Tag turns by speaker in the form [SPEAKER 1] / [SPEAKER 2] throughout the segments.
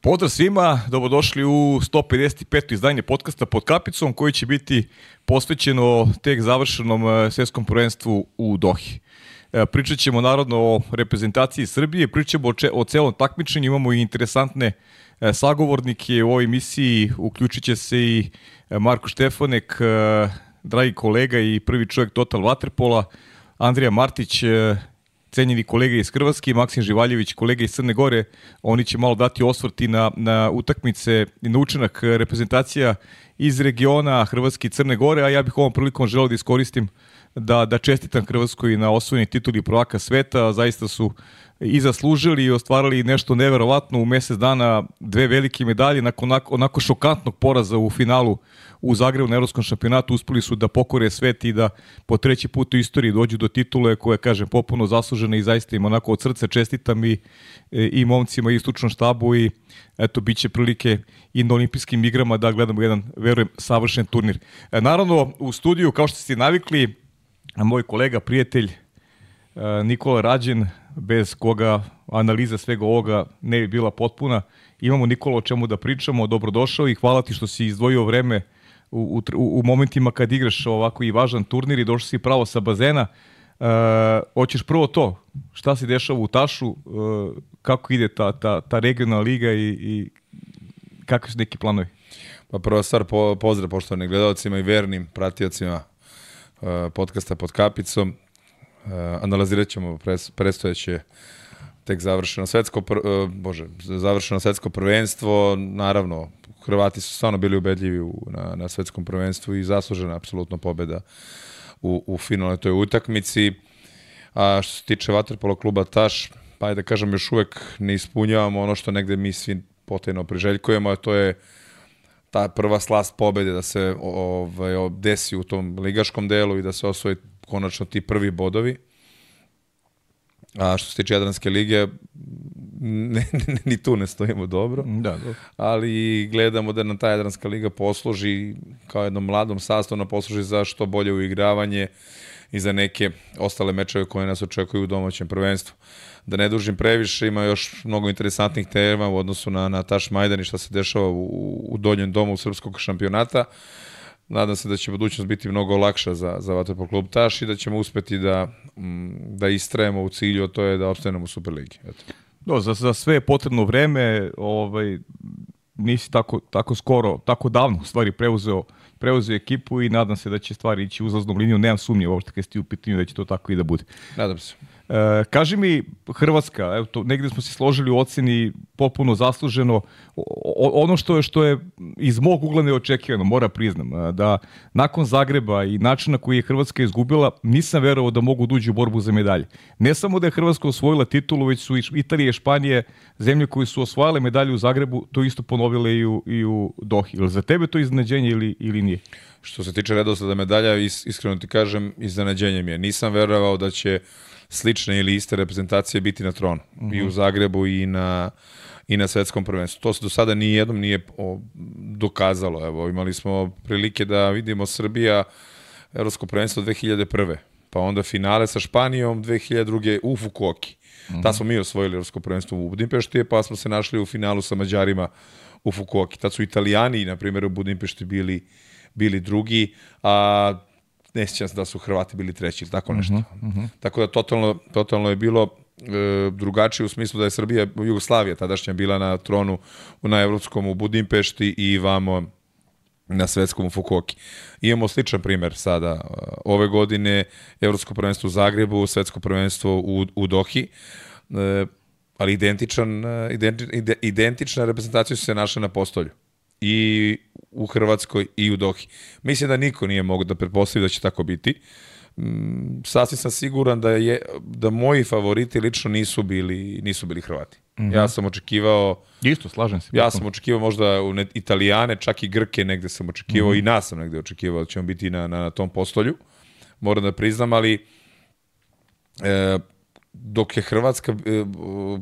[SPEAKER 1] Pozdrav svima, dobrodošli u 155. izdanje podcasta pod kapicom koji će biti posvećeno tek završenom e, svjetskom prvenstvu u Dohi. E, pričat ćemo narodno o reprezentaciji Srbije, pričat ćemo o, o celom takmičenju, imamo i interesantne e, sagovornike u ovoj emisiji, uključit će se i Marko Štefanek, dragi kolega i prvi čovjek Total Waterpola, Andrija Martić, cenjeni kolega iz Hrvatske, Maksim Živaljević, kolega iz Crne Gore, oni će malo dati osvrti na, na utakmice i na učinak reprezentacija iz regiona Hrvatske i Crne Gore, a ja bih ovom prilikom želeo da iskoristim da, da čestitam Hrvatskoj na osvojeni tituli prvaka sveta, zaista su i zaslužili i ostvarili nešto neverovatno u mesec dana dve velike medalje nakon onako, onako šokantnog poraza u finalu u Zagrebu na Evropskom šampionatu uspeli su da pokore svet i da po treći put u istoriji dođu do titule koje, kažem, popuno zaslužene i zaista im onako od srca čestitam i, i momcima i stručnom štabu i eto, bit će prilike i na olimpijskim igrama da gledamo jedan, verujem, savršen turnir. E, naravno, u studiju, kao što ste navikli, moj kolega, prijatelj, e, Nikola Rađen, bez koga analiza svega ovoga ne bi bila potpuna. Imamo Nikola o čemu da pričamo, dobrodošao i hvala ti što si izdvojio vreme u, u, u momentima kad igraš ovako i važan turnir i došao si pravo sa bazena. E, hoćeš prvo to, šta se dešava u Tašu, e, kako ide ta, ta, ta regionalna liga i, i kakvi su neki planovi?
[SPEAKER 2] Pa prva stvar, po, pozdrav poštovanim gledalcima i vernim pratiocima podcasta pod kapicom. E, analizirat ćemo pres, predstojeće tek završeno svetsko, pr, e, bože, završeno svetsko prvenstvo, naravno, Hrvati su stvarno bili ubedljivi u, na, na svetskom prvenstvu i zaslužena apsolutno pobeda u, u finalnoj toj utakmici. A što se tiče Vaterpolo kluba Taš, pa da kažem još uvek ne ispunjavamo ono što negde mi svi potajno priželjkujemo, a to je ta prva slast pobede da se ovaj, desi u tom ligaškom delu i da se osvoji konačno ti prvi bodovi. A što se tiče Jadranske lige, ne, ne, ni tu ne stojimo dobro.
[SPEAKER 1] Da, dobro.
[SPEAKER 2] Ali gledamo da nam ta Jadranska liga posluži kao jednom mladom sastavu, posluži za što bolje uigravanje i za neke ostale mečeve koje nas očekuju u domaćem prvenstvu. Da ne dužim previše, ima još mnogo interesantnih tema u odnosu na, na Taš Majdan i šta se dešava u, u donjem domu srpskog šampionata. Nadam se da će budućnost biti mnogo lakša za, za Vatrpol klub Taš i da ćemo uspeti da, da istrajemo u cilju, a to je da opstanemo u Superligi. Eto.
[SPEAKER 1] Do, za, za sve je potrebno vreme, ovaj, nisi tako, tako skoro, tako davno u stvari preuzeo, preuzeo ekipu i nadam se da će stvari ići uzlaznom linijom, nemam sumnje uopšte kad ste u pitanju da će to tako i da bude.
[SPEAKER 2] Nadam se.
[SPEAKER 1] E, kaži mi, Hrvatska, evo to, negde smo se složili u oceni popuno zasluženo, o, ono što je, što je iz mog ugla neočekivano, mora priznam, da nakon Zagreba i načina koji je Hrvatska izgubila, nisam verovao da mogu duđu da u borbu za medalje. Ne samo da je Hrvatska osvojila titulu, već su Italije i Španije, zemlje koje su osvojale medalje u Zagrebu, to isto ponovile i u, i u Dohi. Ili za tebe to iznenađenje ili, ili nije?
[SPEAKER 2] Što se tiče redosleda medalja, is, iskreno ti kažem, iznenađenje mi je. Nisam verovao da će slične ili iste reprezentacije biti na tronu. Uh -huh. I u mhm. Zagrebu i na i na svetskom prvenstvu. To se do sada ni jednom nije dokazalo. Evo, imali smo prilike da vidimo Srbija Evropsko prvenstvo 2001. Pa onda finale sa Španijom 2002. u Fukuoki. Uh -huh. Ta smo mi osvojili Evropsko prvenstvo u Budimpešti, pa smo se našli u finalu sa Mađarima u Fukuoki. Tad su Italijani, na primjer, u Budimpešti bili bili drugi, a ne sjećam se da su Hrvati bili treći ili tako nešto. Uh -huh, uh -huh. Tako da totalno, totalno je bilo e, drugačije u smislu da je Srbija, Jugoslavija tadašnja bila na tronu na Evropskom u Budimpešti i vamo na svetskom u Fukuoki. Imamo sličan primer sada e, ove godine, Evropsko prvenstvo u Zagrebu, svetsko prvenstvo u, u Dohi, e, ali identičan, e, identi, identična reprezentacija su se našla na postolju i u Hrvatskoj i u Dohi. Mislim da niko nije mogao da pretpostavi da će tako biti. Mm, sasvim sam siguran da je da moji favoriti lično nisu bili nisu bili Hrvati. Mm -hmm. Ja sam očekivao
[SPEAKER 1] Isto, slažem se.
[SPEAKER 2] Ja sam očekivao možda u ne, Italijane, čak i Grke negde sam očekivao mm -hmm. i nas sam negde očekivao da ćemo biti na, na, na tom postolju. Moram da priznam, ali e, dok je Hrvatska e,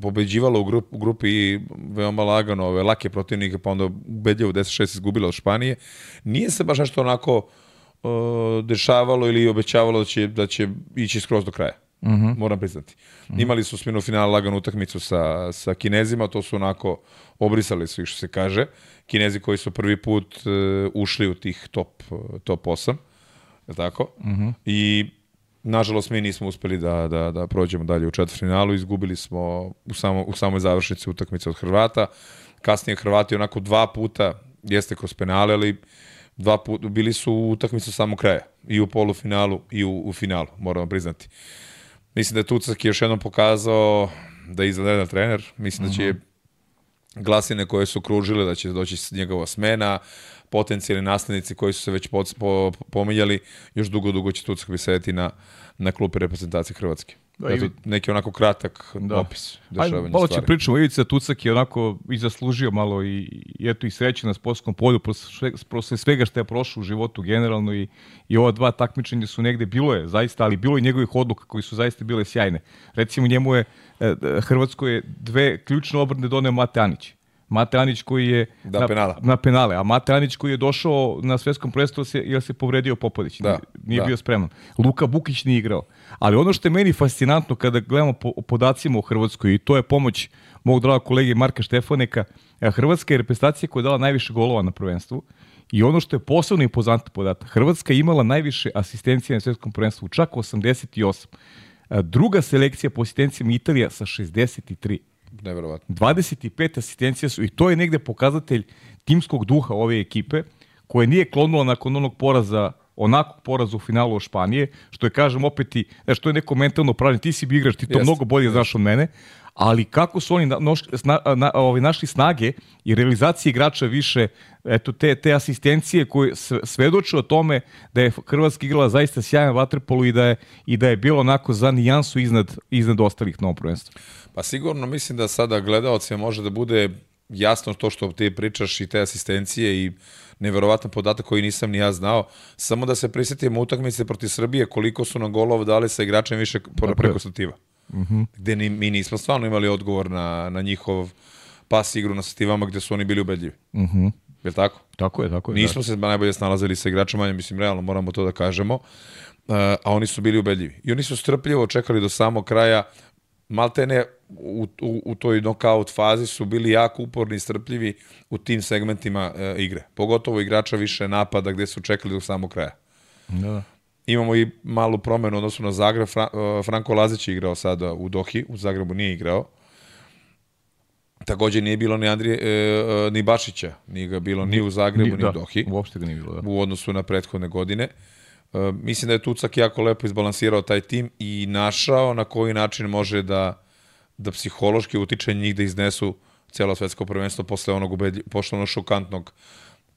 [SPEAKER 2] pobeđivala u, grup, u grupi veoma lagano ove lake protivnike, pa onda ubedljivo 10-6 izgubila od Španije, nije se baš nešto onako uh, dešavalo ili obećavalo da će, da će ići skroz do kraja.
[SPEAKER 1] Mhm.
[SPEAKER 2] -huh. Moram priznati. Uh -huh. Imali su sminu finala laganu utakmicu sa, sa Kinezima, to su onako obrisali su ih što se kaže. Kinezi koji su prvi put uh, ušli u tih top, top 8, je tako? Uh -huh. I Nažalost, mi nismo uspeli da, da, da prođemo dalje u četvrtfinalu, izgubili smo u, samo, u samoj završnici utakmice od Hrvata. Kasnije Hrvati onako dva puta, jeste kroz penale, ali dva puta, bili su u utakmicu samo kraja. I u polufinalu i u, u finalu, moramo priznati. Mislim da je Tucak još jednom pokazao da je izvanredan trener. Mislim uh -huh. da će glasine koje su kružile, da će doći njegova smena, potencijalni naslednici koji su se već po, po, pominjali, još dugo, dugo će Tucak bi sedeti na, na klupi reprezentacije Hrvatske. Da, Eto, neki onako kratak da. opis
[SPEAKER 1] dešavanja malo će pričamo, Ivica Tucak je onako i zaslužio malo i, i eto i sreće na sportskom polju posle svega što je prošao u životu generalno i, i ova dva takmičenja su negde, bilo je zaista, ali bilo i njegovih odluka koji su zaista bile sjajne. Recimo njemu je, Hrvatsko je dve ključne obrne doneo Mate Anić. Mate Anić koji je
[SPEAKER 2] da,
[SPEAKER 1] na,
[SPEAKER 2] penala.
[SPEAKER 1] na penale, a Mate Anić koji je došao na svetskom prvenstvu se jer se povredio Popadić,
[SPEAKER 2] da,
[SPEAKER 1] nije
[SPEAKER 2] da.
[SPEAKER 1] bio spreman. Luka Bukić nije igrao. Ali ono što je meni fascinantno kada gledamo po podacima u Hrvatskoj i to je pomoć mog draga kolege Marka Štefaneka, Hrvatska je reprezentacija koja je dala najviše golova na prvenstvu i ono što je posebno impozantno podatak, Hrvatska je imala najviše asistencija na svetskom prvenstvu, čak 88. Druga selekcija po asistencijama Italija sa 63
[SPEAKER 2] neverovatno.
[SPEAKER 1] 25 asistencija su i to je negde pokazatelj timskog duha ove ekipe koje nije klonulo nakon onog poraza onakog poraza u finalu od Španije, što je, kažem, opet i, znaš, to je neko mentalno pravljanje, ti si bi igrač, ti to
[SPEAKER 2] Jest.
[SPEAKER 1] mnogo bolje znaš od mene, ali kako su oni na, noš, sna, na, ovaj, našli snage i realizacije igrača više, eto, te, te asistencije koje svedoče o tome da je Hrvatska igrala zaista sjajan vaterpolu i da je, i da je bilo onako za nijansu iznad, iznad ostalih na ovom prvenstvu.
[SPEAKER 2] Pa sigurno mislim da sada gledalcima može da bude jasno to što ti pričaš i te asistencije i neverovatan podatak koji nisam ni ja znao. Samo da se prisetimo utakmice protiv Srbije koliko su nam golova dali sa igračem više preko stativa.
[SPEAKER 1] Mm -hmm.
[SPEAKER 2] Gde ni, mi nismo stvarno imali odgovor na, na njihov pas igru na stativama gde su oni bili ubedljivi.
[SPEAKER 1] Mm -hmm.
[SPEAKER 2] Je li tako?
[SPEAKER 1] Tako je, tako je.
[SPEAKER 2] Nismo da. se najbolje snalazili sa igračima, mislim, realno moramo to da kažemo, uh, a oni su bili ubedljivi. I oni su strpljivo čekali do samog kraja, maltene u, u, u toj knockout fazi su bili jako uporni i strpljivi u tim segmentima uh, igre. Pogotovo igrača više napada gde su čekali do samog kraja.
[SPEAKER 1] Da.
[SPEAKER 2] Imamo i malu promenu odnosno na Zagreb. Fra, uh, Franko Lazić je igrao sada u Dohi, u Zagrebu nije igrao. Takođe nije bilo ni Andrije, e, ni Bašića, nije ga bilo ni u Zagrebu, ni, ni
[SPEAKER 1] da,
[SPEAKER 2] u Dohi.
[SPEAKER 1] Uopšte ga nije bilo, da.
[SPEAKER 2] U odnosu na prethodne godine. E, mislim da je Tucak jako lepo izbalansirao taj tim i našao na koji način može da, da psihološki utiče njih da iznesu cijelo svetsko prvenstvo posle onog, ubedlji, posle onog šokantnog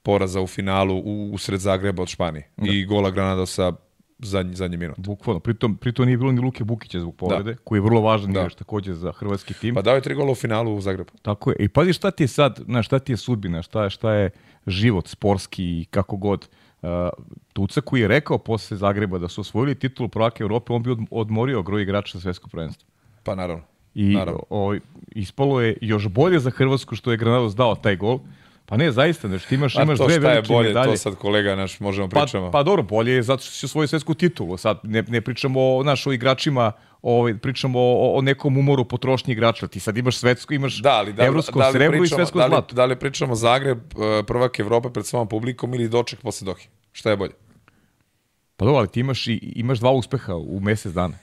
[SPEAKER 2] poraza u finalu u, u sred Zagreba od Španije. Da. I gola Granadosa zadnji, zadnji minut.
[SPEAKER 1] Bukvalno. Pritom, pritom nije bilo ni Luke Bukića zbog povrede, da. koji je vrlo važan da. igrač takođe za hrvatski tim.
[SPEAKER 2] Pa dao je tri gola u finalu u Zagrebu.
[SPEAKER 1] Tako je. I pazi šta ti je sad, znaš, šta ti je sudbina, šta je, šta je život sportski i kako god. Uh, Tuca koji je rekao posle Zagreba da su osvojili titulu prvaka Evrope, on bi odmorio groj igrača za svetsko prvenstvo.
[SPEAKER 2] Pa naravno.
[SPEAKER 1] I
[SPEAKER 2] naravno.
[SPEAKER 1] O, ispalo je još bolje za Hrvatsku što je Granados dao taj gol. Pa ne, zaista, znači ti imaš,
[SPEAKER 2] A
[SPEAKER 1] imaš
[SPEAKER 2] to
[SPEAKER 1] dve
[SPEAKER 2] šta je
[SPEAKER 1] velike
[SPEAKER 2] bolje,
[SPEAKER 1] medalje.
[SPEAKER 2] to sad kolega naš možemo
[SPEAKER 1] Pa,
[SPEAKER 2] pričamo.
[SPEAKER 1] pa dobro, bolje je zato što će svoju svetsku titulu. Sad ne, ne pričamo o, znaš, o igračima, ovaj, pričamo o, o nekom umoru potrošnje igrača. Ti sad imaš svetsko, imaš
[SPEAKER 2] da, ali, da,
[SPEAKER 1] evropsko
[SPEAKER 2] da li
[SPEAKER 1] srebro i
[SPEAKER 2] pričamo,
[SPEAKER 1] svetsko
[SPEAKER 2] da li,
[SPEAKER 1] zlato.
[SPEAKER 2] Da li pričamo Zagreb, eh, prvak Evrope pred svojom publikom ili doček posle Dohi? Šta je bolje?
[SPEAKER 1] Pa dobro, ali ti imaš, i, imaš dva uspeha u mesec dana.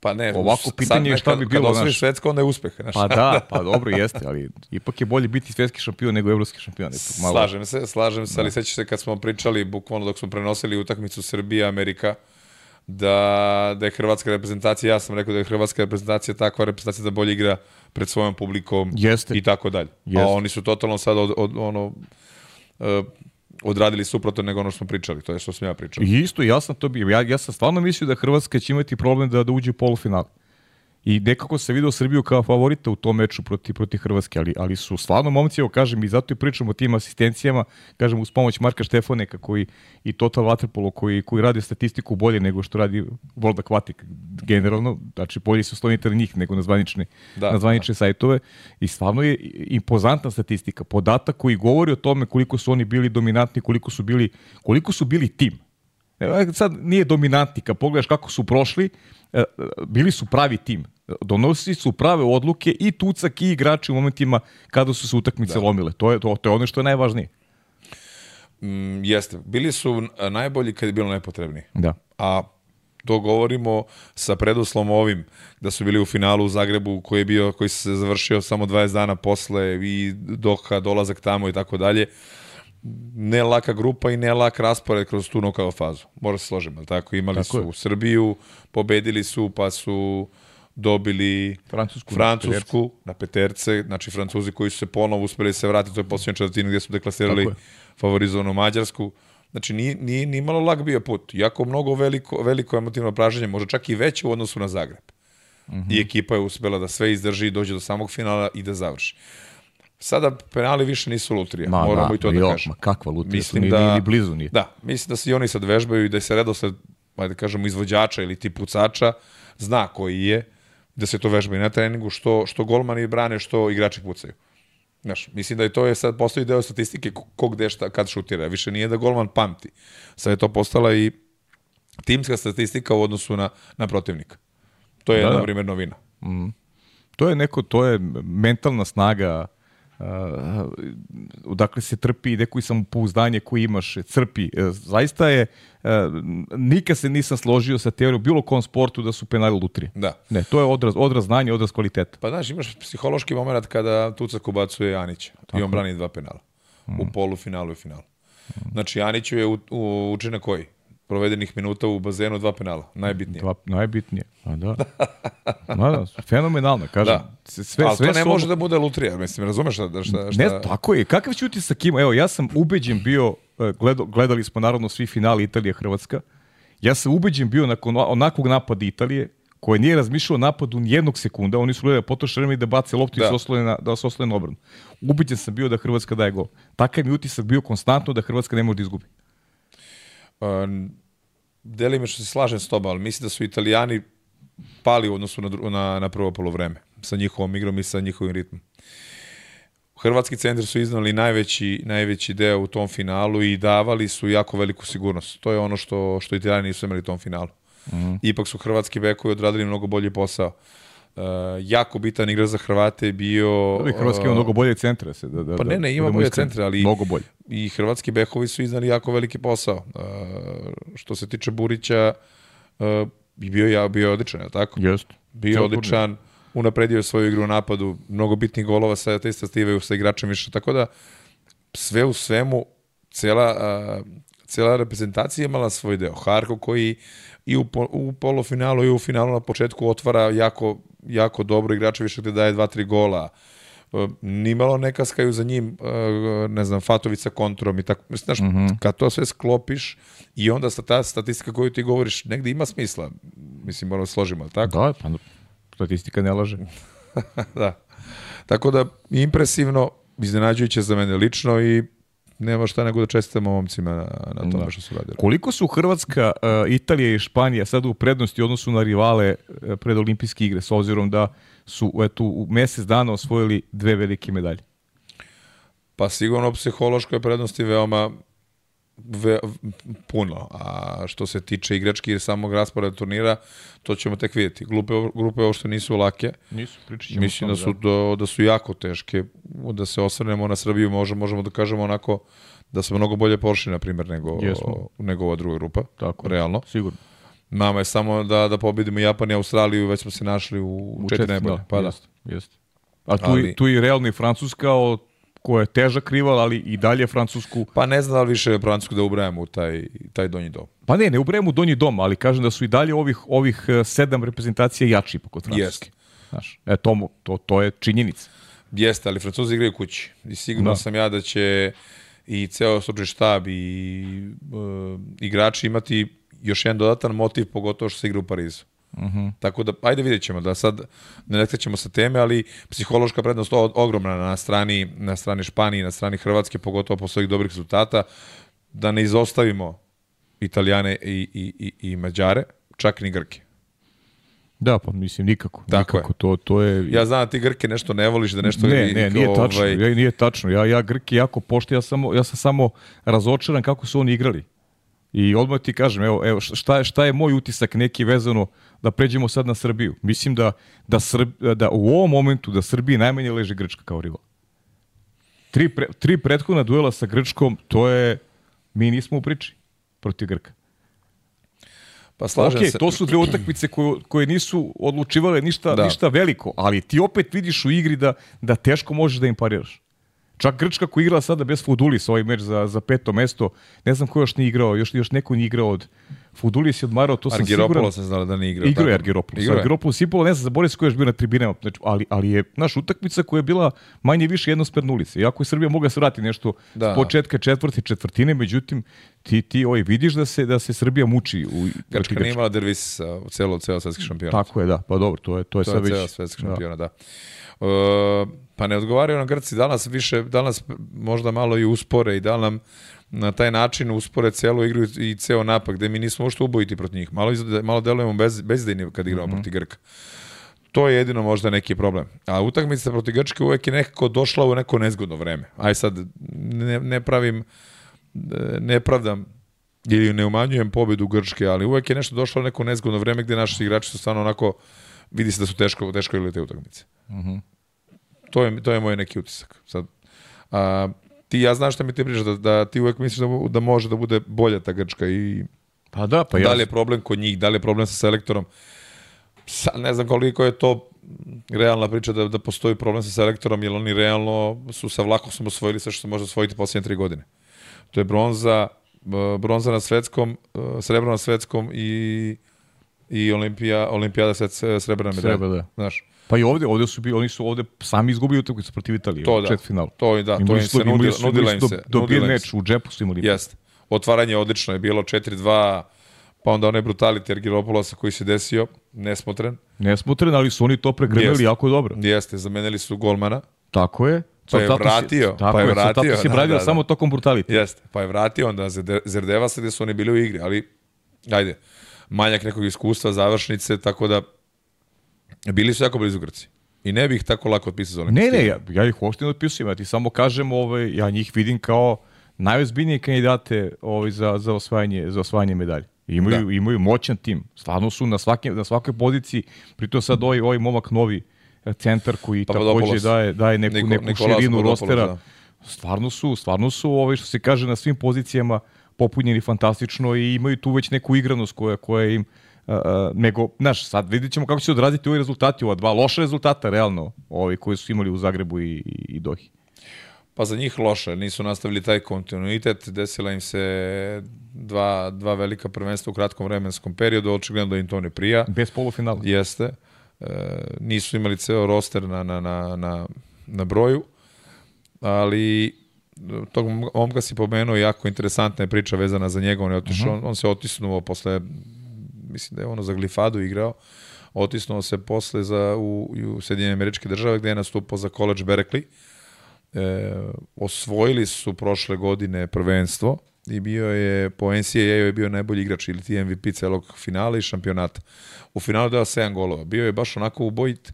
[SPEAKER 2] Pa ne,
[SPEAKER 1] Ovako pitanje je šta bi bilo,
[SPEAKER 2] Kad osvojiš svetsko, onda je uspeh. Znaš.
[SPEAKER 1] Pa da, pa dobro jeste, ali ipak je bolje biti svetski šampion nego evropski šampion. Malo.
[SPEAKER 2] Slažem se, slažem se, da. ali sećaš se kad smo pričali, bukvalno dok smo prenosili utakmicu Srbija, Amerika, da, da je hrvatska reprezentacija, ja sam rekao da je hrvatska reprezentacija takva reprezentacija da bolje igra pred svojom publikom
[SPEAKER 1] Jeste.
[SPEAKER 2] i tako dalje.
[SPEAKER 1] Jeste.
[SPEAKER 2] A oni su totalno sad od, od, ono, uh, odradili suprotno nego ono što smo pričali, to je što sam ja pričao.
[SPEAKER 1] I isto, ja sam to bio. Ja, ja sam stvarno mislio da Hrvatska će imati problem da, da uđe u polufinal. I nekako se vidio Srbiju kao favorita u tom meču proti, proti Hrvatske, ali, ali su stvarno momci, evo kažem, i zato i pričamo o tim asistencijama, kažem, uz pomoć Marka Štefaneka koji, i Total Waterpolo koji, koji radi statistiku bolje nego što radi World Aquatic generalno, znači bolje su slonite njih nego na zvanične, da, na zvanične da. sajtove i stvarno je impozantna statistika, podatak koji govori o tome koliko su oni bili dominantni, koliko su bili, koliko su bili tim. Evo, sad nije dominantni, kad pogledaš kako su prošli, e, bili su pravi tim. Donosili su prave odluke i tucak i igrači u momentima kada su se utakmice da. lomile. To je, to, to je ono što je najvažnije.
[SPEAKER 2] Mm, jeste. Bili su najbolji kad je bilo najpotrebniji.
[SPEAKER 1] Da.
[SPEAKER 2] A to govorimo sa preduslovom ovim, da su bili u finalu u Zagrebu koji je bio, koji se završio samo 20 dana posle i Doha, dolazak tamo i tako dalje ne laka grupa i ne lak raspored kroz tu nokao fazu. Mora se složiti, tako? Imali tako su je. Srbiju, pobedili su, pa su dobili
[SPEAKER 1] Francusku,
[SPEAKER 2] Francusku na, peterce, znači Francuzi koji su se ponovo uspeli da se vratiti, to je posljednja četvrtina gdje su deklasirali favorizovanu Mađarsku. Znači, nije, nije, nije malo lag bio put. Jako mnogo veliko, veliko emotivno praženje, možda čak i veće u odnosu na Zagreb. Mm -hmm. I ekipa je uspela da sve izdrži, dođe do samog finala i da završi. Sada penali više nisu lutrija, ma, moramo da, i to da kažemo.
[SPEAKER 1] Ma kakva lutrija, mislim ni, da, ni, ni blizu nije.
[SPEAKER 2] Da, mislim da se i oni sad vežbaju i da se redosled, da kažemo, izvođača ili ti pucača zna koji je, da se to vežba i na treningu, što, što golmani brane, što igrači pucaju. Znaš, mislim da je to je sad postoji deo statistike ko gde šta, kad šutira. Više nije da golman pamti. Sad je to postala i timska statistika u odnosu na, na protivnika. To je, da, na da. primjer, novina.
[SPEAKER 1] Mm. To je neko, to je mentalna snaga uh, odakle se trpi i neko samopouzdanje koje imaš, crpi. Uh, zaista je, uh, nikad se nisam složio sa teorijom bilo kom sportu da su penali lutrije.
[SPEAKER 2] Da.
[SPEAKER 1] Ne, to je odraz, odraz znanja, odraz kvaliteta.
[SPEAKER 2] Pa znaš, imaš psihološki moment kada Tucak ubacuje Anića i on brani dva penala. Mm. U polufinalu i finalu. Znači, Aniću je u, u, učinak koji? Provedenih minuta u bazenu, dva penala. Najbitnije. Dva,
[SPEAKER 1] najbitnije. A da. Ma da, fenomenalno, kažem. Da.
[SPEAKER 2] Sve, Ali sve to ne može ovo... da bude lutrija, mislim, razumeš šta, šta, šta...
[SPEAKER 1] Ne, tako je. Kakav će utisak ima? Evo, ja sam ubeđen bio, e, gledo, gledali smo naravno svi finali Italija-Hrvatska, ja sam ubeđen bio nakon onakvog napada Italije, koje nije razmišljao napadu ni jednog sekunda, oni su gledali da potroše vreme da bace loptu da. i se na, da se oslone na obranu. Ubeđen sam bio da Hrvatska daje gol. Takav mi utisak bio konstantno da Hrvatska ne može da izgubi.
[SPEAKER 2] Delime što se slažem s tobom, ali mislim da su italijani pali u odnosu na, na, na prvo polovreme sa njihovom igrom i sa njihovim ritmom. Hrvatski centar su iznali najveći, najveći deo u tom finalu i davali su jako veliku sigurnost. To je ono što, što italijani nisu imali u tom finalu. Mm -hmm. Ipak su hrvatski bekovi odradili mnogo bolji posao. Uh, jako bitan igra za Hrvate je bio...
[SPEAKER 1] Da Hrvatski ima mnogo bolje centre. Se, da,
[SPEAKER 2] da, pa ne, ne, ima da bolje centre, ali
[SPEAKER 1] mnogo bolje.
[SPEAKER 2] i hrvatski bekovi su iznali jako veliki posao. Uh, što se tiče Burića, uh, bio ja bio odličan, je tako?
[SPEAKER 1] Jest.
[SPEAKER 2] Bio odličan, unapredio svoju igru u napadu, mnogo bitnih golova sa te stivaju sa igračem više, tako da sve u svemu cela, uh, cela reprezentacija imala svoj deo. Harko koji i u, u polufinalu i u finalu na početku otvara jako jako dobro igrača više gde daje 2-3 gola. E, nimalo ne kaskaju za njim, e, ne znam, Fatovica kontrom i tako. Znaš, mm -hmm. kad to sve sklopiš i onda sa ta statistika koju ti govoriš negde ima smisla. Mislim, moramo složimo, tako?
[SPEAKER 1] Da, pa statistika ne laže.
[SPEAKER 2] da. Tako da, impresivno, iznenađujuće za mene lično i nema šta nego da čestitamo momcima na, na tome da. što su radili.
[SPEAKER 1] Koliko su Hrvatska, uh, Italija i Španija sad u prednosti odnosu na rivale uh, pred olimpijske igre, s obzirom da su eto, u mesec dana osvojili dve velike medalje?
[SPEAKER 2] Pa sigurno psihološkoj prednosti veoma ve, puno. A što se tiče igrački i samog rasporeda turnira, to ćemo tek vidjeti. Grupe, grupe uopšte nisu lake.
[SPEAKER 1] Nisu,
[SPEAKER 2] pričat Mislim da su, da. da su jako teške. Da se osvrnemo na Srbiju, možemo, možemo da kažemo onako da smo mnogo bolje pošli, na primjer, nego, Jesmo. nego ova druga grupa. Tako, realno.
[SPEAKER 1] Sigurno.
[SPEAKER 2] Nama je samo da, da pobedimo Japan i Australiju, već smo se našli u, u četiri najbolje.
[SPEAKER 1] Da, pa da. Jest, jest. A tu, Ali, tu i realno i Francuska od koja je težak rival, ali i dalje Francusku.
[SPEAKER 2] Pa ne znam da li više Francusku da ubrajamo u taj, taj donji dom.
[SPEAKER 1] Pa ne, ne ubrajamo u donji dom, ali kažem da su i dalje ovih, ovih e, sedam reprezentacija jači ipak od Francuske. Znaš, e, to, to, to je činjenica.
[SPEAKER 2] Jeste, ali Francuzi igraju kući. I sigurno da. sam ja da će i ceo stručni štab i uh, igrači imati još jedan dodatan motiv, pogotovo što se igra u Parizu. Uh -huh. Tako da, ajde vidjet ćemo, da sad ne nekrećemo sa teme, ali psihološka prednost je ogromna na strani, na strani Španije, na strani Hrvatske, pogotovo posle ovih dobrih rezultata, da ne izostavimo Italijane i, i, i, i Mađare, čak ni Grke.
[SPEAKER 1] Da, pa mislim nikako. Tako nikako. Je. To, to je...
[SPEAKER 2] Ja znam da ti Grke nešto ne voliš, da nešto...
[SPEAKER 1] Ne, ne, nije ovaj... tačno. Ja, nije tačno. Ja, ja Grke jako pošto, ja, samo, ja sam samo razočaran kako su oni igrali. I odmah ti kažem, evo, evo šta, je, šta je moj utisak neki vezano da pređemo sad na Srbiju. Mislim da, da, Srb, da u ovom momentu da Srbiji najmanje leži Grčka kao rival. Tri, pre, tri prethodna duela sa Grčkom, to je, mi nismo u priči protiv Grka.
[SPEAKER 2] Pa slažem okay, se.
[SPEAKER 1] to su dve utakmice koje, koje nisu odlučivale ništa, da. ništa veliko, ali ti opet vidiš u igri da, da teško možeš da im pariraš. Čak Grčka koja igra sada bez Fudulis ovaj meč za, za peto mesto, ne znam ko još nije igrao, još, još neko nije igrao od Fudulis je odmarao, to sam siguran.
[SPEAKER 2] Argiropoulos se znala da nije igrao.
[SPEAKER 1] Igrao je Argiropoulos. Igrao je. Argiropoulos Ipolo, ne znam, zaboravio se ko je još bio na tribinama, znači, ali, ali je naš utakmica koja je bila manje više jednosmerna ulica. Iako je Srbija mogla se vratiti nešto da. s početka četvrte četvrtine, međutim, ti, ti ovaj, vidiš da se, da se Srbija muči. U,
[SPEAKER 2] Grčka nije imala dervis u celo, celo svetski šampionat.
[SPEAKER 1] Tako je, da. Pa dobro, to je, to je,
[SPEAKER 2] to
[SPEAKER 1] sad već...
[SPEAKER 2] Je svetski šampionat, da. da. Uh, pa ne odgovaraju na Grci danas više, danas možda malo i uspore i da nam na taj način uspore celu igru i ceo napad, gde mi nismo uopšte ubojiti protiv njih. Malo, malo delujemo bez, bezdejni kad igramo mm -hmm. protiv Grka. To je jedino možda neki problem. A utakmica protiv Grčke uvek je nekako došla u neko nezgodno vreme. Aj sad, ne, ne pravim, ne pravdam ili ne umanjujem pobedu Grčke, ali uvek je nešto došlo u neko nezgodno vreme gde naši igrači su stvarno onako, vidi se da su teško, teško igrali te utakmice. Mm -hmm. to, je, to je moj neki utisak. Sad, a, ti ja znaš šta mi te priča, da, da ti uvek misliš da, da može da bude bolja ta Grčka i
[SPEAKER 1] pa da, pa
[SPEAKER 2] da li je problem kod njih, da li je problem sa selektorom. Sa, ne znam koliko je to realna priča da, da postoji problem sa selektorom, jer oni realno su sa vlakom osvojili sve što se može osvojiti posljednje tri godine. To je bronza, bronza na svetskom, srebro na svetskom i, i olimpija, olimpijada svet, srebrna medalja.
[SPEAKER 1] Srebra, da.
[SPEAKER 2] Znaš.
[SPEAKER 1] Pa i ovde, ovde su bili, oni su ovde sami izgubili utakmicu protiv Italije
[SPEAKER 2] to, da.
[SPEAKER 1] final.
[SPEAKER 2] To da, to im se nudila, nudila im se.
[SPEAKER 1] Dobio meč, u džepu su imali.
[SPEAKER 2] Jeste. Otvaranje odlično je bilo 4-2, pa onda onaj brutality Argiropolosa koji se desio, nesmotren.
[SPEAKER 1] Nesmotren, ali su oni to pregrmeli jako dobro.
[SPEAKER 2] Jeste, zamenili su golmana.
[SPEAKER 1] Tako je.
[SPEAKER 2] Pa je vratio,
[SPEAKER 1] si, pa je vratio. Tako si bradio da, da, samo tokom brutality.
[SPEAKER 2] Jeste, pa je vratio onda Zerdeva se gde su oni bili u igri, ali ajde, manjak nekog iskustva, završnice, tako da Bili su jako blizu Grci. I ne bih tako lako otpisao za
[SPEAKER 1] Ne, ne, ja, ja ih uopšte ne otpisujem, ja ti samo kažem, ovaj, ja njih vidim kao najozbiljnije kandidate ovaj, za, za, osvajanje, za osvajanje medalje. Imaju, da. imaju moćan tim. Stvarno su na, svake, na svakoj poziciji, pritom sad ovaj, ovaj momak novi e, centar koji pa, takođe daje, daje neku, Niko, neku Nikolas širinu rostera. Da. Stvarno su, stvarno su, ovaj, što se kaže, na svim pozicijama popunjeni fantastično i imaju tu već neku igranost koja, koja im Uh, nego, znaš, sad vidit ćemo kako će se odraziti ovi rezultati, ova dva loša rezultata, realno, ovi koji su imali u Zagrebu i, i, i Dohi.
[SPEAKER 2] Pa za njih loše, nisu nastavili taj kontinuitet, desila im se dva, dva velika prvenstva u kratkom vremenskom periodu, očigledno da im to ne prija.
[SPEAKER 1] Bez polufinala.
[SPEAKER 2] Jeste. E, nisu imali ceo roster na, na, na, na, na broju, ali tog momka si pomenuo, jako interesantna je priča vezana za njega, on je otišao, uh -huh. on, on se otisnuo posle mislim da je ono za Glifadu igrao, otisnuo se posle za, u, u Sjedinjene američke države gde je nastupao za College Berkeley. E, osvojili su prošle godine prvenstvo i bio je, po NCAA je bio najbolji igrač ili ti MVP celog finala i šampionata. U finalu dao 7 golova. Bio je baš onako ubojit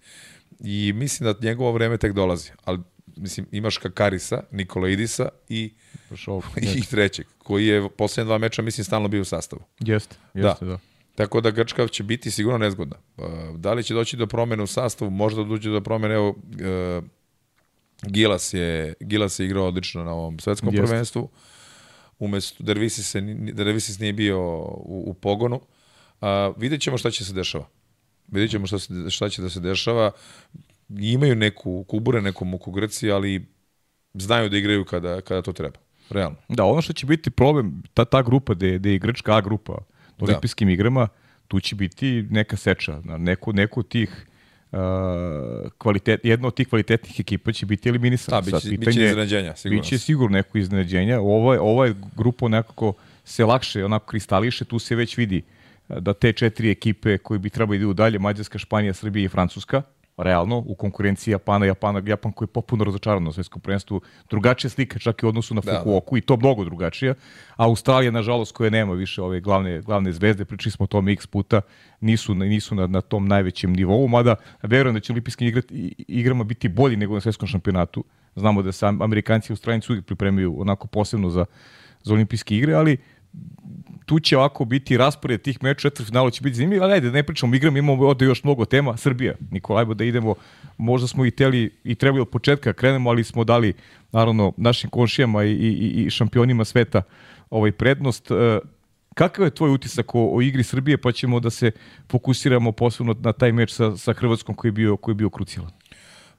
[SPEAKER 2] i mislim da njegovo vreme tek dolazi. Ali mislim, imaš Kakarisa, Nikola Idisa i, Šov, i trećeg, koji je poslednje dva meča, mislim, stalno bio u sastavu.
[SPEAKER 1] Jeste, jeste, da. da.
[SPEAKER 2] Tako da Grčka će biti sigurno nezgodna. Da li će doći do promene u sastavu? Možda doći do promene, evo, e, Gilas je, Gilas je igrao odlično na ovom svetskom Jeste. prvenstvu. Umesto Dervisis, se, Dervisis nije bio u, u pogonu. A, vidjet ćemo šta će se dešava. Vidjet ćemo šta, se, šta će da se dešava. Imaju neku kubure, neku muku Grci, ali znaju da igraju kada, kada to treba. Realno.
[SPEAKER 1] Da, ono što će biti problem, ta, ta grupa gde, gde je Grčka A grupa, da. olimpijskim igrama, tu će biti neka seča. Neko, neko od tih uh, kvalitet, jedna od tih kvalitetnih ekipa će biti eliminisana.
[SPEAKER 2] Da, biće, pitanje, biće iznenađenja, sigurno.
[SPEAKER 1] Biće sigurno neko iznenađenja. Ovo je, ovo je grupo nekako se lakše onako kristališe, tu se već vidi da te četiri ekipe koji bi trebali da idu dalje, Mađarska, Španija, Srbija i Francuska, realno, u konkurenciji Japana, Japana, Japan koji je popuno razočaran na svetskom prvenstvu, drugačija slika čak i u odnosu na Fukuoku da, da. i to mnogo drugačija. Australija, nažalost, koja nema više ove glavne, glavne zvezde, pričali smo o tome x puta, nisu, nisu na, na tom najvećem nivou, mada verujem da će olimpijskim igrama biti bolji nego na svetskom šampionatu. Znamo da se Amerikanci i Australijanici uvijek pripremaju onako posebno za, za olimpijske igre, ali tu će ovako biti raspored tih meča, četiri finala će biti zanimljivo, ali ajde, da ne pričamo igram, imamo ovde još mnogo tema. Srbija, Nikolaj, da idemo, možda smo i teli i trebali od početka krenemo, ali smo dali, naravno, našim konšijama i, i, i šampionima sveta ovaj prednost. E, kakav je tvoj utisak o, o igri Srbije, pa ćemo da se fokusiramo posebno na taj meč sa, sa Hrvatskom koji je bio, koji je bio krucijalan?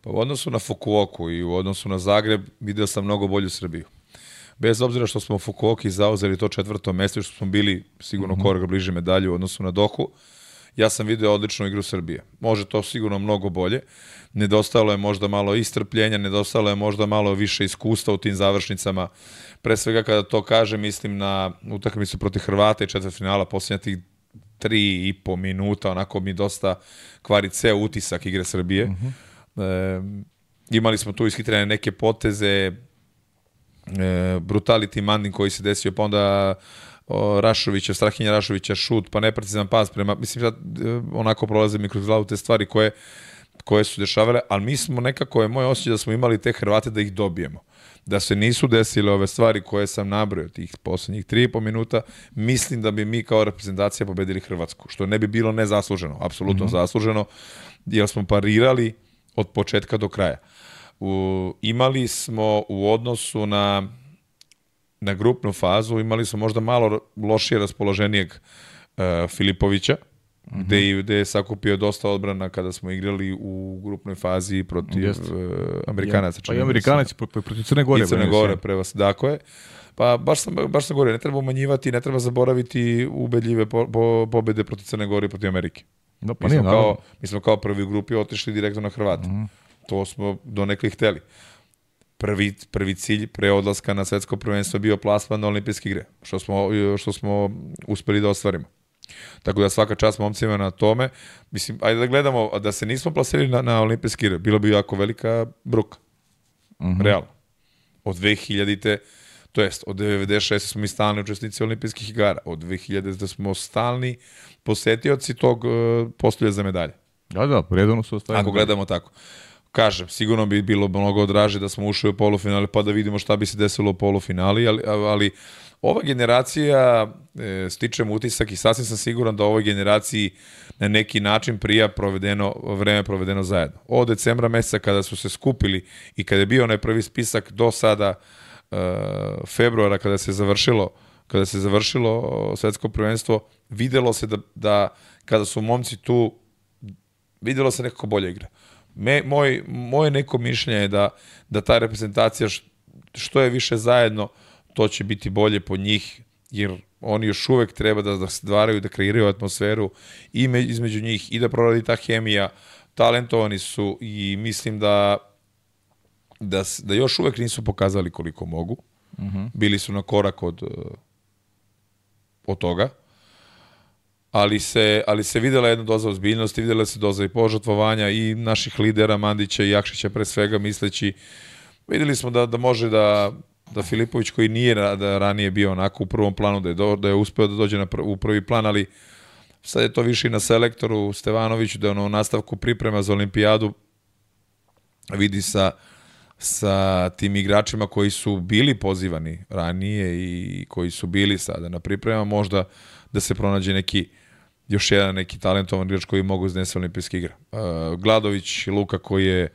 [SPEAKER 2] Pa u odnosu na Fukuoku i u odnosu na Zagreb vidio sam mnogo bolju Srbiju bez obzira što smo Fukuoki zauzeli to četvrto mesto što smo bili sigurno mm -hmm. korak bliže medalju u odnosu na Dohu, ja sam video odličnu igru Srbije. Može to sigurno mnogo bolje. Nedostalo je možda malo istrpljenja, nedostalo je možda malo više iskustva u tim završnicama. Pre svega kada to kažem, mislim na utakmicu protiv Hrvata i četvrtfinala, posljednja tih tri i po minuta, onako mi dosta kvari ceo utisak igre Srbije. Mm -hmm. e, imali smo tu ishitrene neke poteze, brutality manding koji se desio, pa onda o, Rašovića, Strahinja Rašovića, šut, pa neprecizan pas prema, mislim sad e, onako prolaze mi kroz glavu te stvari koje, koje su dešavale, ali mi smo nekako, je moj osjećaj da smo imali te Hrvate da ih dobijemo. Da se nisu desile ove stvari koje sam nabrojao tih poslednjih 3,5 minuta, mislim da bi mi kao reprezentacija pobedili Hrvatsku, što ne bi bilo nezasluženo, apsolutno mm -hmm. zasluženo, jer smo parirali od početka do kraja. U, imali smo u odnosu na na grupnu fazu imali smo možda malo lošije raspoloženijeg uh, Filipovića, mm -hmm. gde, gde je sakupio dosta odbrana kada smo igrali u grupnoj fazi protiv uh, Amerikanaca.
[SPEAKER 1] Pa i Amerikanac protiv Crne Gore.
[SPEAKER 2] I Crne Gore, pre vas. Dakle, je. Pa baš sam, baš sam govorio, ne treba umanjivati, ne treba zaboraviti ubedljive po, po, pobede protiv Crne Gore i protiv Amerike.
[SPEAKER 1] No, pa
[SPEAKER 2] mi,
[SPEAKER 1] smo
[SPEAKER 2] nije, kao, mi smo kao prvi u grupi otišli direktno na Hrvata. Mm -hmm. To smo do nekli hteli. Prvi, prvi cilj pre odlaska na svetsko prvenstvo bio plasman na olimpijske igre, što smo, što smo uspeli da ostvarimo. Tako da svaka čast momcima na tome. Mislim, ajde da gledamo, da se nismo plasirali na, na olimpijske igre, bilo bi jako velika bruka. Mm -hmm. Realno. Od 2000-te, to jest od 96. smo mi stalni učesnici olimpijskih igara. Od 2000 da smo stalni posetioci tog uh, postulja za medalje.
[SPEAKER 1] Da, da, redovno su ostavljeni.
[SPEAKER 2] Ako gledamo tako kažem, sigurno bi bilo mnogo draže da smo ušli u polufinale pa da vidimo šta bi se desilo u polufinali, ali, ali ova generacija, e, stičem utisak i sasvim sam siguran da ovoj generaciji na neki način prija provedeno, vreme provedeno zajedno. Od decembra meseca kada su se skupili i kada je bio onaj prvi spisak do sada e, februara kada se završilo kada se završilo svetsko prvenstvo, videlo se da, da kada su momci tu videlo se nekako bolje igra. Me, moj, moje neko mišljenje je da, da ta reprezentacija što je više zajedno, to će biti bolje po njih, jer oni još uvek treba da, da se dvaraju, da kreiraju atmosferu i me, između njih i da proradi ta hemija. Talentovani su i mislim da, da, da još uvek nisu pokazali koliko mogu. Uh mhm. -huh. Bili su na korak od, od toga ali se, ali se videla jedna doza ozbiljnosti, videla se doza i požrtvovanja i naših lidera, Mandića i Jakšića pre svega, misleći, videli smo da, da može da, da Filipović koji nije da ranije bio onako u prvom planu, da je, do, da je uspeo da dođe na pr, u prvi plan, ali sad je to više i na selektoru Stevanoviću, da ono u nastavku priprema za olimpijadu vidi sa, sa tim igračima koji su bili pozivani ranije i koji su bili sada na priprema, možda da se pronađe neki još jedan neki talentovan igrač koji mogu iznese olimpijske igre. Uh, Gladović Luka koji je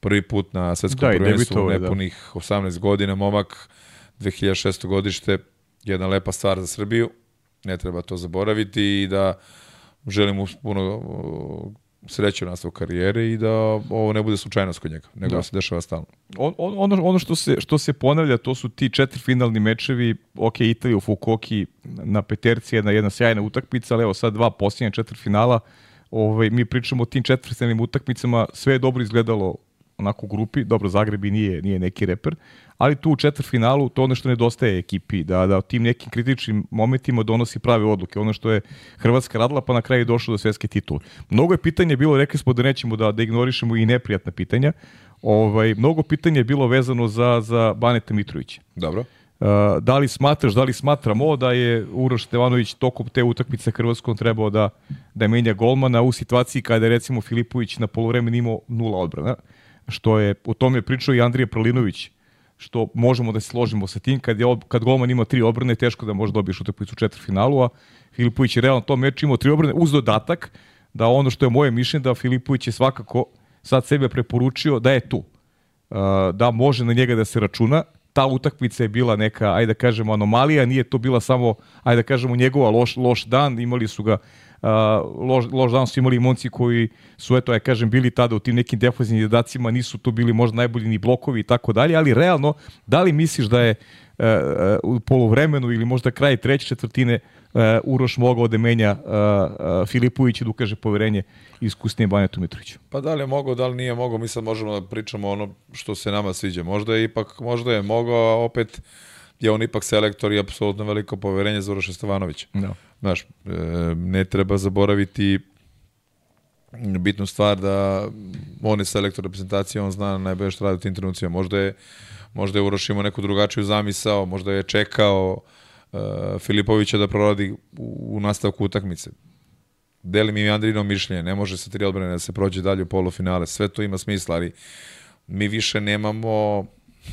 [SPEAKER 2] prvi put na svetskom da, prvenstvu da. nepunih da. 18 godina, momak 2006. godište, jedna lepa stvar za Srbiju, ne treba to zaboraviti i da želim puno sreće u nastavu karijere i da ovo ne bude slučajnost kod njega, nego da, da se dešava stalno.
[SPEAKER 1] On, ono, ono što, se, što se ponavlja, to su ti četiri finalni mečevi, ok, Italija u Fukoki na peterci, jedna, jedna sjajna utakmica, ali evo sad dva posljednja četiri finala, ovaj, mi pričamo o tim četiri finalnim utakmicama, sve je dobro izgledalo onako u grupi, dobro, Zagreb i nije, nije neki reper, ali tu u četvrfinalu to ono što nedostaje ekipi, da, da tim nekim kritičnim momentima donosi prave odluke, ono što je Hrvatska radila pa na kraju je došlo do svetske titule. Mnogo je pitanje bilo, rekli smo da nećemo da, da ignorišemo i neprijatna pitanja, ovaj, mnogo pitanja je bilo vezano za, za Baneta Mitrovića.
[SPEAKER 2] Dobro.
[SPEAKER 1] Uh, da li smatraš, da li smatramo da je Uroš Stevanović tokom te utakmice Hrvatskom trebao da, da menja golmana u situaciji kada je recimo Filipović na polovremenu imao nula odbrana, što je, o tom je pričao i Andrija Prlinović, što možemo da se složimo sa tim, kad, je, kad golman ima tri odbrane, teško da može dobiješ utakmicu u četvrfinalu, a Filipović je realno tom meču imao tri odbrane, uz dodatak da ono što je moje mišljenje, da Filipović je svakako sad sebe preporučio da je tu, da može na njega da se računa, ta utakmica je bila neka, ajde da kažemo, anomalija, nije to bila samo, ajde da kažemo, njegova loš, loš dan, imali su ga loš, loš dan su imali monci koji su, eto, ja kažem, bili tada u tim nekim defozivnim jedacima, nisu to bili možda najbolji ni blokovi i tako dalje, ali realno, da li misliš da je uh, uh, u polovremenu ili možda kraj treće četvrtine uh, Uroš mogao da menja Filipović i da ukaže poverenje iskusnijem Banetu Mitroviću?
[SPEAKER 2] Pa da li je mogao, da li nije mogao, mi sad možemo da pričamo ono što se nama sviđa. Možda je ipak, možda je mogao, a opet je on ipak selektor i apsolutno veliko poverenje za Uroša Stevanovića.
[SPEAKER 1] Da.
[SPEAKER 2] Znaš, e, ne treba zaboraviti bitnu stvar da on je selektor reprezentacije, on zna najbolje što radi u tim trenucima. Možda je, možda je Uroš imao neku drugačiju zamisao, možda je čekao uh, Filipovića da proradi u, u nastavku utakmice. Delim i Andrino mišljenje, ne može sa tri odbrane da se prođe dalje u polufinale, sve to ima smisla, ali mi više nemamo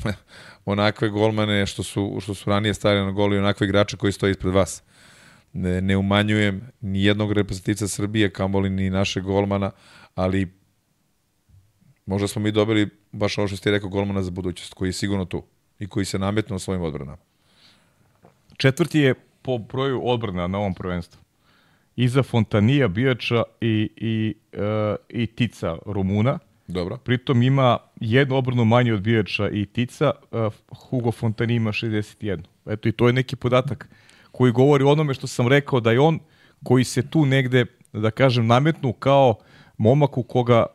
[SPEAKER 2] onakve golmane što su, što su ranije stavili na gol i onakve igrače koji stoje ispred vas ne, ne umanjujem ni jednog reprezentativca Srbije, kamoli ni naše golmana, ali možda smo mi dobili baš ovo što ste rekao golmana za budućnost, koji je sigurno tu i koji se nametnuo svojim odbranama.
[SPEAKER 1] Četvrti je po broju odbrana na ovom prvenstvu. Iza Fontanija, Bijača i, i, uh, i Tica Rumuna.
[SPEAKER 2] Dobro.
[SPEAKER 1] Pritom ima jednu obranu manje od Bijača i Tica, uh, Hugo Fontani ima 61. Eto i to je neki podatak koji govori o onome što sam rekao da je on koji se tu negde, da kažem, nametnu kao momak u koga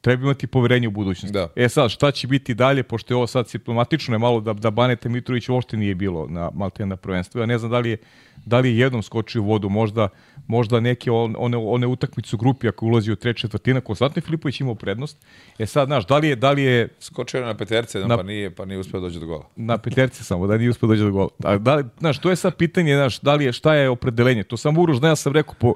[SPEAKER 1] treba imati poverenje u budućnosti.
[SPEAKER 2] Da.
[SPEAKER 1] E sad, šta će biti dalje, pošto je ovo sad simptomatično je malo da, da Banete Mitrović uopšte nije bilo na Maltene na prvenstvu. Ja ne znam da li je, da li je jednom skočio u vodu, možda, možda neke one, one utakmice u grupi ako ulazi u treća četvrtina, konstantno Filipović imao prednost. E sad, znaš, da li je... Da li je
[SPEAKER 2] Skočio je na peterce, na, pa nije, pa nije uspeo da dođe do gola.
[SPEAKER 1] Na peterce samo, da nije uspeo da dođe do gola. A da li, znaš, to je sad pitanje, znaš, da li je, šta je opredelenje? To sam Uroš, da ja sam rekao, po,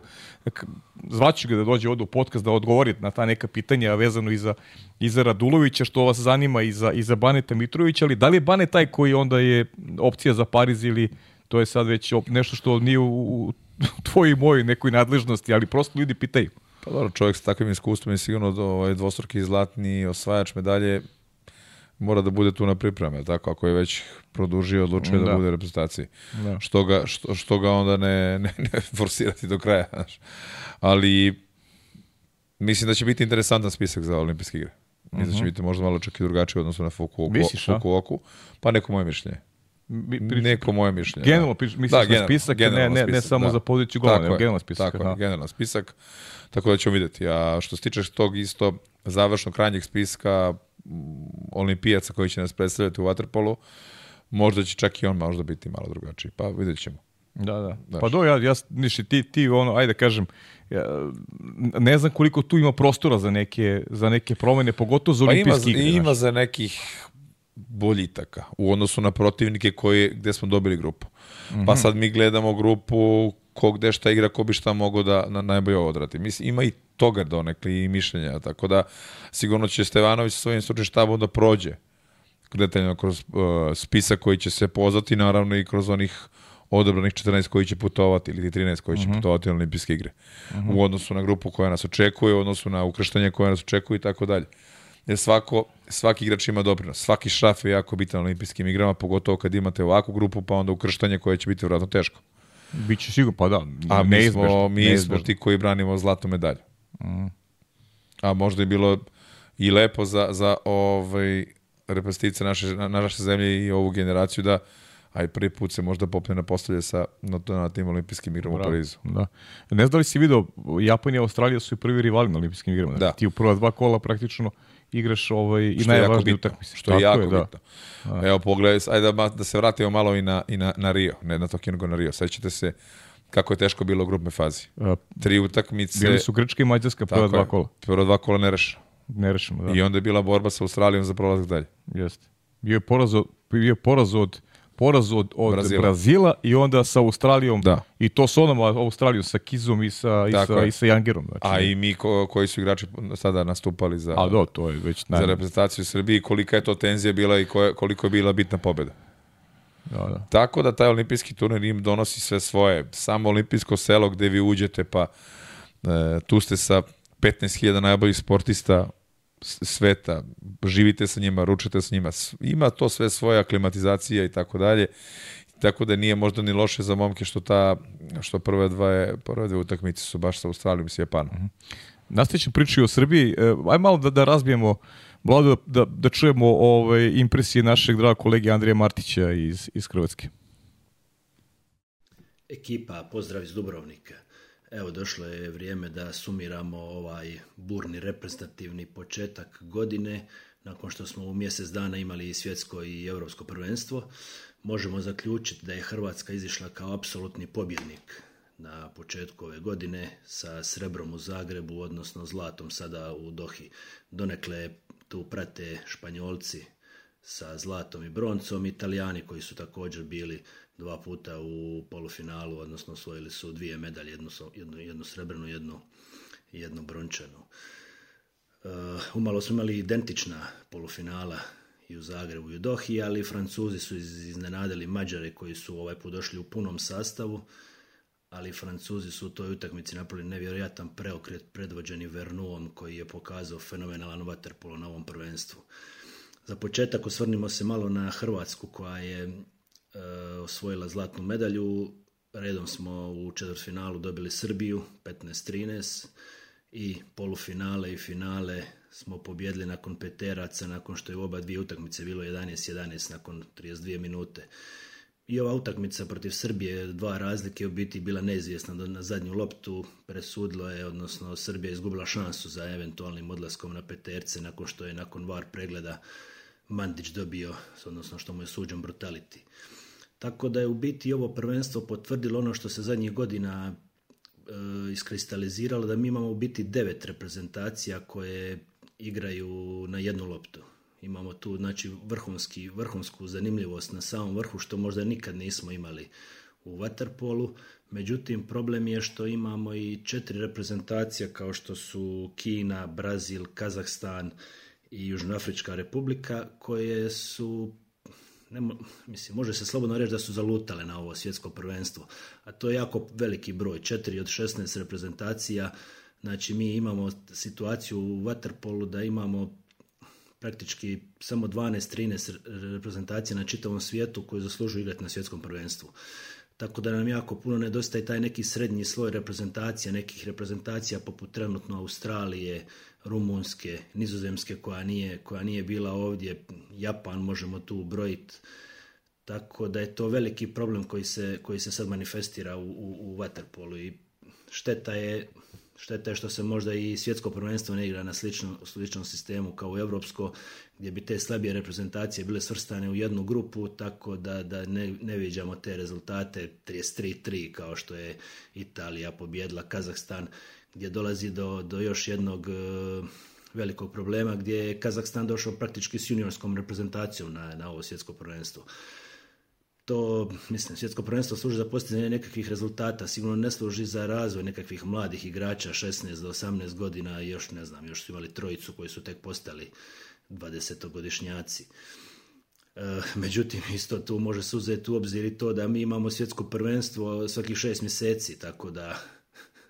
[SPEAKER 1] zvaću ga da dođe ovde u podcast da odgovori na ta neka pitanja vezano i za, i za Radulovića, što vas zanima i za, i za Baneta Mitrovića, ali da li je Bane taj koji onda je opcija za Pariz ili to je sad već nešto što nije u, u tvojoj i mojoj nekoj nadležnosti, ali prosto ljudi pitaju.
[SPEAKER 2] Pa dobro, čovjek sa takvim iskustvom je sigurno do, ovaj, dvostruki zlatni osvajač medalje mora da bude tu na pripreme, tako ako je već produžio, odlučio da, da bude u reprezentaciji. Da. Što, ga, što, što ga onda ne, ne, ne forsirati do kraja. Znaš. Ali mislim da će biti interesantan spisak za olimpijske igre. Mislim uh -huh. da će mhm. biti možda malo čak i drugačije odnosno na Fuku,
[SPEAKER 1] Misliš,
[SPEAKER 2] Fuku pa neko moje mišljenje. Pri, neko moje mišljenje.
[SPEAKER 1] Generalno da. misliš da, general, spisak, ne, ne, spisak, ne samo da. za poziciju gola, nego generalno spisak.
[SPEAKER 2] Tako je, generalno spisak, tako da ćemo videti. A što se tiče tog isto završnog krajnjeg spiska olimpijaca koji će nas predstavljati u Waterpolu, možda će čak i on možda biti malo drugačiji. Pa vidjet ćemo.
[SPEAKER 1] Da, da. Daš. Pa do, ja, ja niši, ti, ti ono, ajde da kažem, ja, ne znam koliko tu ima prostora za neke, za neke promene, pogotovo za olimpijski
[SPEAKER 2] pa ima, igre. Ima za nekih boljitaka u odnosu na protivnike koji, gde smo dobili grupu. Mm -hmm. Pa mhm. sad mi gledamo grupu ko gde šta igra, ko bi šta mogao da na najbolje odrati. Mislim, ima i toga donekli i mišljenja, tako da sigurno će Stevanović sa svojim stručnim štabom da prođe detaljno kroz uh, spisak koji će se pozvati, naravno i kroz onih odabranih 14 koji će putovati ili 13 koji će uh mhm. -huh. putovati na olimpijske igre. Uh -huh. U odnosu na grupu koja nas očekuje, u odnosu na ukrštanje koje nas očekuje i tako dalje. Jer svako, svaki igrač ima doprinos. Svaki šraf je jako bitan na olimpijskim igrama, pogotovo kad imate ovakvu grupu, pa onda ukrštanje koje će biti vratno teško.
[SPEAKER 1] Biće sigurno, pa da.
[SPEAKER 2] A mi smo, mi smo ti koji branimo zlatnu medalju. Mm. A možda je bilo i lepo za, za ovaj, reprezentativce naše, na, naše zemlje i ovu generaciju da aj prvi put se možda popne na postavlje sa na, na tim olimpijskim igrama u Parizu.
[SPEAKER 1] Da. Ne znam da li si video, Japan i Australija su i prvi rivali na olimpijskim igrama. Da. Ti u prva dva kola praktično igraš ovaj, i
[SPEAKER 2] Što je jako bitno. je
[SPEAKER 1] da.
[SPEAKER 2] bitno. Evo, pogledaj, ajde da, da se vratimo malo i na, i na, na Rio, ne na Tokio, nego na Rio. Sećate se kako je teško bilo u grupnoj fazi. Tri utakmice,
[SPEAKER 1] Bili su Grčka i Mađarska prva dva kola.
[SPEAKER 2] Prva dva kola nerešeno.
[SPEAKER 1] Nerešeno, da.
[SPEAKER 2] I onda je bila borba sa Australijom za prolazak dalje.
[SPEAKER 1] Jeste. Bio je poraz od, bio je poraz od poraz od, od
[SPEAKER 2] Brazila.
[SPEAKER 1] Brazila. i onda sa Australijom.
[SPEAKER 2] Da.
[SPEAKER 1] I to s onom Australijom, sa Kizom i sa, i
[SPEAKER 2] Tako
[SPEAKER 1] sa,
[SPEAKER 2] je.
[SPEAKER 1] i sa Jangerom. Znači,
[SPEAKER 2] A i mi ko, koji su igrači sada nastupali za,
[SPEAKER 1] A do, to je već
[SPEAKER 2] za
[SPEAKER 1] naj...
[SPEAKER 2] reprezentaciju Srbije, kolika je to tenzija bila i koja, koliko je bila bitna pobjeda.
[SPEAKER 1] Da, da.
[SPEAKER 2] Tako da taj olimpijski turnir im donosi sve svoje. Samo olimpijsko selo gde vi uđete, pa e, tu ste sa 15.000 najboljih sportista sveta, živite sa njima, ručate sa njima. Ima to sve svoja aklimatizacija i tako dalje. Tako da nije možda ni loše za momke što ta što prve dve prve dve utakmice su baš sa Australijom i s Japanom.
[SPEAKER 1] Nastavit priču o Srbiji. E, aj malo da, da razbijemo, Vlado, da, da, da čujemo ove impresije našeg draga kolege Andrija Martića iz, iz Hrvatske.
[SPEAKER 3] Ekipa, pozdrav iz Dubrovnika. Evo, došlo je vrijeme da sumiramo ovaj burni reprezentativni početak godine. Nakon što smo u mjesec dana imali i svjetsko i europsko prvenstvo, možemo zaključiti da je Hrvatska izišla kao apsolutni pobjednik na početku ove godine sa srebrom u Zagrebu, odnosno zlatom sada u Dohi. Donekle tu prate Španjolci sa zlatom i broncom, Italijani koji su također bili dva puta u polufinalu, odnosno osvojili su dvije medalje, jednu, jednu, jednu srebrnu, jednu, jednu brončanu. Uh, umalo smo imali identična polufinala i u Zagrebu i u Dohi, ali Francuzi su iz- iznenadili Mađare koji su ovaj put došli u punom sastavu, ali Francuzi su u toj utakmici napravili nevjerojatan preokret predvođeni Vernuom koji je pokazao fenomenalan vaterpolo na ovom prvenstvu. Za početak osvrnimo se malo na Hrvatsku koja je osvojila zlatnu medalju. Redom smo u četvrtfinalu dobili Srbiju 15-13 i polufinale i finale smo pobjedili nakon peteraca, nakon što je u oba dvije utakmice bilo 11-11 nakon 32 minute. I ova utakmica protiv Srbije, dva razlike, u biti bila neizvjesna do na zadnju loptu, presudilo je, odnosno Srbija izgubila šansu za eventualnim odlaskom na peterce nakon što je nakon VAR pregleda Mandić dobio, odnosno što mu je suđen brutality. Tako da je u biti ovo prvenstvo potvrdilo ono što se zadnjih godina e, iskristaliziralo, da mi imamo u biti devet reprezentacija koje igraju na jednu loptu. Imamo tu znači vrhunski, vrhunsku zanimljivost na samom vrhu što možda nikad nismo imali u waterpolu. Međutim, problem je što imamo i četiri reprezentacija kao što su Kina, Brazil, Kazahstan i Južnoafrička republika koje su ne, mislim, može se slobodno reći da su zalutale na ovo svjetsko prvenstvo, a to je jako veliki broj, 4 od 16 reprezentacija, znači mi imamo situaciju u Waterpolu da imamo praktički samo 12-13 re- reprezentacija na čitavom svijetu koji zaslužuju igrati na svjetskom prvenstvu. Tako da nam jako puno nedostaje taj neki srednji sloj reprezentacija, nekih reprezentacija poput trenutno Australije, Rumunjske, Nizozemske koja nije, koja nije bila ovdje, Japan možemo tu brojiti. Tako da je to veliki problem koji se, koji se sad manifestira u, u, u Waterpolu i šteta je Šteta je što se možda i svjetsko prvenstvo ne igra na sličnom, sličnom sistemu kao evropsko, gdje bi te slabije reprezentacije bile svrstane u jednu grupu, tako da, da ne, ne viđamo te rezultate. 33-3 kao što je Italija pobjedila Kazahstan, gdje dolazi do, do još jednog e, velikog problema, gdje je Kazahstan došao praktički s juniorskom reprezentacijom na, na ovo svjetsko prvenstvo to, mislim, svjetsko prvenstvo služi za postizanje nekakvih rezultata, sigurno ne služi za razvoj nekakvih mladih igrača 16 do 18 godina, još ne znam, još su imali trojicu koji su tek postali 20-godišnjaci. E, međutim, isto tu može se uzeti u obzir i to da mi imamo svjetsko prvenstvo svakih šest mjeseci, tako da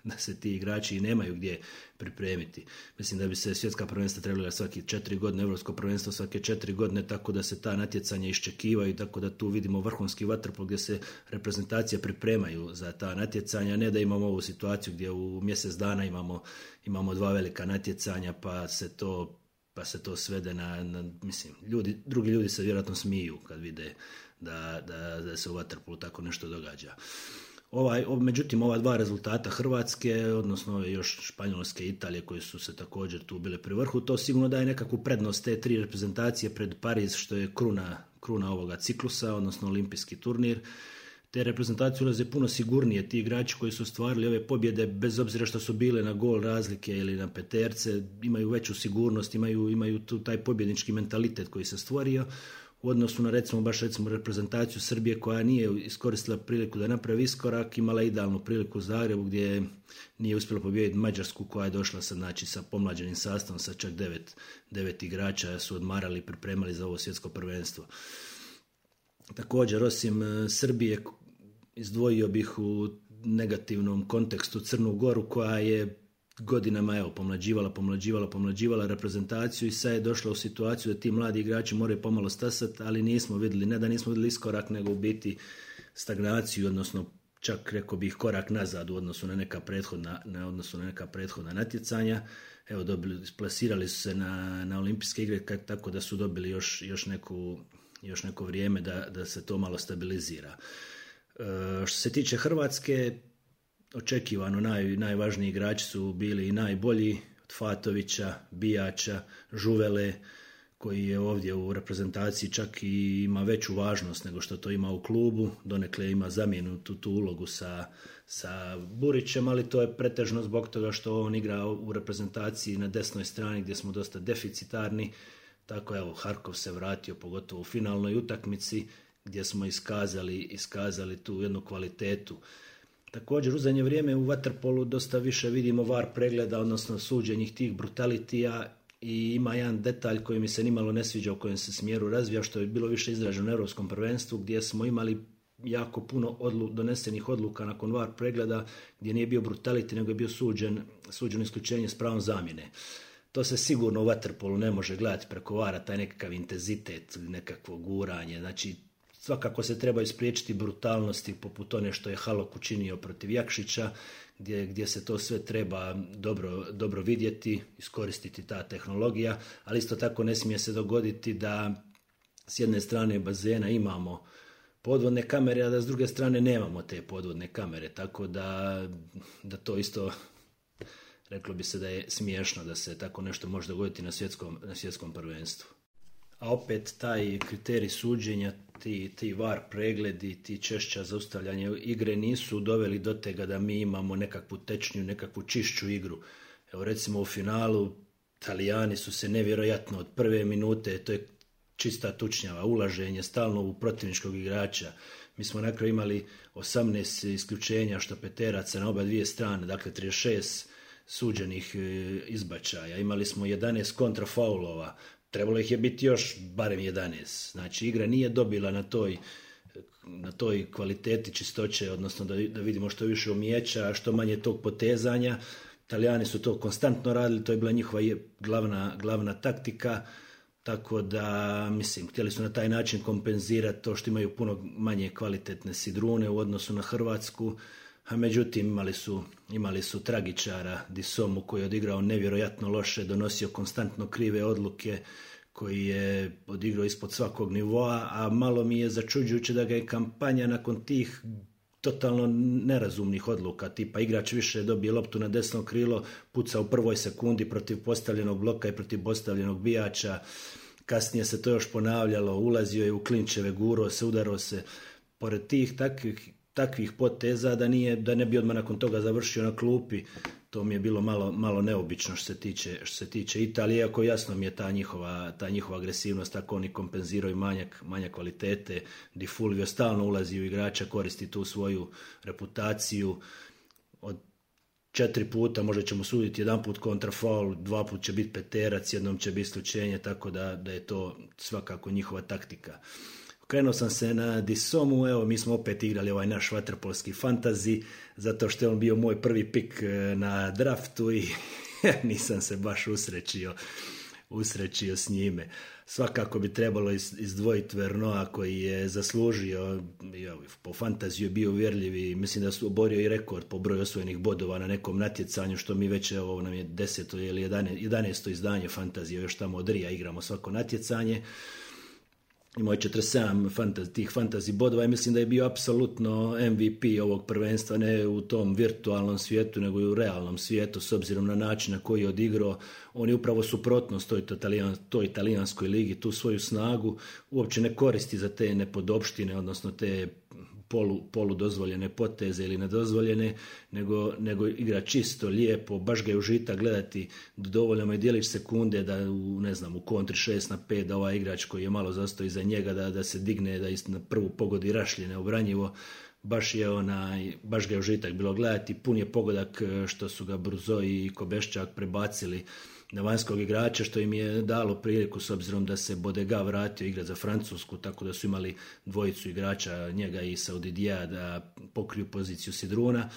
[SPEAKER 3] da se ti igrači nemaju gdje pripremiti. Mislim da bi se svjetska prvenstva trebala svaki četiri godine, evropsko prvenstvo svake četiri godine, tako da se ta natjecanja iščekivaju, tako da tu vidimo vrhunski vaterpol gdje se reprezentacije pripremaju za ta natjecanja, ne da imamo ovu situaciju gdje u mjesec dana imamo, imamo dva velika natjecanja, pa se to pa se to svede na, na mislim, ljudi, drugi ljudi se vjerojatno smiju kad vide da, da, da se u vaterpolu tako nešto događa. Ovaj, međutim, ova dva rezultata Hrvatske, odnosno još Španjolske i Italije koje su se također tu bile pri vrhu, to sigurno daje nekakvu prednost te tri reprezentacije pred Pariz, što je kruna, kruna ovoga ciklusa, odnosno olimpijski turnir. Te reprezentacije ulaze puno sigurnije, ti igrači koji su stvarili ove pobjede, bez obzira što su bile na gol razlike ili na peterce, imaju veću sigurnost, imaju, imaju tu taj pobjednički mentalitet koji se stvorio u odnosu na recimo baš recimo reprezentaciju Srbije koja nije iskoristila priliku da napravi iskorak, imala idealnu priliku u Zagrebu gdje nije uspjela pobijediti Mađarsku koja je došla sa, znači, sa pomlađenim sastavom sa čak devet, devet igrača su odmarali i pripremali za ovo svjetsko prvenstvo. Također, osim e, Srbije, izdvojio bih u negativnom kontekstu Crnu Goru koja je godinama evo, pomlađivala, pomlađivala, pomlađivala reprezentaciju i sad je došla u situaciju da ti mladi igrači moraju pomalo stasati, ali nismo vidjeli, ne da nismo vidjeli iskorak, nego u biti stagnaciju, odnosno čak rekao bih korak nazad u odnosu na neka prethodna, na odnosu na neka prethodna natjecanja. Evo, dobili, plasirali su se na, na olimpijske igre tako da su dobili još, još, neku, još neko vrijeme da, da se to malo stabilizira. E, što se tiče Hrvatske, očekivano naj, najvažniji igrači su bili i najbolji od Fatovića, Bijača, Žuvele, koji je ovdje u reprezentaciji čak i ima veću važnost nego što to ima u klubu, donekle ima zamjenu tu, tu ulogu sa, sa Burićem, ali to je pretežno zbog toga što on igra u reprezentaciji na desnoj strani gdje smo dosta deficitarni, tako evo Harkov se vratio pogotovo u finalnoj utakmici gdje smo iskazali, iskazali tu jednu kvalitetu Također u zadnje vrijeme u Waterpolu dosta više vidimo var pregleda, odnosno suđenjih tih brutalitija i ima jedan detalj koji mi se nimalo ne sviđa u kojem se smjeru razvija, što je bilo više izraženo u Europskom prvenstvu, gdje smo imali jako puno odlu, donesenih odluka nakon var pregleda, gdje nije bio brutality, nego je bio suđen, suđen isključenje s pravom zamjene. To se sigurno u Waterpolu ne može gledati preko vara, taj nekakav intenzitet, nekakvo guranje, znači Svakako se treba ispriječiti brutalnosti poput one što je Halok učinio protiv Jakšića, gdje, gdje se to sve treba dobro, dobro vidjeti, iskoristiti ta tehnologija, ali isto tako ne smije se dogoditi da s jedne strane bazena imamo podvodne kamere, a da s druge strane nemamo te podvodne kamere, tako da, da to isto reklo bi se da je smiješno da se tako nešto može dogoditi na svjetskom, na svjetskom prvenstvu a opet taj kriterij suđenja, ti, ti var pregledi, ti češća zaustavljanje igre nisu doveli do tega da mi imamo nekakvu tečnju, nekakvu čišću igru. Evo recimo u finalu Italijani su se nevjerojatno od prve minute, to je čista tučnjava, ulaženje stalno u protivničkog igrača. Mi smo na kraju imali 18 isključenja štopeteraca na oba dvije strane, dakle 36 suđenih e, izbačaja. Imali smo 11 kontrafaulova, trebalo ih je biti još barem 11. Znači igra nije dobila na toj na toj kvaliteti čistoće, odnosno da, da vidimo što više umijeća, što manje tog potezanja. Italijani su to konstantno radili, to je bila njihova glavna, glavna taktika, tako da, mislim, htjeli su na taj način kompenzirati to što imaju puno manje kvalitetne sidrune u odnosu na Hrvatsku, a međutim imali su, imali su tragičara Disomu koji je odigrao nevjerojatno loše, donosio konstantno krive odluke, koji je odigrao ispod svakog nivoa, a malo mi je začuđujuće da ga je kampanja nakon tih totalno nerazumnih odluka, tipa igrač više dobije loptu na desno krilo, puca u prvoj sekundi protiv postavljenog bloka i protiv postavljenog bijača, kasnije se to još ponavljalo, ulazio je u klinčeve, guro se, udaro se, pored tih takvih takvih poteza da nije da ne bi odmah nakon toga završio na klupi. To mi je bilo malo, malo neobično što se tiče što se tiče Italije ako jasno mi je ta njihova ta njihova agresivnost tako oni kompenziraju manjak manjak kvalitete. Di Fulvio stalno ulazi u igrača koristi tu svoju reputaciju. Od četiri puta možda ćemo suditi jedan put kontrafaul, dva put će biti peterac, jednom će biti isključenje, tako da, da je to svakako njihova taktika. Krenuo sam se na Disomu, evo mi smo opet igrali ovaj naš vaterpolski fantazi, zato što je on bio moj prvi pik e, na draftu i nisam se baš usrećio usrećio s njime. Svakako bi trebalo izdvojiti Vernoa koji je zaslužio, po fantaziju je bio uvjerljiv i mislim da su oborio i rekord po broju osvojenih bodova na nekom natjecanju, što mi već, evo nam je deseto ili jedanesto izdanje fantazije, još tamo od Rija igramo svako natjecanje imao je 47 fantaz, tih fantasy bodova i mislim da je bio apsolutno MVP ovog prvenstva, ne u tom virtualnom svijetu, nego i u realnom svijetu, s obzirom na način na koji je odigrao. On je upravo suprotnost toj, talijan, toj italijanskoj ligi, tu svoju snagu uopće ne koristi za te nepodopštine, odnosno te polu, polu dozvoljene poteze ili nedozvoljene, nego, nego igra čisto, lijepo, baš ga je užita gledati, dovoljno mu je dijelić sekunde da u, ne znam, u kontri 6 na 5 da ovaj igrač koji je malo zastao iza njega da, da se digne, da na prvu pogodi rašljene obranjivo, baš je onaj, baš ga je užitak bilo gledati, pun je pogodak e, što su ga Bruzo i Kobeščak prebacili na vanjskog igrača što im je dalo priliku s obzirom da se Bodega vratio igrati za Francusku, tako da su imali dvojicu igrača, njega i Saudidija da pokriju poziciju Sidruna.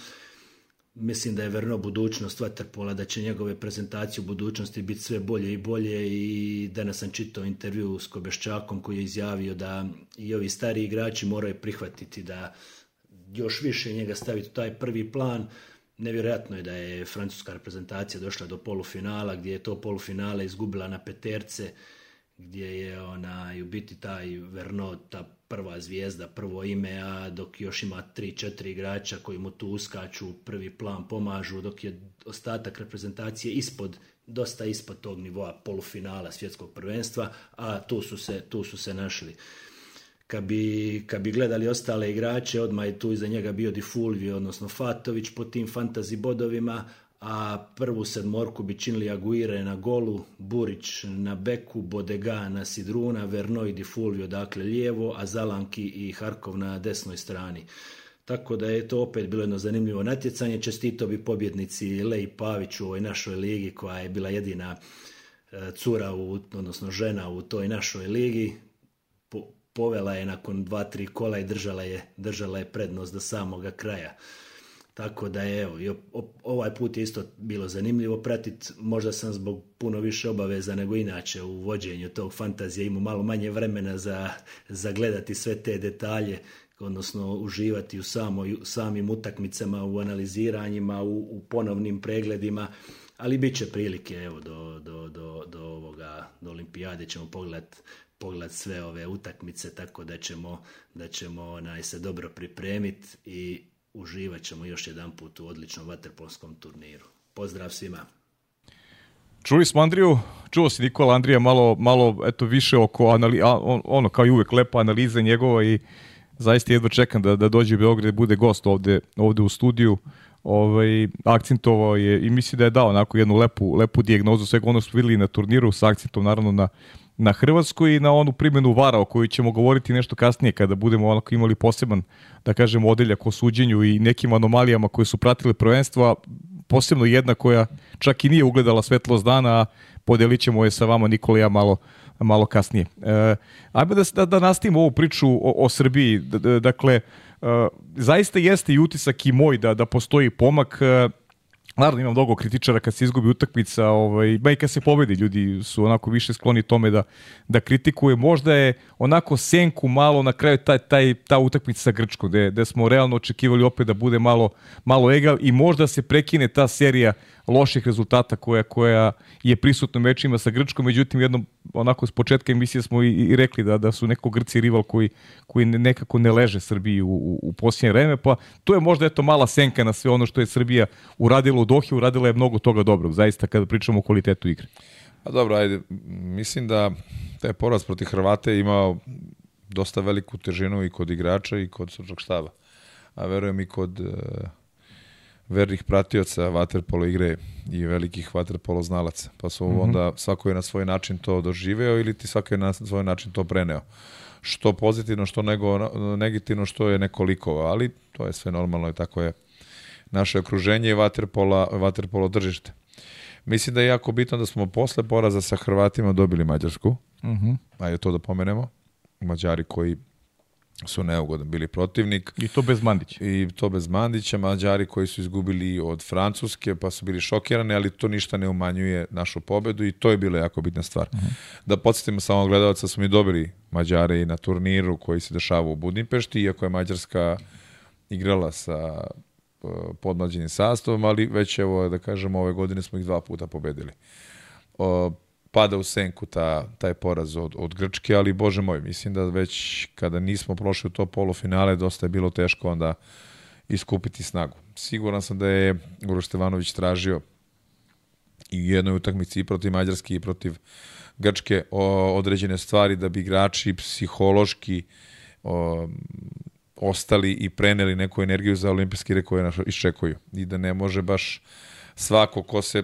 [SPEAKER 3] Mislim da je verno budućnost Waterpola, da će njegove prezentacije u budućnosti biti sve bolje i bolje i danas sam čitao intervju s Kobeščakom koji je izjavio da i ovi stari igrači moraju prihvatiti da još više njega staviti u taj prvi plan, Nevjerojatno je da je francuska reprezentacija došla do polufinala, gdje je to polufinale izgubila na peterce, gdje je ona u biti taj Verno, ta prva zvijezda, prvo ime, a dok još ima 3-4 igrača koji mu tu uskaču, prvi plan pomažu, dok je ostatak reprezentacije ispod, dosta ispod tog nivoa polufinala svjetskog prvenstva, a tu su se, tu su se našli kad bi, kad bi gledali ostale igrače, odmah je tu iza njega bio Di Fulvio, odnosno Fatović po tim fantazi bodovima, a prvu sedmorku bi činili Aguire na golu, Burić na beku, Bodega na Sidruna, Verno i Di Fulvio dakle lijevo, a Zalanki i Harkov na desnoj strani. Tako da je to opet bilo jedno zanimljivo natjecanje. Čestito bi pobjednici Lej Pavić u ovoj našoj ligi koja je bila jedina e, cura, u, odnosno žena u toj našoj ligi povela je nakon dva, tri kola i držala je, držala je prednost do samoga kraja. Tako da je, evo, ovaj put je isto bilo zanimljivo pratiti, možda sam zbog puno više obaveza nego inače u vođenju tog fantazije imao malo manje vremena za, za gledati sve te detalje, odnosno uživati u samo, samim utakmicama, u analiziranjima, u, u ponovnim pregledima, ali bit će prilike evo, do, do, do, do, ovoga, do olimpijade ćemo pogledati pogled sve ove utakmice, tako da ćemo, da ćemo onaj, se dobro pripremiti i uživat ćemo još jedan put u odličnom vaterpolskom turniru. Pozdrav svima!
[SPEAKER 1] Čuli smo Andriju, čuo si Nikola Andrija malo, malo eto, više oko anali, on, ono kao i uvek lepa analiza njegova i zaista jedva čekam da, da dođe u Beograd bude gost ovde, ovde u studiju ovaj, akcentovao je i misli da je dao onako jednu lepu, lepu dijagnozu svega ono što videli na turniru sa akcentom naravno na na Hrvatsku i na onu primjenu VARA o kojoj ćemo govoriti nešto kasnije kada budemo onako imali poseban, da kažemo, odeljak o suđenju i nekim anomalijama koje su pratile prvenstvo, posebno jedna koja čak i nije ugledala svetlost dana, a podelit ćemo je sa vama Nikola ja malo, malo kasnije. E, ajmo da, da, da nastavimo ovu priču o, o Srbiji. D, d, dakle, e, zaista jeste i utisak i moj da, da postoji pomak. E, Naravno imam mnogo kritičara kad se izgubi utakmica, ovaj, ba i kad se pobedi, ljudi su onako više skloni tome da, da kritikuje. Možda je onako senku malo na kraju taj, taj, ta utakmica sa Grčkom, gde, gde smo realno očekivali opet da bude malo, malo egal i možda se prekine ta serija loših rezultata koja, koja je prisutna mečima sa Grčkom, međutim jednom onako s početka emisije smo i, i rekli da, da su neko Grci rival koji, koji nekako ne leže Srbiji u, u, u posljednje vreme, pa to je možda eto mala senka na sve ono što je Srbija uradila u Dohi, uradila je mnogo toga dobrog, zaista kada pričamo o kvalitetu igre.
[SPEAKER 2] Pa dobro, ajde, mislim da taj poraz protiv Hrvate imao dosta veliku težinu i kod igrača i kod stručnog štaba. A verujem i kod uh, vernih pratioca vaterpolo igre i velikih vaterpolo znalaca. Pa su mm -hmm. onda svako je na svoj način to doživeo ili ti svako je na svoj način to preneo. Što pozitivno, što nego, negativno, što je nekoliko, ali to je sve normalno i tako je naše okruženje i vaterpola, vaterpolo držište. Mislim da je jako bitno da smo posle poraza sa Hrvatima dobili Mađarsku. Mm -hmm. Ajde to da pomenemo. Mađari koji su neugodan bili protivnik.
[SPEAKER 1] I to bez Mandića.
[SPEAKER 2] I to bez Mandića. Mađari koji su izgubili od Francuske, pa su bili šokirani, ali to ništa ne umanjuje našu pobedu i to je bila jako bitna stvar. Uh mhm. -huh. Da podsjetimo samo gledalca, smo mi dobili Mađare i na turniru koji se dešava u Budimpešti, iako je Mađarska igrala sa e, podmlađenim sastavom, ali već evo da kažemo ove godine smo ih dva puta pobedili. O, pada u senku ta, taj poraz od, od Grčke, ali bože moj, mislim da već kada nismo prošli u to polufinale, dosta je bilo teško onda iskupiti snagu. Siguran sam da je Uroš Stevanović tražio i u jednoj utakmici i protiv Mađarske i protiv Grčke o, određene stvari da bi igrači psihološki o, ostali i preneli neku energiju za olimpijske igre koje nas iščekuju i da ne može baš svako ko se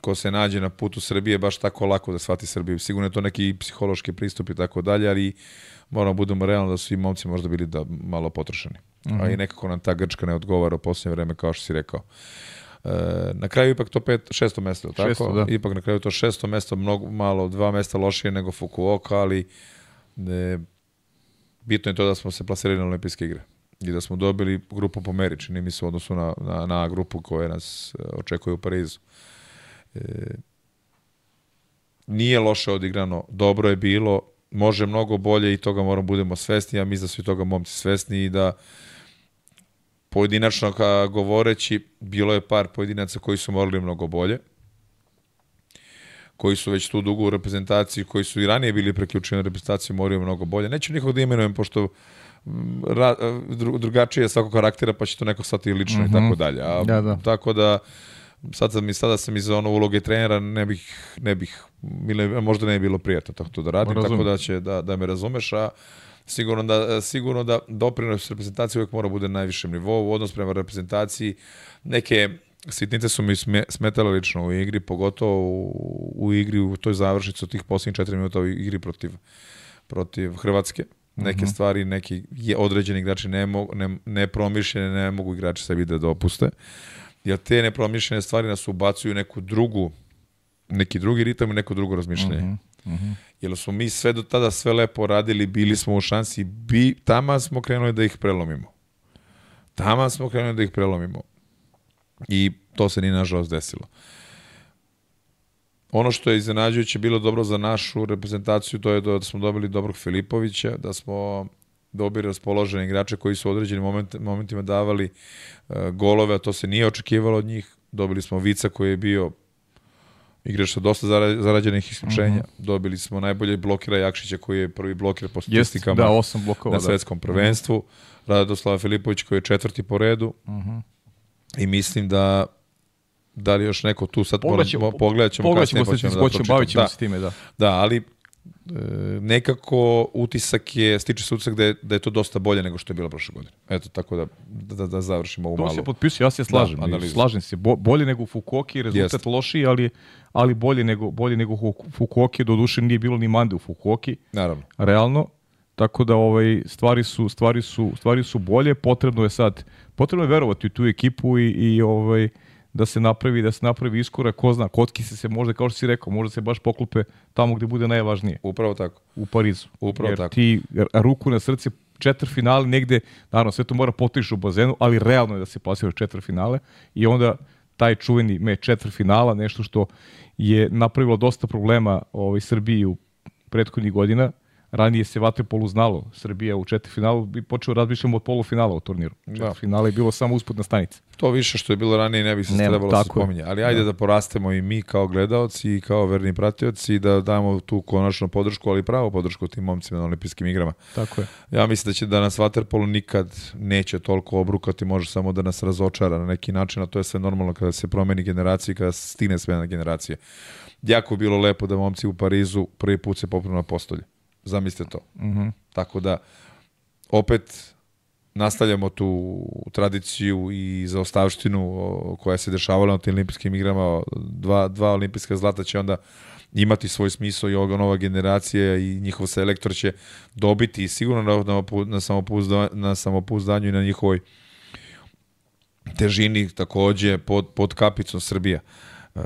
[SPEAKER 2] ko se nađe na putu Srbije baš tako lako da shvati Srbiju. Sigurno je to neki psihološki pristup i tako dalje, ali moramo budemo realno da su i momci možda bili da malo potrošeni. Mm -hmm. A i nekako nam ta Grčka ne odgovara u posljednje vreme, kao što si rekao. E, na kraju ipak to pet, šesto mesto, tako? Šesto, da. Ipak na kraju to šesto mesto, mnogo, malo, dva mesta lošije nego Fukuoka, ali ne, bitno je to da smo se plasirali na olimpijske igre i da smo dobili grupu po meri, čini mi se u odnosu na, na, na grupu koja nas e, očekuje u Parizu. E, nije loše odigrano, dobro je bilo, može mnogo bolje i toga moramo budemo svesni, ja mislim da su i toga momci svesni i da pojedinačno ka govoreći, bilo je par pojedinaca koji su morali mnogo bolje, koji su već tu dugo u reprezentaciji, koji su i ranije bili preključeni u reprezentaciju, moraju mnogo bolje. Neću nikog da imenujem, pošto ra, drugačije je svakog karaktera, pa će to neko shvatiti lično mm -hmm. i tako mhm. dalje. A, da, da. Tako da, sad sam, sada sam iz ono uloge trenera, ne bih, ne bih možda ne bi bilo prijatno tako to da radim, Razum. tako da će da, da me razumeš, a sigurno da, sigurno da doprinos reprezentacije uvijek mora bude na najvišem nivou, odnos prema reprezentaciji, neke sitnice su mi smetale lično u igri, pogotovo u, u igri u toj završnici od tih posljednjih četiri minuta u igri protiv, protiv Hrvatske. Neke mm -hmm. stvari, neki je određeni igrači ne, mogu, ne, ne promišljene, ne mogu igrači sebi da dopuste. Uh, jer te nepromišljene stvari nas ubacuju neku drugu, neki drugi ritam i neko drugo razmišljanje. Mm -hmm. Mm -hmm. Jer smo mi sve do tada sve lepo radili, bili smo u šansi, bi, tamo smo krenuli da ih prelomimo. Tamo smo krenuli da ih prelomimo. I to se ni nažalost desilo. Ono što je iznenađujuće bilo dobro za našu reprezentaciju, to je da smo dobili dobrog Filipovića, da smo dobri raspoloženi igrače koji su u određenim moment, momentima davali uh, golove, a to se nije očekivalo od njih. Dobili smo Vica koji je bio igrač sa dosta zarađenih isključenja. Mm -hmm. Dobili smo najbolje blokira Jakšića koji je prvi blokir po statistikama
[SPEAKER 1] da, osam blokova,
[SPEAKER 2] na da. svetskom da. prvenstvu. Mm -hmm. Radoslava Filipović koji je četvrti po redu. Mm -hmm. I mislim da da li još neko tu sad pogledat ćemo, pogledat ćemo,
[SPEAKER 1] pogledat ćemo, kasnije, pa ćemo, da, ćemo da, se time, da.
[SPEAKER 2] Da, ali E, nekako utisak je, stiče se utisak da je, da je to dosta bolje nego što je bilo prošle godine. Eto, tako da, da, da završimo ovu to malu.
[SPEAKER 1] To se potpisuje, ja se slažem. Da, slažem se. Bo, bolje nego Fukuoki, rezultat Jest. lošiji, ali, ali bolje nego, bolje nego Fukuoki. Do duše nije bilo ni mande u Fukuoki.
[SPEAKER 2] Naravno.
[SPEAKER 1] Realno. Tako da ovaj stvari su stvari su stvari su bolje, potrebno je sad potrebno je verovati u tu ekipu i i ovaj da se napravi da se napravi iskorak, ko zna, kotki se se možda kao što si rekao, možda se baš poklope tamo gde bude najvažnije.
[SPEAKER 2] Upravo tako.
[SPEAKER 1] U Parizu.
[SPEAKER 2] Upravo
[SPEAKER 1] Jer
[SPEAKER 2] tako.
[SPEAKER 1] ti ruku na srce četir finale negde, naravno sve to mora potići u bazenu, ali realno je da se plasira četir finale i onda taj čuveni meč četir finala, nešto što je napravilo dosta problema ovaj Srbiji u prethodnih godina, ranije se vaterpolu znalo, Srbija u četvrtfinalu bi počeo razmišljamo od polufinala u turniru. Da. Finale je bilo samo usputna stanica.
[SPEAKER 2] To više što je bilo ranije ne bi se Nema, trebalo da se spominje. Ali ajde da. da porastemo i mi kao gledaoci i kao verni pratioci da damo tu konačnu podršku, ali pravo podršku tim momcima na olimpijskim igrama.
[SPEAKER 1] Tako je.
[SPEAKER 2] Ja mislim da će da nas vaterpolo nikad neće toliko obrukati, može samo da nas razočara na neki način, a to je sve normalno kada se promeni generacija i kada stigne sve na generacije. Jako bilo lepo da momci u Parizu prvi put se popnu na postolje. Zamislite to. Mm -hmm. Tako da, opet, nastavljamo tu tradiciju i zaostavštinu koja se dešavala na tim olimpijskim igrama. Dva, dva olimpijska zlata će onda imati svoj smisao i ova nova generacija i njihov selektor će dobiti sigurno na, na, samopouzdanju, na samopouzdanju i na njihovoj težini takođe pod, pod kapicom Srbija. Uh,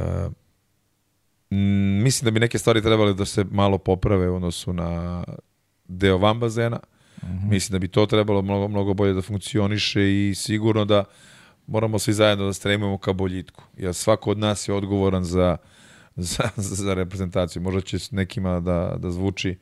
[SPEAKER 2] Mm, mislim da bi neke stvari trebale da se malo poprave u odnosu na deo van bazena. Mm -hmm. Mislim da bi to trebalo mnogo, mnogo bolje da funkcioniše i sigurno da moramo svi zajedno da stremimo ka boljitku. Jer svako od nas je odgovoran za, za, za reprezentaciju. Možda će nekima da, da zvuči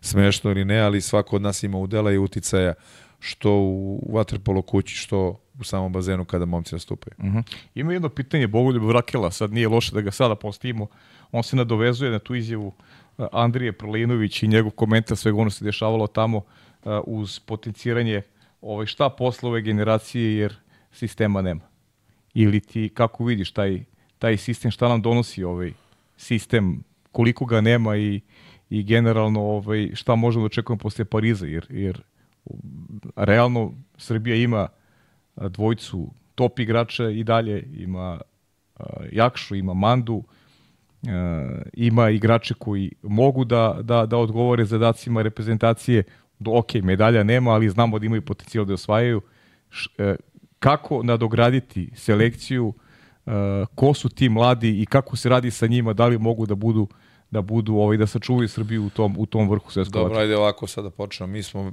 [SPEAKER 2] smešno ili ne, ali svako od nas ima udela i uticaja što u vaterpolo kući, što u samom bazenu kada momci nastupaju.
[SPEAKER 1] Mm -hmm. Ima jedno pitanje Bogoljub Vrakela, sad nije loše da ga sada postavimo on se nadovezuje na tu izjavu uh, Andrije Prlinović i njegov komentar svega ono se dešavalo tamo uh, uz potenciranje ovaj, šta posle ove generacije jer sistema nema. Ili ti kako vidiš taj, taj sistem, šta nam donosi ovaj sistem, koliko ga nema i, i generalno ovaj, šta možemo da očekujemo posle Pariza, jer, jer realno Srbija ima dvojcu top igrača i dalje, ima Jakšu, ima Mandu, ima igrače koji mogu da, da, da odgovore zadacima reprezentacije, do, ok, medalja nema, ali znamo da imaju potencijal da osvajaju. E, kako nadograditi selekciju, ko su ti mladi i kako se radi sa njima, da li mogu da budu da budu ovaj da sačuvaju Srbiju u tom u tom vrhu svetskog.
[SPEAKER 2] Dobro, ajde ovako sada počnemo. Mi smo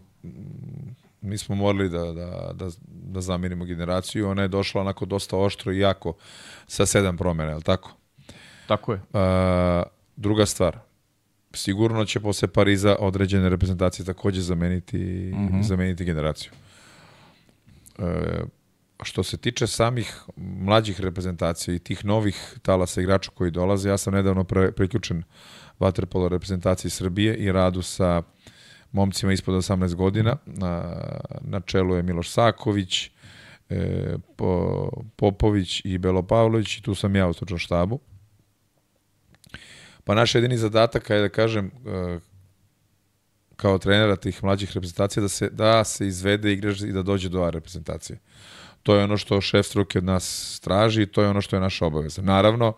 [SPEAKER 2] mi smo morali da, da, da, da zamenimo generaciju. Ona je došla onako dosta oštro i jako sa sedam promjena, je li tako?
[SPEAKER 1] Tako je.
[SPEAKER 2] Uh, druga stvar, sigurno će posle Pariza određene reprezentacije takođe zameniti, mm -hmm. zameniti generaciju. Uh, što se tiče samih mlađih reprezentacija i tih novih talasa igrača koji dolaze, ja sam nedavno pre, preključen vaterpolo reprezentaciji Srbije i radu sa momcima ispod 18 godina. Na, na čelu je Miloš Saković, e, po, Popović i Belo Pavlović i tu sam ja u stručnom štabu. Pa naš jedini zadatak je da kažem e, kao trenera tih mlađih reprezentacija da se, da se izvede igrač i da dođe do A reprezentacije. To je ono što šef struke od nas traži i to je ono što je naša obaveza. Naravno,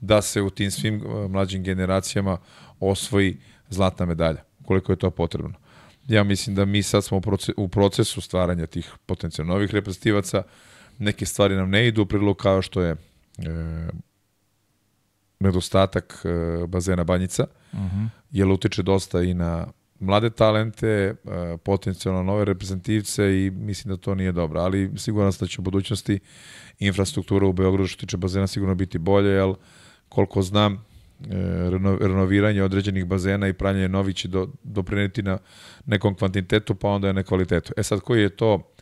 [SPEAKER 2] da se u tim svim e, mlađim generacijama osvoji zlatna medalja, koliko je to potrebno. Ja mislim da mi sad smo u procesu stvaranja tih potencijalno novih reprezentativaca, neke stvari nam ne idu u prilog kao što je e, nedostatak e, bazena Banjica, uh mhm. -huh. jer utiče dosta i na mlade talente, e, potencijalno nove reprezentativce i mislim da to nije dobro, ali siguran sam da će u budućnosti infrastruktura u Beogradu što tiče bazena sigurno biti bolje, jer koliko znam, e, renoviranje određenih bazena i pravljanje novih će do, doprineti na nekom kvantitetu, pa onda je na kvalitetu. E sad, koji je to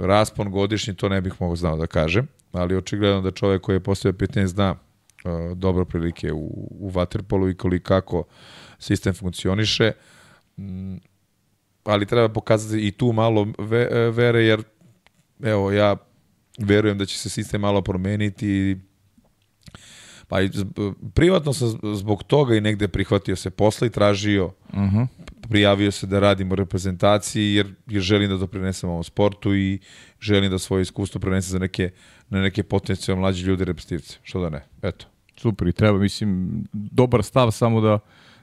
[SPEAKER 2] raspon godišnji, to ne bih mogao znao da kažem, ali očigledno da čovek koji je postavio 15 zna dobro prilike u, u Waterpolu i koliko kako sistem funkcioniše. Mm, ali treba pokazati i tu malo ve, vere, jer evo, ja verujem da će se sistem malo promeniti Pa i privatno sam zbog toga i negde prihvatio se posla i tražio, uh mhm. -huh. prijavio se da radim u reprezentaciji jer, jer želim da doprinesem ovom sportu i želim da svoje iskustvo prenesem za neke, na neke potencijalno mlađe ljude reprezentativce. Što da ne? Eto.
[SPEAKER 1] Super i treba, mislim, dobar stav samo da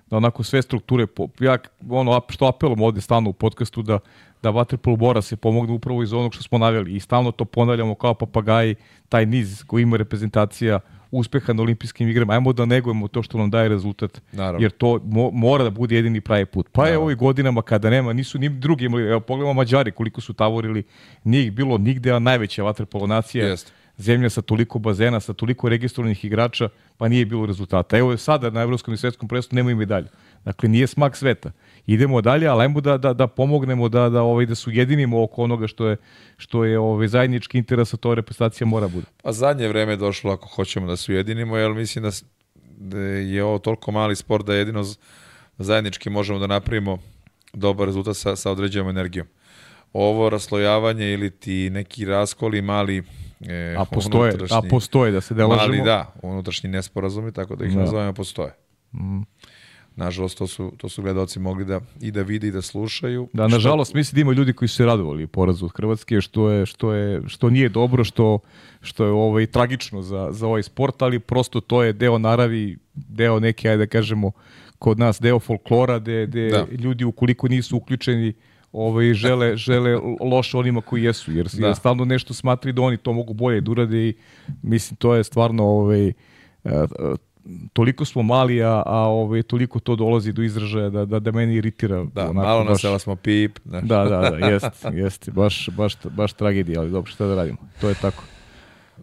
[SPEAKER 1] da onako sve strukture, ja ono što apelom ovde stalno u podcastu da, da Vatripol Bora se pomogne upravo iz onog što smo navjeli i stalno to ponavljamo kao papagaji, taj niz koji ima reprezentacija uspeha na olimpijskim igrama, ajmo da negujemo to što nam daje rezultat, Naravno. jer to mo, mora da bude jedini pravi put. Pa je ovih godinama kada nema, nisu ni drugi imali, evo pogledamo Mađari koliko su tavorili, nije ih bilo nigde, a najveća vaterpolo nacija. Jeste zemlja sa toliko bazena, sa toliko registrovanih igrača, pa nije bilo rezultata. Evo sada na evropskom i svetskom prvenstvu nemaju medalju. Dakle, nije smak sveta. Idemo dalje, ali ajmo da, da, da pomognemo da, da, ovaj, da su jedinimo oko onoga što je, što je ovaj, zajednički interes, a to reprezentacija mora bude.
[SPEAKER 2] Pa zadnje vreme je došlo ako hoćemo da se ujedinimo, jer mislim da, da je ovo toliko mali sport da jedino zajednički možemo da napravimo dobar rezultat sa, sa određenom energijom. Ovo raslojavanje ili ti neki raskoli mali
[SPEAKER 1] E, a postoje, a postoje da se delažemo.
[SPEAKER 2] Mali da, unutrašnji nesporazumi, tako da ih da. nazovemo postoje. Mm. Nažalost, to su, to su gledoci mogli da i da vide i da slušaju.
[SPEAKER 1] Da, što... nažalost, mislim da ima ljudi koji su se radovali porazu od Hrvatske, što, je, što, je, što nije dobro, što, što je ovaj, tragično za, za ovaj sport, ali prosto to je deo naravi, deo neke, ajde da kažemo, kod nas, deo folklora, gde, gde da. ljudi ukoliko nisu uključeni ovaj, žele, žele loše onima koji jesu, jer, da. jer stalno nešto smatri da oni to mogu bolje da urade i mislim to je stvarno ovaj, uh, toliko smo mali, a, a ovaj, toliko to dolazi do izražaja da, da, da meni iritira.
[SPEAKER 2] Da, onako, malo baš, nasela smo pip.
[SPEAKER 1] Znaš. Da, da, da, jest, jest, baš, baš, baš tragedija, ali dobro, šta da radimo, to je tako.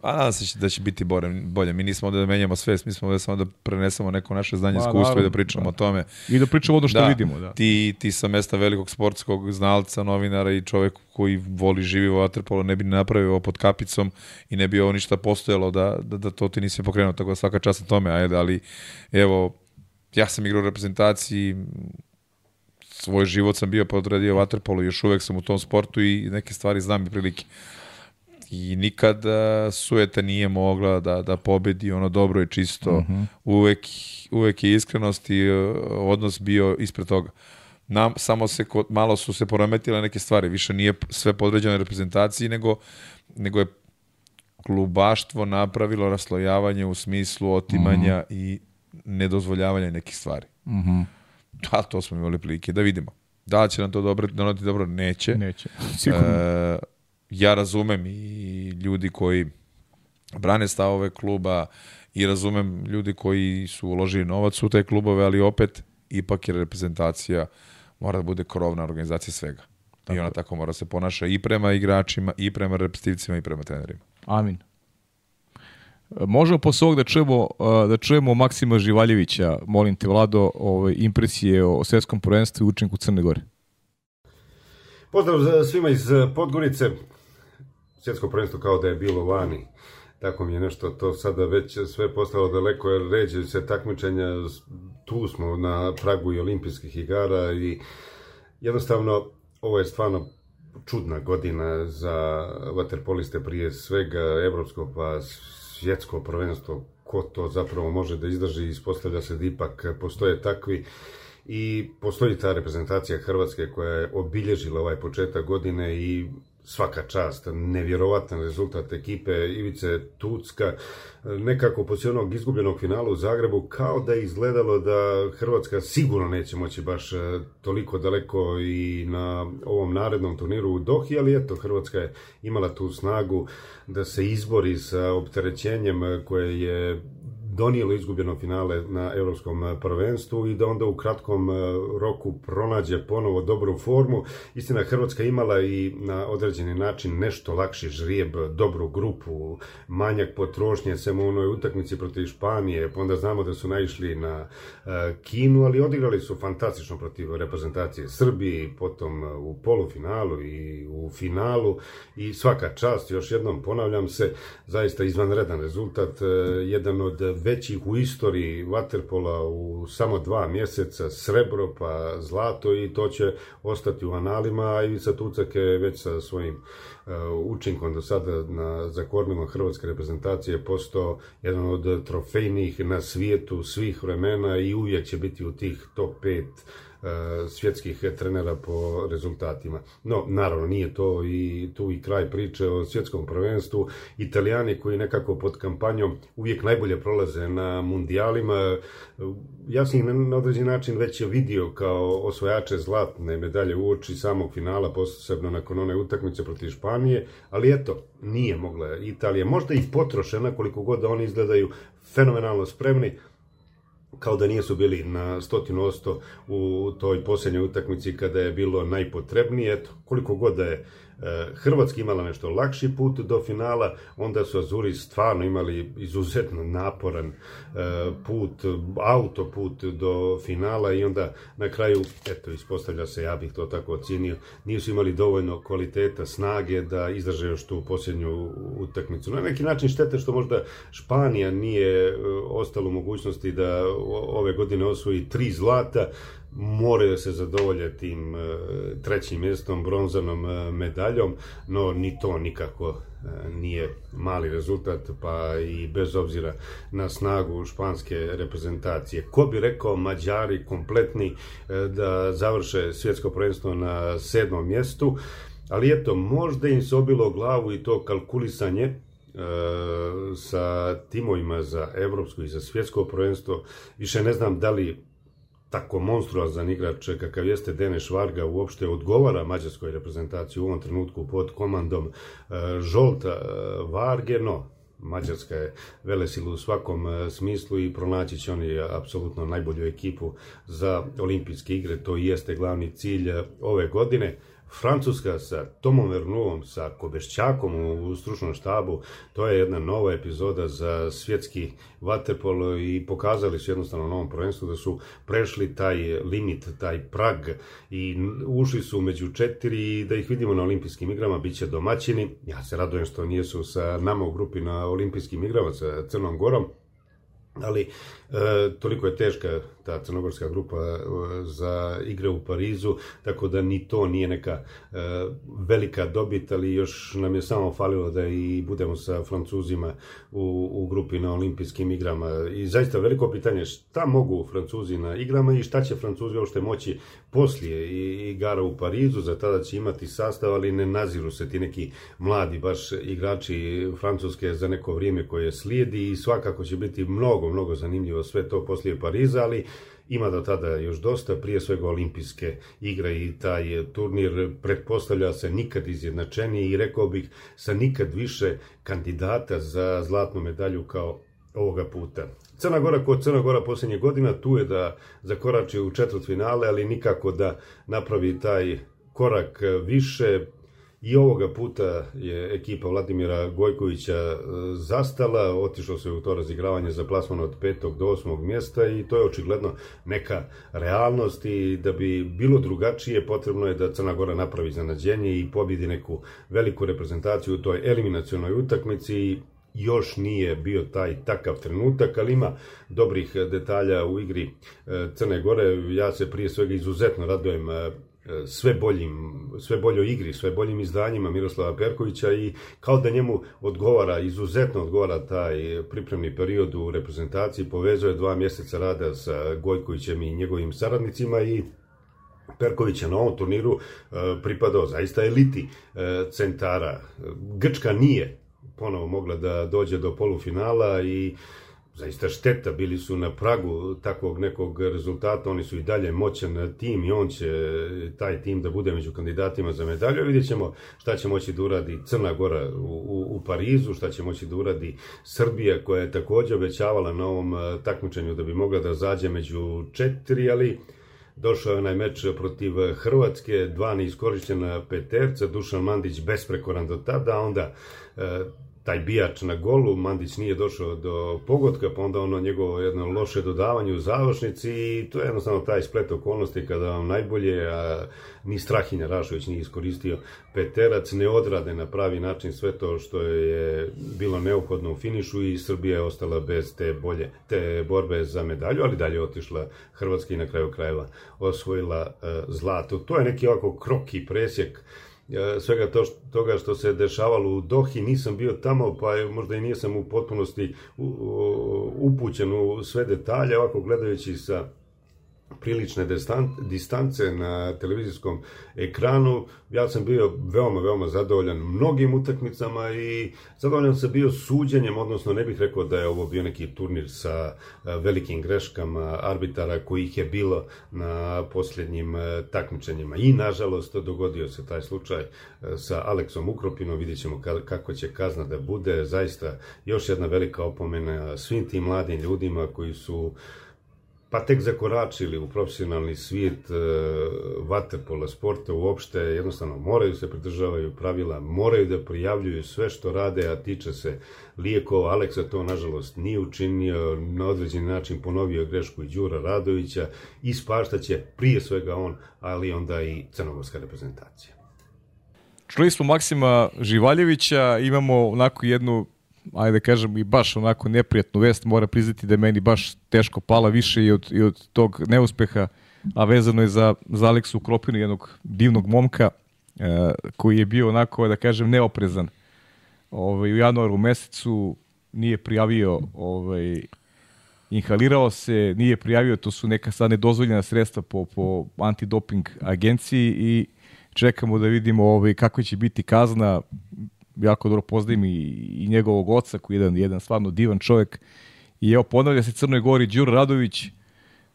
[SPEAKER 2] A nadam se da će biti bolje. bolje. Mi nismo ovde da menjamo sve, mi smo ovde samo da prenesemo neko naše znanje,
[SPEAKER 1] Ma,
[SPEAKER 2] iskustvo i da pričamo
[SPEAKER 1] da.
[SPEAKER 2] o tome.
[SPEAKER 1] I da pričamo ono što
[SPEAKER 2] da,
[SPEAKER 1] vidimo. Da.
[SPEAKER 2] Ti, ti sa mesta velikog sportskog znalca, novinara i čovek koji voli živi u Waterpolo ne bi napravio ovo pod kapicom i ne bi ovo ništa postojalo da, da, da to ti nisi pokrenuo, tako da svaka čast na tome, ajde, ali evo, ja sam igrao u reprezentaciji, svoj život sam bio podradio Waterpolo i još uvek sam u tom sportu i neke stvari znam i prilike. I nikada sueta nije mogla da, da pobedi ono dobro i čisto. Uh -huh. uvek, uvek je iskrenost i uh, odnos bio ispred toga. Nam, samo se, kod, malo su se poremetile neke stvari. Više nije sve podređeno reprezentaciji, nego, nego je klubaštvo napravilo raslojavanje u smislu otimanja uh -huh. i nedozvoljavanja nekih stvari.
[SPEAKER 1] Uh -huh.
[SPEAKER 2] Da, to smo imali prilike da vidimo. Da li će nam to dobro, donati dobro? Neće.
[SPEAKER 1] Neće, sigurno.
[SPEAKER 2] E, ja razumem i ljudi koji brane stavove kluba i razumem ljudi koji su uložili novac u te klubove, ali opet ipak je reprezentacija mora da bude krovna organizacija svega. Tako. I ona tako mora se ponaša i prema igračima, i prema reprezentativcima, i prema trenerima.
[SPEAKER 1] Amin. Možemo posle ovog da čujemo, da čujemo Maksima Živaljevića, molim te Vlado, ovaj, impresije o svetskom prvenstvu i učinku Crne Gore.
[SPEAKER 4] Pozdrav za svima iz Podgorice. Svjetsko prvenstvo kao da je bilo vani. Tako mi je nešto to sada već sve postalo daleko jer ređe se takmičenja. Tu smo na pragu i olimpijskih igara i jednostavno ovo je stvarno čudna godina za vaterpoliste prije svega evropsko pa svjetsko prvenstvo ko to zapravo može da izdrži ispostavlja se da ipak postoje takvi i postoji ta reprezentacija Hrvatske koja je obilježila ovaj početak godine i svaka čast, nevjerovatan rezultat ekipe Ivice Tucka, nekako poslije onog izgubljenog finala u Zagrebu, kao da je izgledalo da Hrvatska sigurno neće moći baš toliko daleko i na ovom narednom turniru u Dohi, ali eto, Hrvatska je imala tu snagu da se izbori sa opterećenjem koje je donijelo izgubljeno finale na evropskom prvenstvu i da onda u kratkom roku pronađe ponovo dobru formu. Istina, Hrvatska imala i na određeni način nešto lakši žrijeb, dobru grupu, manjak potrošnje, sem u onoj utakmici protiv Španije, pa onda znamo da su naišli na Kinu, ali odigrali su fantastično protiv reprezentacije Srbije, potom u polufinalu i u finalu i svaka čast, još jednom ponavljam se, zaista izvanredan rezultat, jedan od većih u istoriji Waterpola u samo dva mjeseca, srebro pa zlato i to će ostati u analima, a Ivica Tucak je već sa svojim uh, učinkom do sada na, za kormilom hrvatske reprezentacije postao jedan od trofejnih na svijetu svih vremena i uvijek će biti u tih top 5 svjetskih trenera po rezultatima. No, naravno, nije to i tu i kraj priče o svjetskom prvenstvu. Italijani koji nekako pod kampanjom uvijek najbolje prolaze na mundijalima, ja sam ih na određen način već vidio kao osvojače zlatne medalje u oči samog finala, posebno nakon one utakmice protiv Španije, ali eto, nije mogla Italija, možda i potrošena koliko god da oni izgledaju fenomenalno spremni, kao da nisu bili na stotinu osto u toj posljednjoj utakmici kada je bilo najpotrebnije. Eto, koliko god da je Hrvatska imala nešto lakši put do finala, onda su Azuri stvarno imali izuzetno naporan put, autoput do finala i onda na kraju, eto, ispostavlja se, ja bih to tako ocenio, nisu imali dovoljno kvaliteta, snage da izdrže još tu posljednju utakmicu. Na neki način štete što možda Španija nije ostalo u mogućnosti da ove godine osvoji tri zlata, moraju da se zadovolje tim trećim mjestom, bronzanom medaljom, no ni to nikako nije mali rezultat, pa i bez obzira na snagu španske reprezentacije. Ko bi rekao Mađari kompletni da završe svjetsko prvenstvo na sedmom mjestu, ali eto, možda im se obilo glavu i to kalkulisanje sa timovima za evropsko i za svjetsko prvenstvo. Više ne znam da li tako monstruozan igrač kakav jeste Deneš Varga uopšte odgovara mađarskoj reprezentaciji u ovom trenutku pod komandom Žolta Varge, no Mađarska je velesila u svakom smislu i pronaći će oni apsolutno najbolju ekipu za olimpijske igre, to jeste glavni cilj ove godine. Francuska sa Tomom Vernuom, sa Kobešćakom u stručnom štabu, to je jedna nova epizoda za svjetski vaterpolo i pokazali su jednostavno na ovom prvenstvu da su prešli taj limit, taj prag i ušli su među četiri i da ih vidimo na olimpijskim igrama, bit će domaćini. Ja se radujem što nijesu sa nama u grupi na olimpijskim igrama sa Crnom Gorom, ali e, toliko je teška ta crnogorska grupa e, za igre u Parizu, tako da ni to nije neka e, velika dobit, ali još nam je samo falilo da i budemo sa Francuzima u, u grupi na olimpijskim igrama. I zaista veliko pitanje šta mogu Francuzi na igrama i šta će Francuzi uopšte moći poslije igara u Parizu, za tada će imati sastav, ali ne naziru se ti neki mladi baš igrači Francuske za neko vrijeme koje slijedi i svakako će biti mnogo, mnogo zanimljivo sve to poslije Pariza, ali ima do tada još dosta, prije svega olimpijske igre i taj turnir pretpostavlja se nikad izjednačeniji i rekao bih sa nikad više kandidata za zlatnu medalju kao ovoga puta. Crna Gora kod Crna Gora posljednje godina tu je da zakorači u četvrt finale, ali nikako da napravi taj korak više, I ovoga puta je ekipa Vladimira Gojkovića e, zastala, otišlo se u to razigravanje za plasman od petog do osmog mjesta i to je očigledno neka realnost i da bi bilo drugačije potrebno je da Crna Gora napravi zanađenje i pobjedi neku veliku reprezentaciju u toj eliminacionoj utakmici još nije bio taj takav trenutak, ali ima dobrih detalja u igri e, Crne Gore. Ja se prije svega izuzetno radujem e, sve boljim, sve boljoj igri, sve boljim izdanjima Miroslava Perkovića i kao da njemu odgovara, izuzetno odgovara taj pripremni period u reprezentaciji, povezuje dva mjeseca rada sa Gojkovićem i njegovim saradnicima i Perković je na ovom turniru e, pripadao zaista eliti e, centara. Grčka nije ponovo mogla da dođe do polufinala i zaista šteta, bili su na pragu takvog nekog rezultata, oni su i dalje moćan tim i on će taj tim da bude među kandidatima za medalju. Vidjet ćemo šta će moći da uradi Crna Gora u, u, u Parizu, šta će moći da uradi Srbija koja je takođe obećavala na ovom eh, takmičenju da bi mogla da zađe među četiri, ali došao je onaj meč protiv Hrvatske, dva neiskorišćena peterca, Dušan Mandić besprekoran do tada, onda eh, taj bijač na golu, Mandić nije došao do pogotka, pa onda ono njegovo jedno loše dodavanje u završnici i to je jednostavno taj splet okolnosti kada vam najbolje, a ni Strahinja Rašović nije iskoristio peterac, ne odrade na pravi način sve to što je bilo neophodno u finišu i Srbija je ostala bez te bolje, te borbe za medalju, ali dalje otišla Hrvatska i na kraju krajeva osvojila uh, zlato. To je neki ovako kroki presjek svega to što, toga što se dešavalo u Dohi, nisam bio tamo, pa možda i nisam u potpunosti upućen u sve detalje, ovako gledajući sa prilične distance na televizijskom ekranu. Ja sam bio veoma, veoma zadovoljan mnogim utakmicama i zadovoljan sam bio suđenjem, odnosno ne bih rekao da je ovo bio neki turnir sa velikim greškama arbitara kojih je bilo na posljednjim takmičenjima. I nažalost dogodio se taj slučaj sa Aleksom Ukropinom, vidjet ćemo kako će kazna da bude. Zaista još jedna velika opomena svim tim mladim ljudima koji su pa tek zakoračili u profesionalni svijet e, vaterpola, sporta uopšte, jednostavno moraju se pridržavaju pravila, moraju da prijavljuju sve što rade, a tiče se lijekova. Aleksa to, nažalost, nije učinio, na određeni način ponovio grešku i Đura Radovića i spaštaće prije svega on, ali onda i crnogorska reprezentacija.
[SPEAKER 1] Čuli smo Maksima Živaljevića, imamo onako jednu ajde da kažem, i baš onako neprijatnu vest, mora priznati da je meni baš teško pala više i od, i od tog neuspeha, a vezano je za, za Aleksu Kropinu, jednog divnog momka, e, koji je bio onako, da kažem, neoprezan. Ovaj, u januaru mesecu nije prijavio, ovaj, inhalirao se, nije prijavio, to su neka sad nedozvoljena sredstva po, po antidoping agenciji i čekamo da vidimo ovaj, kako će biti kazna jako dobro poznajem i, i njegovog oca koji je jedan, jedan stvarno divan čovjek. I evo ponavlja se Crnoj Gori Đuro Radović,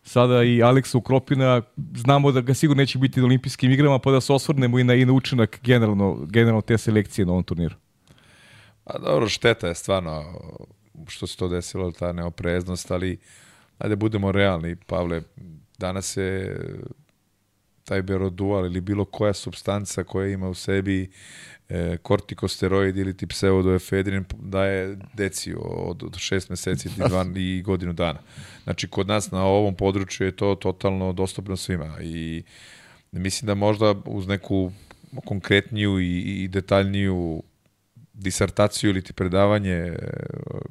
[SPEAKER 1] sada i Aleksa Ukropina, znamo da ga sigurno neće biti na olimpijskim igrama, pa da se osvrnemo i na, i na učinak generalno, generalno te selekcije na ovom turniru.
[SPEAKER 2] Pa dobro, šteta je stvarno što se to desilo, ta neopreznost, ali ajde budemo realni, Pavle, danas je taj berodual ili bilo koja substanca koja ima u sebi e, kortikosteroid ili ti pseudoefedrin daje deci od, od šest meseci i, dva, i godinu dana. Znači, kod nas na ovom području je to totalno dostupno svima i mislim da možda uz neku konkretniju i, i detaljniju disertaciju ili ti predavanje e,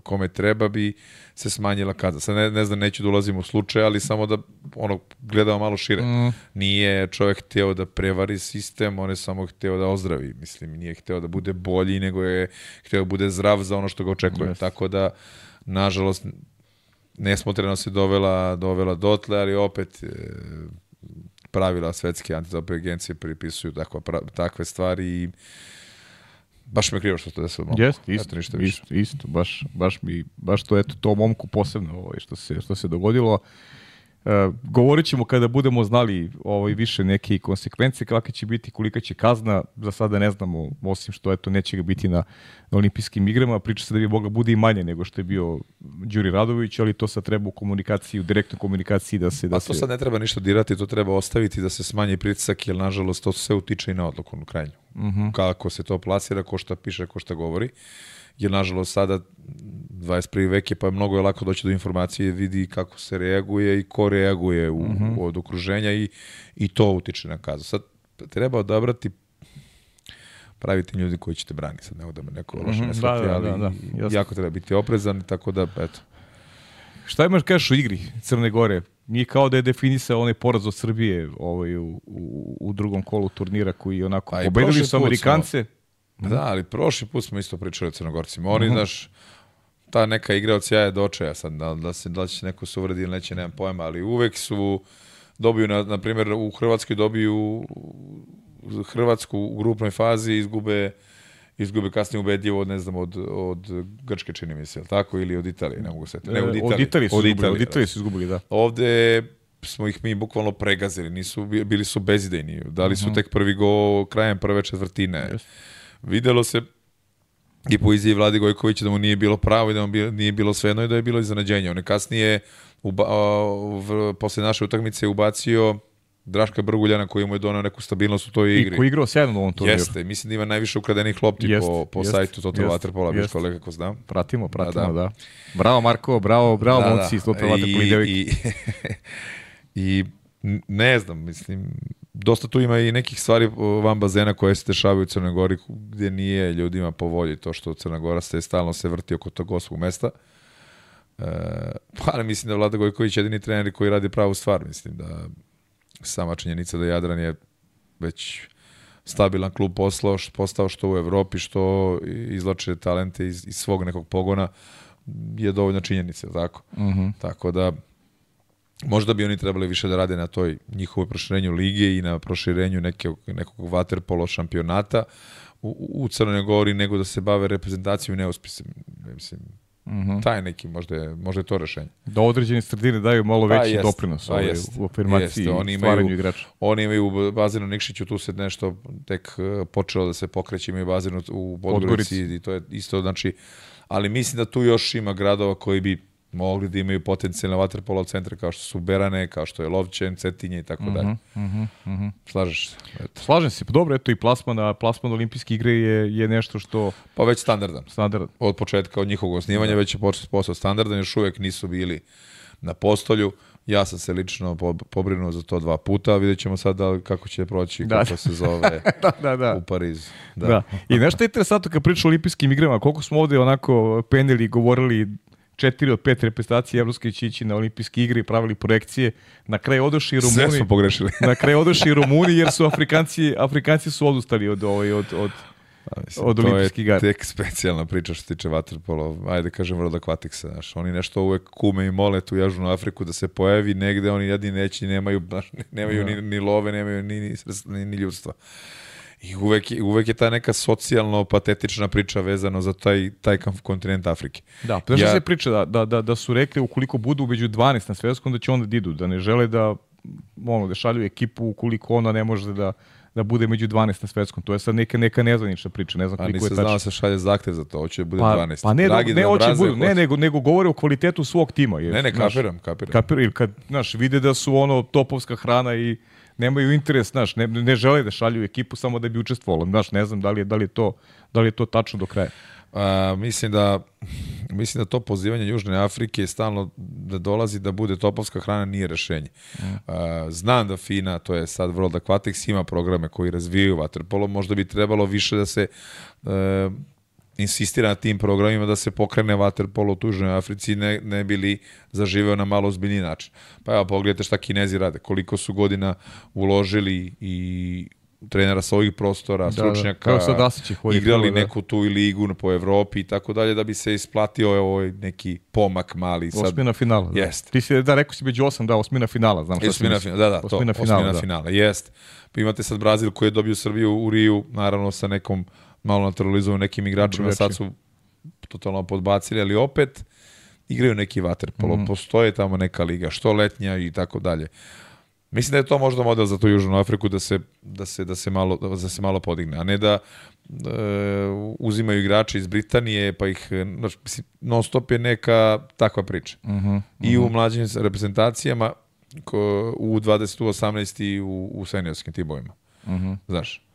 [SPEAKER 2] kome treba bi se smanjila kazna. Sad ne, ne znam, neću da ulazim u slučaj, ali samo da ono, gledamo malo šire. Mm. Nije čovjek hteo da prevari sistem, on je samo hteo da ozdravi. Mislim, nije hteo da bude bolji, nego je hteo da bude zdrav za ono što ga očekuje. Yes. Tako da, nažalost, nesmotreno se dovela, dovela dotle, ali opet e, pravila svetske antidoping agencije pripisuju takva, pra, takve stvari i baš me krivo što to desilo.
[SPEAKER 1] Jeste, isto, ništa isto, isto, baš, baš mi, baš to, eto, to momku posebno ovaj, što, se, što se dogodilo. Uh, govorit ćemo kada budemo znali ovaj, više neke konsekvence, kakve će biti, kolika će kazna, za sada ne znamo, osim što eto, neće ga biti na, na olimpijskim igrama, priča se da bi mogla bude i manje nego što je bio Đuri Radović, ali to sad treba u komunikaciji, u direktnoj komunikaciji da se... Da
[SPEAKER 2] A to
[SPEAKER 1] se...
[SPEAKER 2] sad ne treba ništa dirati, to treba ostaviti da se smanji pritisak, jer nažalost to sve utiče i na odluku u krajnju. Uh
[SPEAKER 1] Mhm.
[SPEAKER 2] -huh. Kako se to plasira, ko šta piše, ko šta govori. Jer nažalost sada 21. vek je pa mnogo je lako doći do informacije, vidi kako se reaguje i ko reaguje u,
[SPEAKER 1] Mhm.
[SPEAKER 2] -huh. od okruženja i, i to utiče na kazu. Sad treba odabrati praviti ljudi koji će te braniti. Sad nego da me neko loše
[SPEAKER 1] Mhm,
[SPEAKER 2] ne
[SPEAKER 1] da,
[SPEAKER 2] shvati,
[SPEAKER 1] da,
[SPEAKER 2] ali
[SPEAKER 1] da, da, jasno.
[SPEAKER 2] jako treba biti oprezan, tako da, eto.
[SPEAKER 1] Šta imaš kažeš u igri Crne Gore? Nije kao da je definisao onaj poraz od Srbije ovaj, u, u, u drugom kolu turnira koji onako
[SPEAKER 2] A
[SPEAKER 1] pobedili su
[SPEAKER 2] put smo-
[SPEAKER 1] Amerikance.
[SPEAKER 2] Da, ali prošli put smo isto pričali o Crnogorcima. Oni,
[SPEAKER 1] Mhm.
[SPEAKER 2] znaš, ta neka igra od sjaja do očaja, sad, da, da, se, da će neko se uvredi ili neće, nemam pojma, ali uvek su, dobiju, na, na primjer, u Hrvatskoj dobiju Hrvatsku u grupnoj fazi, izgube izgube kasnije ubedljivo od, ne znam, od, od Grčke, čini mi se, tako, ili od Italije, ne mogu se Ne, od
[SPEAKER 1] E,
[SPEAKER 2] Italije.
[SPEAKER 1] Od Italije su
[SPEAKER 2] Od
[SPEAKER 1] izgubili,
[SPEAKER 2] Italije,
[SPEAKER 1] od Italije su izgubili, da.
[SPEAKER 2] Ovde smo ih mi bukvalno pregazili, nisu, bili su bezidejni, dali
[SPEAKER 1] Mhm.
[SPEAKER 2] su tek prvi go krajem prve četvrtine. Videlo se i po izjavi Vladi Gojkovića da mu nije bilo pravo i da mu bi- nije bilo svejedno i da je bilo iznenađenje. On je kasnije, uba, v, posle naše utakmice, ubacio Draška Brguljana koji mu je donao neku stabilnost u toj
[SPEAKER 1] I
[SPEAKER 2] igri.
[SPEAKER 1] koji je igrao sjajno na ovom turniru.
[SPEAKER 2] Jeste, mislim da ima najviše ukradenih lopti
[SPEAKER 1] Jeste,
[SPEAKER 2] po, po
[SPEAKER 1] jeste,
[SPEAKER 2] sajtu Total
[SPEAKER 1] jeste,
[SPEAKER 2] Waterpola, biš kolega ko znam.
[SPEAKER 1] Pratimo, pratimo, da.
[SPEAKER 2] Da,
[SPEAKER 1] da. Bravo Marko, bravo, bravo
[SPEAKER 2] Da,
[SPEAKER 1] momci
[SPEAKER 2] da.
[SPEAKER 1] iz Total Waterpolo i
[SPEAKER 2] I, i, I ne znam, mislim, dosta tu ima i nekih stvari van bazena koje se dešavaju u Crnoj Gori gdje nije ljudima po volji to što Crna Gora se stalno se vrti oko tog gospog mesta. E, pa mislim da Vlada Gojković je jedini trener koji radi pravu stvar. Mislim da sama činjenica da Jadran je već stabilan klub poslao, što, postao što u Evropi, što izlače talente iz, iz svog nekog pogona je dovoljna činjenica, tako?
[SPEAKER 1] Mhm.
[SPEAKER 2] Tako da možda bi oni trebali više da rade na toj njihovoj proširenju lige i na proširenju neke, nekog waterpolo šampionata u, u Crnoj Gori nego da se bave reprezentacijom i neuspisem. Mislim,
[SPEAKER 1] Mhm.
[SPEAKER 2] taj neki možda je, možda je to rešenje.
[SPEAKER 1] Da određene sredine daju malo
[SPEAKER 2] Pa
[SPEAKER 1] veći
[SPEAKER 2] jest,
[SPEAKER 1] doprinos
[SPEAKER 2] pa
[SPEAKER 1] ovaj,
[SPEAKER 2] jest,
[SPEAKER 1] u afirmaciji
[SPEAKER 2] jeste.
[SPEAKER 1] i
[SPEAKER 2] Oni imaju-
[SPEAKER 1] igrača.
[SPEAKER 2] Oni imaju u bazenu Nikšiću, tu se nešto tek eh, počelo da se pokreće, imaju bazen u- Podgorici. i to je isto, znači, ali mislim da tu još ima gradova koji bi mogli da imaju potencijalne vaterpolo centre kao što su Berane, kao što je Lovćen, Cetinje i tako dalje.
[SPEAKER 1] Mhm,
[SPEAKER 2] Slažeš se? Eto.
[SPEAKER 1] Slažem se, pa dobro, eto i plasman, plasman olimpijske igre je, je nešto što
[SPEAKER 2] Pa već standardan.
[SPEAKER 1] standard.
[SPEAKER 2] Od početka, od njihovog osnivanja, već je počeo postao standardan, još uvek nisu bili na postolju. Ja sam se lično po- pobrinuo za to dva puta, a vidjet ćemo sad da kako će proći,
[SPEAKER 1] Da.
[SPEAKER 2] kako se zove
[SPEAKER 1] da, da, da.
[SPEAKER 2] u Pariz.
[SPEAKER 1] Da. da. I nešto je interesantno kad priča o olimpijskim igrama, koliko smo ovde onako penili i govorili četiri od pet reprezentacije Evropske će ići na olimpijske igre i pravili projekcije. Na kraju odoši i
[SPEAKER 2] Sve
[SPEAKER 1] Rumuni.
[SPEAKER 2] smo pogrešili.
[SPEAKER 1] na kraju odoši i Rumuni jer su Afrikanci, Afrikanci su odustali od, ovaj, od, od,
[SPEAKER 2] Mislim,
[SPEAKER 1] od
[SPEAKER 2] to
[SPEAKER 1] olimpijskih
[SPEAKER 2] je
[SPEAKER 1] igara.
[SPEAKER 2] tek specijalna priča što se tiče waterpolo. Ajde kažem World Aquaticsa, znaš. Oni nešto uvek kume i mole tu Južnu Afriku da se pojavi negde, oni jedni neći, nemaju, znaš, nemaju ni, ni love, nemaju ni, ni, ni, ni ljudstva. I uvek, uvek je ta neka socijalno patetična priča vezano za taj, taj kontinent Afrike.
[SPEAKER 1] Da, znaš ja... Se priča da, da, da, da su rekli ukoliko budu među 12 na svetskom da će onda da idu, da ne žele da ono, da šalju ekipu ukoliko ona ne može da da bude među 12 na svetskom. To je sad neka neka nezvanična priča, ne znam
[SPEAKER 2] A
[SPEAKER 1] koliko
[SPEAKER 2] nisam
[SPEAKER 1] je tačno.
[SPEAKER 2] da se šalje zahtev za to, hoće da bude
[SPEAKER 1] Pa,
[SPEAKER 2] 12.
[SPEAKER 1] pa ne,
[SPEAKER 2] Dragi
[SPEAKER 1] ne, hoće budu, ne, nego, nego govore o kvalitetu svog tima. Jer,
[SPEAKER 2] Ne, ne, kapiram, kapiram.
[SPEAKER 1] Kapir, ili kad, znaš, vide da su ono topovska hrana i nemaju interes, znaš, ne, ne žele da šalju ekipu samo da bi učestvovali. Znaš, ne znam da li je, da li je, to, da li je to tačno do kraja.
[SPEAKER 2] A, mislim da mislim da to pozivanje Južne Afrike stalno da dolazi da bude topovska hrana nije rešenje. A, znam da FINA, to je sad World Aquatics, ima programe koji razvijaju waterpolo, možda bi trebalo više da se e, insistira na tim programima da se pokrene waterpolo u tužnoj Africi ne, ne bili zaživeo na malo ozbiljni način. Pa evo, pogledajte šta Kinezi rade, koliko su godina uložili i trenera sa ovih prostora,
[SPEAKER 1] Da,
[SPEAKER 2] stručnjaka,
[SPEAKER 1] da. Ih vodi
[SPEAKER 2] igrali
[SPEAKER 1] da.
[SPEAKER 2] neku tu ligu po Evropi i tako dalje, da bi se isplatio ovaj neki pomak mali. Sad,
[SPEAKER 1] Osmina finala. Da. Ti si, da, rekao si među osam, da, osmina finala. Znam šta si
[SPEAKER 2] Osmina
[SPEAKER 1] mislio.
[SPEAKER 2] finala, da, da, to,
[SPEAKER 1] osmina
[SPEAKER 2] osmina
[SPEAKER 1] finala, da.
[SPEAKER 2] finala, jest. Pa imate sad Brazil koji je dobio Srbiju u Riju, naravno sa nekom malo naturalizovanim nekim igračima, sad su totalno podbacili, ali opet igraju neki vaterpolo,
[SPEAKER 1] Mhm.
[SPEAKER 2] mm. postoje tamo neka liga, što letnja i tako dalje. Mislim da je to možda model za tu Južnu Afriku da se, da se, da se, malo, da se malo podigne, a ne da e, uzimaju igrače iz Britanije, pa ih, mislim, non stop je neka takva priča.
[SPEAKER 1] Uh -huh.
[SPEAKER 2] I u mlađim reprezentacijama, ko, u 20, u 18 i u, u seniorskim timovima.
[SPEAKER 1] Uh -huh.
[SPEAKER 2] Znaš,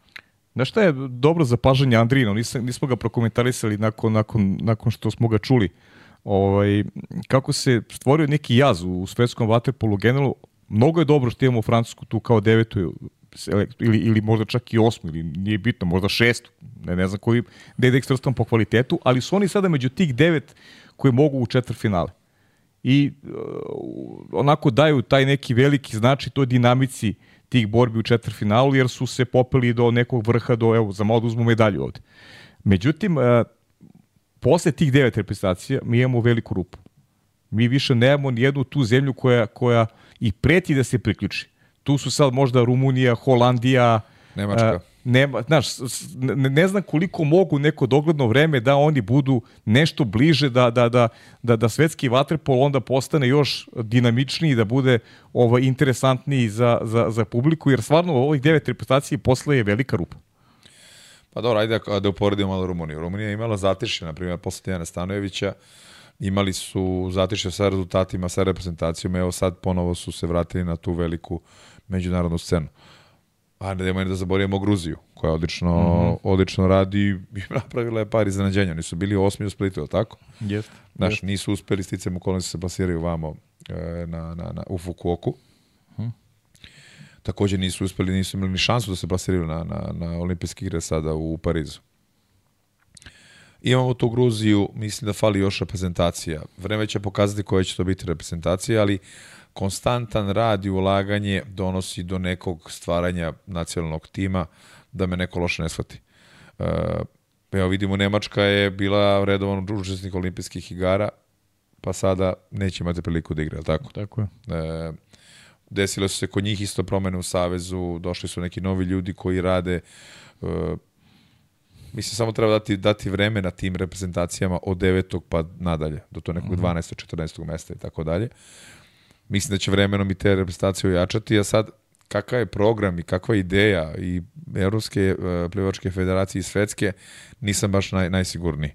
[SPEAKER 1] Znaš šta je dobro zapažanje Andrino, nisam, nismo ga prokomentarisali nakon, nakon, nakon što smo ga čuli. Ovaj, kako se stvorio neki jaz u svetskom vaterpolu generalno, mnogo je dobro što imamo Francusku tu kao devetu ili, ili možda čak i osmu, ili nije bitno, možda šestu, ne, ne znam koji, gde je ekstrastom po kvalitetu, ali su oni sada među tih devet koji mogu u četvr finale. I uh, onako daju taj neki veliki znači toj dinamici tih borbi u četvrfinalu, jer su se popeli do nekog vrha, do, evo, za malo da uzmu medalju ovde. Međutim, uh, posle tih devet reprezentacija mi imamo veliku rupu. Mi više nemamo nijednu tu zemlju koja, koja i preti da se priključi. Tu su sad možda Rumunija, Holandija,
[SPEAKER 2] Nemačka.
[SPEAKER 1] uh, nema, znaš, ne, ne znam koliko mogu neko dogledno vreme da oni budu nešto bliže da, da, da, da, da svetski vaterpol onda postane još dinamičniji, da bude ovaj, interesantniji za, za, za publiku, jer stvarno ovih devet reprezentacija posle je velika rupa.
[SPEAKER 2] Pa dobro, ajde da, da uporedimo malo Rumuniju. Rumunija je imala zatišće, na primjer, posle Tijana Stanojevića, imali su zatišće sa rezultatima, sa reprezentacijom, evo sad ponovo su se vratili na tu veliku međunarodnu scenu. A ne nemoj da zaboravimo Gruziju, koja odlično, mm -hmm. odlično radi i napravila je par iznenađenja. Oni su bili osmi u Splitu, je tako?
[SPEAKER 1] Jeste.
[SPEAKER 2] Znaš, nisu uspeli sticam okolnosti se plasiraju vamo e, na, na, na, u Fukuoku. Takođe nisu uspeli, nisu imali ni šansu da se plasiraju na, na, na olimpijske igre sada u Parizu. Imamo tu Gruziju, mislim da fali još reprezentacija. Vreme će pokazati koja će to biti reprezentacija, ali konstantan rad i ulaganje donosi do nekog stvaranja nacionalnog tima da me neko loše ne shvati. Uh, evo vidimo, Nemačka je bila redovan učesnik olimpijskih igara, pa sada neće imati priliku da igra, tako?
[SPEAKER 1] Tako je.
[SPEAKER 2] E, desile su se kod njih isto promene u Savezu, došli su neki novi ljudi koji rade e, mislim samo treba dati, dati vreme na tim reprezentacijama od 9. pa nadalje, do to nekog 12. 14. mesta i tako dalje. Mislim da će vremenom i te reprezentacije ojačati, a sad kakav je program i kakva ideja i Evropske uh, plivačke federacije i svetske, nisam baš naj, najsigurniji.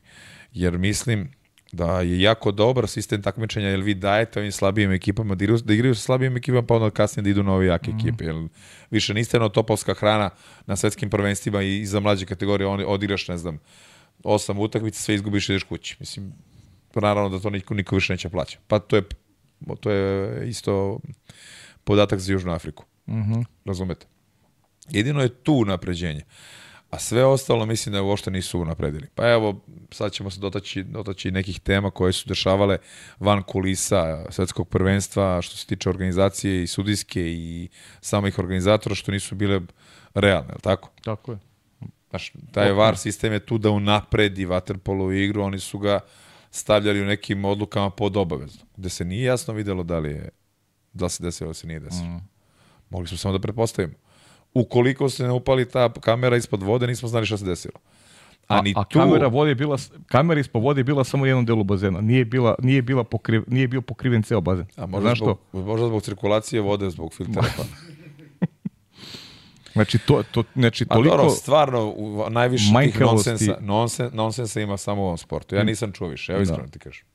[SPEAKER 2] Jer mislim da je jako dobar sistem takmičenja, jer vi dajete ovim slabijim ekipama da igraju, da igraju sa slabijim ekipama, pa onda kasnije da idu na ove jake mm. ekipe. Jer više niste na topovska hrana na svetskim prvenstvima i, i za mlađe kategorije, on, odigraš, ne znam, osam utakmica, sve izgubiš i ideš kući. Mislim, naravno da to niko, niko više neće plaća. Pa to je, to je isto podatak za Južnu Afriku.
[SPEAKER 1] Mm -hmm.
[SPEAKER 2] Razumete? Jedino je tu napređenje. A sve ostalo mislim da uopšte nisu napredili. Pa evo, sad ćemo se dotaći, dotaći nekih tema koje su dešavale van kulisa svetskog prvenstva, što se tiče organizacije i sudijske i samih organizatora, što nisu bile realne, je tako?
[SPEAKER 1] Tako je.
[SPEAKER 2] Znaš, taj VAR sistem je tu da unapredi vaterpolu igru, oni su ga stavljali u nekim odlukama pod obavezno, gde se nije jasno videlo da li je da se desilo ili se nije desilo. Mm. Mogli smo samo da pretpostavimo. Ukoliko se ne upali ta kamera ispod vode, nismo znali šta se desilo.
[SPEAKER 1] A, a, a tu... kamera vode je bila kamera ispod vode je bila samo u jednom delu bazena. Nije bila nije bila pokriv, nije bio pokriven ceo bazen.
[SPEAKER 2] A možda
[SPEAKER 1] Znaš
[SPEAKER 2] zbog, što? možda zbog cirkulacije vode, zbog filtera.
[SPEAKER 1] Znači, to, to, znači, toliko...
[SPEAKER 2] A dobro, stvarno, najviše tih nonsensa, nonsensa, nonsensa ima samo u ovom sportu. Ja nisam čuo više, evo iskreno da. ti kažem.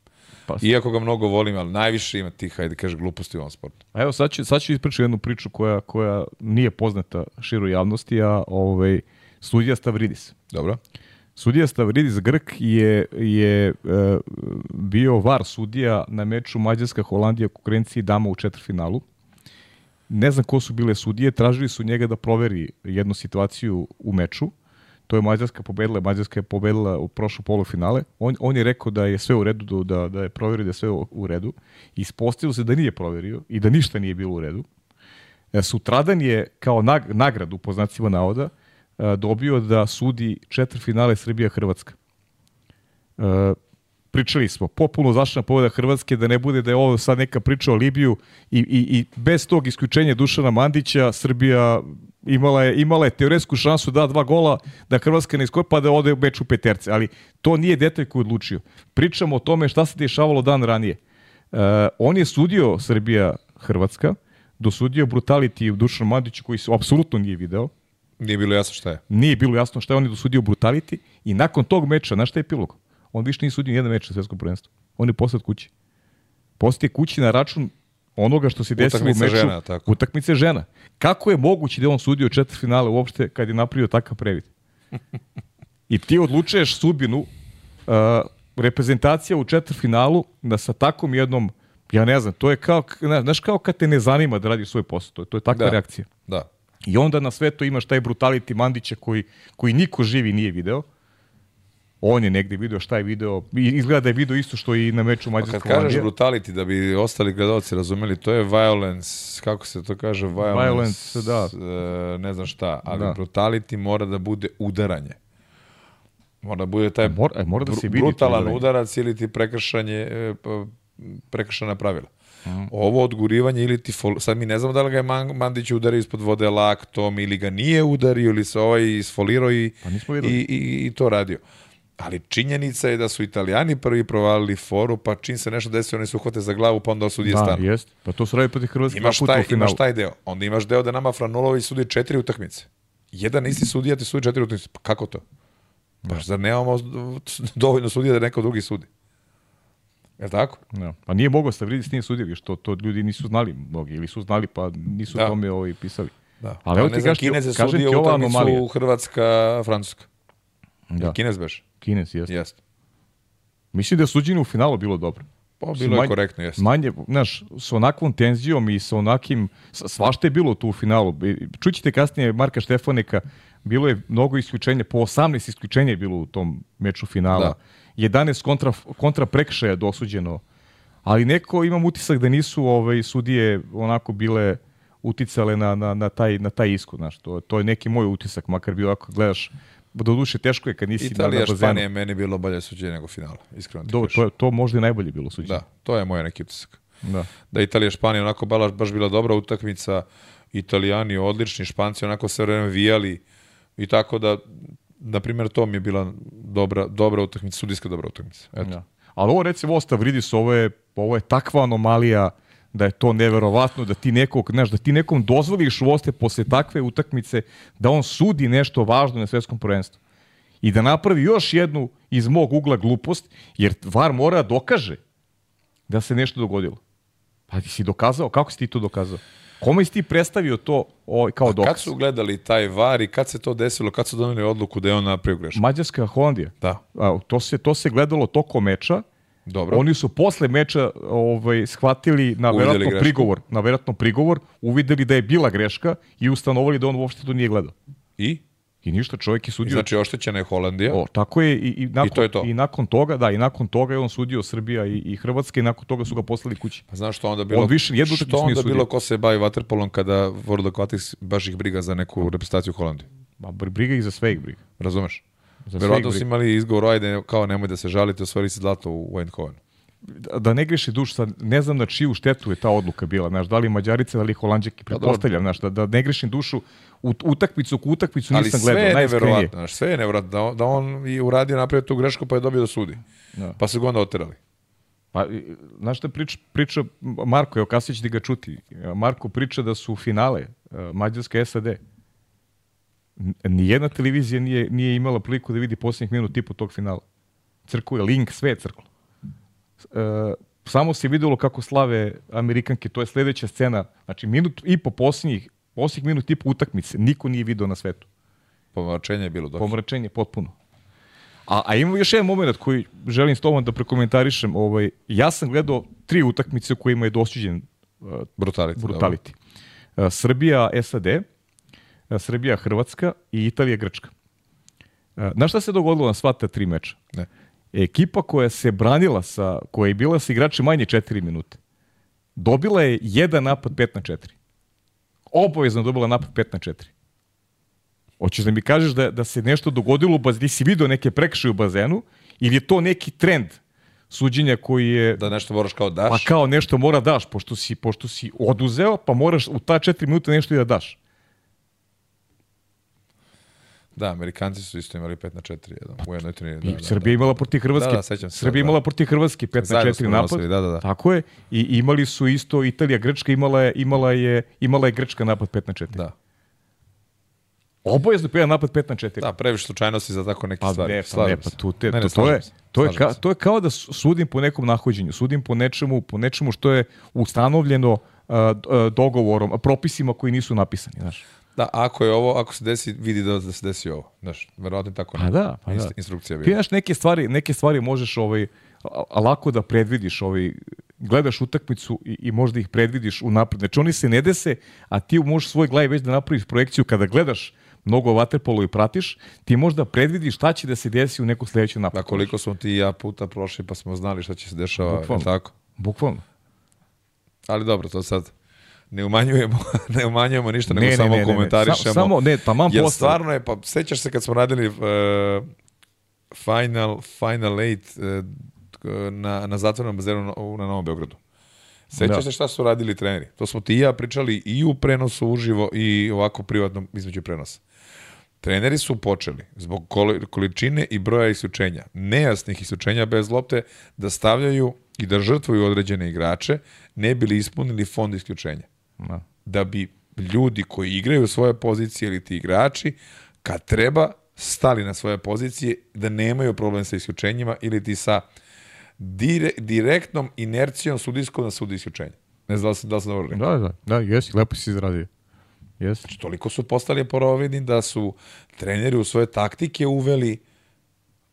[SPEAKER 1] Pa-
[SPEAKER 2] Iako ga mnogo volim, ali najviše ima tih, hajde kaže, gluposti u ovom sportu.
[SPEAKER 1] A evo sad ću, sad ću ispričati jednu priču koja, koja nije poznata široj javnosti, a ovaj, sudija Stavridis.
[SPEAKER 2] Dobro?
[SPEAKER 1] Sudija Stavridis Grk je, je e, bio var sudija na meču Mađarska-Holandija konkurenciji dama u četvrfinalu. Ne znam ko su bile sudije, tražili su njega da proveri jednu situaciju u meču. To je Mađarska pobedila, Mađarska je pobedila u prošlu polufinale. On, on je rekao da je sve u redu, da, da je proverio da je sve u, redu. Ispostavilo se da nije proverio i da ništa nije bilo u redu. E, Sutradan je kao nag, nagradu, po znacima navoda, e, dobio da sudi četvrfinale Srbija-Hrvatska. E, pričali smo, popuno zaštna pobjeda Hrvatske, da ne bude da je ovo sad neka priča o Libiju i, i, i bez tog isključenja Dušana Mandića Srbija imala je, imala je teoretsku šansu da dva gola, da Hrvatska ne iskopa, da ode u meč u peterce, ali to nije detalj koji odlučio. Pričamo o tome šta se dešavalo dan ranije. Uh, on je sudio Srbija-Hrvatska, dosudio brutality u Dušanu Mandiću koji se apsolutno nije video,
[SPEAKER 2] Nije bilo jasno šta je.
[SPEAKER 1] nije bilo jasno šta je on je dosudio brutality i nakon tog meča, znaš šta je epilog? On više nije sudio nijedan meč na svetskom prvenstvu. On je poslat kući. Postaje kući na račun onoga što se desilo u meču.
[SPEAKER 2] žena, tako.
[SPEAKER 1] Utakmice žena. Kako je moguće da je on sudio četiri finale uopšte kad je napravio takav previd? I ti odlučuješ sudbinu uh, reprezentacija u četvrfinalu da sa takom jednom ja ne znam, to je kao, znaš, kao kad te ne zanima da radi svoj posao, to je, to je takva
[SPEAKER 2] Da.
[SPEAKER 1] reakcija.
[SPEAKER 2] Da.
[SPEAKER 1] I onda na sve to imaš taj brutality Mandića koji, koji niko živi nije video. On je negde video šta je video. I Izgleda da je video isto što i na meču
[SPEAKER 2] Pa kad
[SPEAKER 1] Mađarska
[SPEAKER 2] kažeš brutality, da bi ostali gledalci razumeli, to je violence, kako se to kaže, violence,
[SPEAKER 1] Violence, da.
[SPEAKER 2] e, ne znam šta, ali
[SPEAKER 1] Da.
[SPEAKER 2] brutality mora da bude udaranje. Mora da bude taj
[SPEAKER 1] Mora- e, mora da se vidi
[SPEAKER 2] brutalan
[SPEAKER 1] udaranje.
[SPEAKER 2] udarac ili ti prekršanje, e, p- prekršana pravila.
[SPEAKER 1] Mhm.
[SPEAKER 2] Ovo odgurivanje ili ti fol... sad mi ne znamo da li ga je Man- Mandić udario ispod vode laktom ili ga nije udario ili se ovaj isfolirao i,
[SPEAKER 1] Pa
[SPEAKER 2] i, i, i to radio. Ali činjenica je da su italijani prvi provalili foru, pa čim se nešto desi, oni se uhvate za glavu, pa onda sudije
[SPEAKER 1] Da,
[SPEAKER 2] stanu.
[SPEAKER 1] jest. Pa to su radi protiv Hrvatske
[SPEAKER 2] Imaš taj,
[SPEAKER 1] u finalu.
[SPEAKER 2] imaš taj deo. Onda imaš deo da nama Franulović sudi četiri utakmice. Jedan isti sudija ti sudi četiri utakmice. Pa kako to? Pa zar nemamo dovoljno sudija da neko drugi sudi? Je li tako?
[SPEAKER 1] Da. Pa nije mogao Stavridis nije sudio, viš, to, to ljudi nisu znali mnogi, ili su znali pa nisu
[SPEAKER 2] Da.
[SPEAKER 1] da. tome ovaj pisali.
[SPEAKER 2] Da.
[SPEAKER 1] Ali evo ti
[SPEAKER 2] ne znam,
[SPEAKER 1] kažem
[SPEAKER 2] Kinez je sudio
[SPEAKER 1] ova
[SPEAKER 2] utakmicu
[SPEAKER 1] anomalija.
[SPEAKER 2] Hrvatska, Francuska.
[SPEAKER 1] Da.
[SPEAKER 2] Kinez beš?
[SPEAKER 1] Kines, jeste.
[SPEAKER 2] Jeste.
[SPEAKER 1] Mislim da je suđenje u finalu bilo dobro.
[SPEAKER 2] Pa, bilo je
[SPEAKER 1] manje-
[SPEAKER 2] korektno, jeste.
[SPEAKER 1] Manje, znaš, s onakvom tenzijom i sa onakim, svašta je bilo tu u finalu. I Čućete kasnije Marka Štefaneka, bilo je mnogo isključenja, po 18 isključenja je bilo u tom meču finala.
[SPEAKER 2] Da.
[SPEAKER 1] 11 kontra, kontra prekršaja dosuđeno. Ali neko, imam utisak da nisu ovaj, sudije onako bile uticale na, na, na, taj, na taj iskod. Znaš, to, to je neki moj utisak, makar bi ovako gledaš, do duše teško je kad nisi na, na
[SPEAKER 2] Italija,
[SPEAKER 1] bazenu.
[SPEAKER 2] Španija je meni bilo bolje suđenje nego finala, iskreno ti
[SPEAKER 1] Do, to, je, to možda i najbolje bilo suđenje.
[SPEAKER 2] Da, to je moj neki utisak.
[SPEAKER 1] da.
[SPEAKER 2] da Italija Španija onako baš, baš bila dobra utakmica, Italijani odlični, Španci onako sve vreme vijali i tako da, na primjer, to mi je bila dobra, dobra utakmica, sudijska dobra utakmica. Eto.
[SPEAKER 1] Da. Ali ovo recimo ovo Stavridis, ovo je, ovo je takva anomalija da je to neverovatno da ti nekog, znaš, da ti nekom dozvoliš uoste posle takve utakmice da on sudi nešto važno na svetskom prvenstvu. I da napravi još jednu iz mog ugla glupost, jer VAR mora da dokaže da se nešto dogodilo. Pa ti si dokazao, kako si ti to dokazao? Kome si ti predstavio to o, kao
[SPEAKER 2] Kad
[SPEAKER 1] dokaz?
[SPEAKER 2] su gledali taj var i kad se to desilo, kad su doneli odluku da je on napravio grešku?
[SPEAKER 1] Mađarska Holandija.
[SPEAKER 2] Da,
[SPEAKER 1] A, to, se, to se gledalo tokom meča,
[SPEAKER 2] dobro.
[SPEAKER 1] Oni su posle meča ovaj shvatili na
[SPEAKER 2] Uvideli
[SPEAKER 1] verovatno
[SPEAKER 2] grešku.
[SPEAKER 1] prigovor, na verovatno prigovor, uvideli da je bila greška i ustanovili da on uopšte to nije gledao.
[SPEAKER 2] I?
[SPEAKER 1] I ništa, čovjek je sudio.
[SPEAKER 2] Znači, oštećena je Holandija.
[SPEAKER 1] o, tako je i, i, nakon,
[SPEAKER 2] to je to.
[SPEAKER 1] i nakon toga, da, i nakon toga je on sudio Srbija i, i Hrvatska i nakon toga su ga poslali kući.
[SPEAKER 2] Pa znaš što onda bilo?
[SPEAKER 1] On više nijednu
[SPEAKER 2] što onda
[SPEAKER 1] sudio.
[SPEAKER 2] bilo ko se bavi vaterpolom kada World Aquatics baš ih briga za neku reprezentaciju Holandije?
[SPEAKER 1] Ma, br- briga ih za sve ih briga.
[SPEAKER 2] Razumeš?
[SPEAKER 1] Sve
[SPEAKER 2] Verovatno su imali izgovor, ajde, kao nemoj da se žalite, osvojili se zlato u Eindhovenu.
[SPEAKER 1] Da, da ne greši duš, sad ne znam na čiju štetu je ta odluka bila, znaš, da li Mađarice, da li Holandžaki,
[SPEAKER 2] Pa
[SPEAKER 1] pretpostavljam, znaš, da, da ne grešim dušu, u, utakmicu ku utakmicu
[SPEAKER 2] Ali
[SPEAKER 1] nisam
[SPEAKER 2] sve
[SPEAKER 1] gledao,
[SPEAKER 2] je
[SPEAKER 1] najiskrenije.
[SPEAKER 2] neverovatno, znaš, sve je neverovatno da da on i uradio napravio tu grešku pa je dobio da sudi.
[SPEAKER 1] Da.
[SPEAKER 2] Pa su ga onda oterali.
[SPEAKER 1] Pa, znaš šta priča, priča Marko, evo ćete ga čuti. Marko priča da su finale e, Mađarska SAD. Nijedna televizija nije, nije imala priliku da vidi posljednjih minut tipu tog finala. Crklo je link, sve je crklo. e, samo se videlo kako slave Amerikanke, to je sledeća scena, znači minut i po posljednjih, posljednjih minut i po utakmice, niko nije video na svetu.
[SPEAKER 2] Pomračenje je bilo dobro.
[SPEAKER 1] Pomračenje potpuno. A, a imamo još jedan moment koji želim s tobom da prekomentarišem. Ovaj, ja sam gledao tri utakmice u kojima je dosuđen uh,
[SPEAKER 2] Brutality.
[SPEAKER 1] brutality. Uh, Srbija, SAD, uh, Srbija, Hrvatska i Italija, Grčka. Uh, znaš šta se dogodilo na sva ta tri meča?
[SPEAKER 2] Ne.
[SPEAKER 1] Ekipa koja se branila sa, koja je bila sa igrači manje 4 minute, dobila je jedan napad 5 na 4. Obavezno dobila napad 5 na 4. Hoćeš da mi kažeš da, da se nešto dogodilo u bazenu, si video neke prekše u bazenu, ili je to neki trend suđenja koji je...
[SPEAKER 2] Da nešto moraš kao daš.
[SPEAKER 1] Pa kao nešto mora daš, pošto si, pošto si oduzeo, pa moraš u ta četiri minuta nešto i da daš.
[SPEAKER 2] Da, Amerikanci su isto imali 5 na 4 jedan, u jednoj treniri. Da,
[SPEAKER 1] I
[SPEAKER 2] da,
[SPEAKER 1] Srbija imala protiv Hrvatske.
[SPEAKER 2] Da, da, sećam se,
[SPEAKER 1] Srbija
[SPEAKER 2] da.
[SPEAKER 1] imala protiv Hrvatske 5 na
[SPEAKER 2] Zajedno
[SPEAKER 1] 4
[SPEAKER 2] smo
[SPEAKER 1] napad.
[SPEAKER 2] nosili, da, da, da.
[SPEAKER 1] Tako je. I imali su isto Italija, Grčka imala je imala je imala je Grčka napad 5 na 4.
[SPEAKER 2] Da.
[SPEAKER 1] Oboje su jedan napad 5 na 4.
[SPEAKER 2] Da, previše slučajnosti za tako neke
[SPEAKER 1] Pa
[SPEAKER 2] stvari.
[SPEAKER 1] ne, pa ne, pa tu te,
[SPEAKER 2] Ne, ne,
[SPEAKER 1] to, to je, to je, ka, to je kao da su- sudim po nekom nahođenju, sudim po nečemu, po nečemu što je ustanovljeno uh, dogovorom, propisima koji nisu napisani, znaš.
[SPEAKER 2] Da, ako je ovo, ako se desi, vidi da, da se desi ovo. Znaš, verovatno tako.
[SPEAKER 1] Pa da, pa da.
[SPEAKER 2] inst- Instrukcija
[SPEAKER 1] Ti
[SPEAKER 2] bila.
[SPEAKER 1] znaš, neke stvari, neke stvari možeš ovaj, lako da predvidiš, ovaj, gledaš utakmicu i, i možda ih predvidiš unapred. Znači oni se ne dese, a ti možeš svoj glavi već da napraviš projekciju kada gledaš mnogo vaterpolo i pratiš, ti možda predvidiš šta će da se desi u neku sledeću
[SPEAKER 2] Da,
[SPEAKER 1] napadu.
[SPEAKER 2] koliko smo ti i ja puta prošli pa smo znali šta će se dešava,
[SPEAKER 1] Bukvalno.
[SPEAKER 2] tako?
[SPEAKER 1] Bukvalno.
[SPEAKER 2] Ali dobro, to sad ne umanjujemo, ne umanjujemo ništa,
[SPEAKER 1] Ne,
[SPEAKER 2] nego
[SPEAKER 1] ne,
[SPEAKER 2] samo
[SPEAKER 1] ne,
[SPEAKER 2] komentarišemo.
[SPEAKER 1] Sa- samo, ne, taman
[SPEAKER 2] Jer
[SPEAKER 1] posle.
[SPEAKER 2] stvarno je, pa sećaš se kad smo radili uh, Final, Final Eight uh, na, na zatvornom bazenu na, na Novom Beogradu. Sećaš
[SPEAKER 1] Da.
[SPEAKER 2] se šta su radili treneri? To smo ti i ja pričali i u prenosu uživo i ovako privatno između prenosa. Treneri su počeli zbog koli- količine i broja isključenja, nejasnih isključenja bez lopte, da stavljaju i da žrtvuju određene igrače, ne bili ispunili fond isključenja.
[SPEAKER 1] Da.
[SPEAKER 2] Da bi ljudi koji igraju svoje pozicije ili ti igrači, kad treba, stali na svoje pozicije, da nemaju problem sa isključenjima ili ti sa dire, direktnom inercijom sudijskom na sudi isključenja. Ne znam da sam, da sam dobro rekao.
[SPEAKER 1] Da, da, da, jesi, lepo si izradio. Jesi.
[SPEAKER 2] toliko su postali porovidni da su treneri u svoje taktike uveli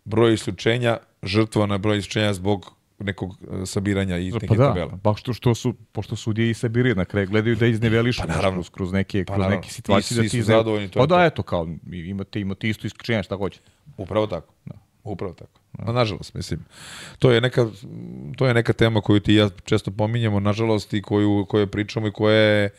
[SPEAKER 2] broj isključenja, žrtva na broj isključenja zbog nekog e, sabiranja i neke
[SPEAKER 1] Pa da,
[SPEAKER 2] tabele.
[SPEAKER 1] pa što, što su, pošto sudije i sabiraju na kraju, gledaju da iznevelišu
[SPEAKER 2] Pa naravno.
[SPEAKER 1] kroz, kroz neke,
[SPEAKER 2] Pa
[SPEAKER 1] kroz
[SPEAKER 2] naravno.
[SPEAKER 1] neke situacije. Da ti
[SPEAKER 2] su zadovoljni, to
[SPEAKER 1] Pa da,
[SPEAKER 2] to.
[SPEAKER 1] eto, kao, imate, imate isto isključenja, šta hoćete.
[SPEAKER 2] Upravo tako. Upravo tako. No, nažalost, mislim, to je neka, to je neka tema koju ti ja često pominjemo, nažalost, i koju, koju pričamo i koja je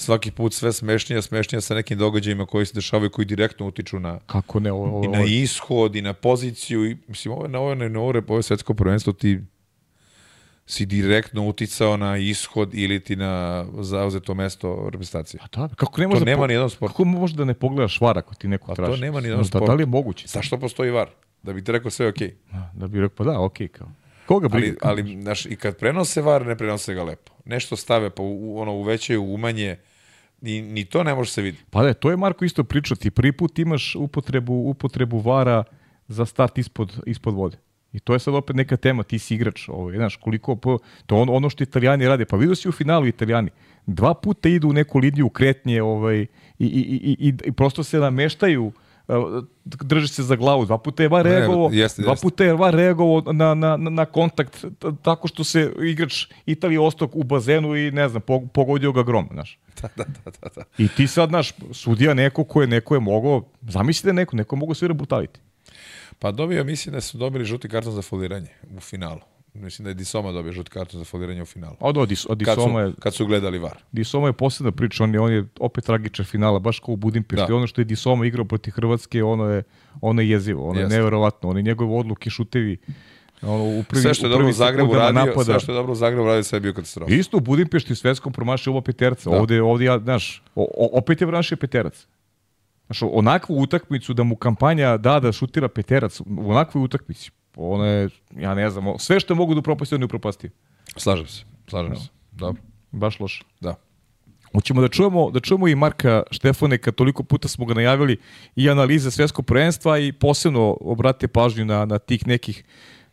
[SPEAKER 2] svaki put sve smešnija, smešnija sa nekim događajima koji se dešavaju, koji direktno utiču na,
[SPEAKER 1] Kako ne, ovo,
[SPEAKER 2] i na ishod, i na poziciju, i, mislim, ovo na ovo, je na ovo, svetsko prvenstvo, ti si direktno uticao na ishod ili ti na zauzeto mesto reprezentacije.
[SPEAKER 1] Pa da, kako ne može
[SPEAKER 2] To
[SPEAKER 1] da
[SPEAKER 2] nema
[SPEAKER 1] po-
[SPEAKER 2] ni jedan sport.
[SPEAKER 1] Kako može da ne pogledaš var ako ti neko
[SPEAKER 2] Pa to
[SPEAKER 1] traži?
[SPEAKER 2] nema ni jedan
[SPEAKER 1] Da,
[SPEAKER 2] sport.
[SPEAKER 1] Da li je moguće?
[SPEAKER 2] Zašto postoji var? Da bi ti rekao sve okej.
[SPEAKER 1] Da, da bi rekao, pa da, okej, kao. Koga briga?
[SPEAKER 2] Ali, ali znaš, i kad prenose var, ne prenose ga lepo. Nešto stave, pa u, ono, uvećaju, umanje, ni, ni to ne može se vidjeti.
[SPEAKER 1] Pa da, to je Marko isto pričao, ti prvi put imaš upotrebu, upotrebu vara za start ispod, ispod vode. I to je sad opet neka tema, ti si igrač, ovaj, znaš, koliko, po, to on, ono što italijani rade, pa vidio si u finalu italijani, dva puta idu u neku liniju kretnje ovaj, i, i, i, i, i prosto se nameštaju uh, drži se za glavu. Dva puta je VAR
[SPEAKER 2] Ne,
[SPEAKER 1] reagovao, dva puta je VAR reagovao na, na, na, kontakt tako što se igrač Italije ostok u bazenu i ne znam, pog- pogodio ga grom, znaš.
[SPEAKER 2] Da, da, da, da, da.
[SPEAKER 1] I ti sad, znaš, sudija neko ko je, neko je mogao, zamisli da neko, neko je mogao svira brutaliti.
[SPEAKER 2] Pa dobio, mislim da su dobili žuti karton za foliranje u finalu. Mislim da je Disoma dobio žuti karton za foliranje u finalu.
[SPEAKER 1] A od, Dis-
[SPEAKER 2] Kad
[SPEAKER 1] Disoma je,
[SPEAKER 2] kad su gledali var.
[SPEAKER 1] Disoma je posebna priča, on je, on je opet tragičan finala, baš kao u Budimpešti.
[SPEAKER 2] Da.
[SPEAKER 1] Ono što je Disoma igrao protiv Hrvatske, ono je, ono je jezivo, ono je
[SPEAKER 2] Jeste.
[SPEAKER 1] neverovatno. One njegove odluke, šutevi, ono, u prvi,
[SPEAKER 2] Sve što je dobro u Zagrebu radio, sve što je dobro u Zagrebu radio, sve je bio katastrofa.
[SPEAKER 1] Isto u Budimpešti svetskom promašio oba peterca. Ovde, ovde ja, znaš, o, o, opet je promašio peterac. Znaš, onakvu utakmicu da mu kampanja da da šutira peterac, u onakvoj utakmici, ono je, ja ne znam, sve što mogu da upropasti, on je upropastio.
[SPEAKER 2] Slažem se, slažem se. Dobro,
[SPEAKER 1] Baš loše.
[SPEAKER 2] da.
[SPEAKER 1] Hoćemo da čujemo, da čujemo i Marka Štefaneka, toliko puta smo ga najavili, i analize svetskog prvenstva i posebno obrate pažnju na, na tih nekih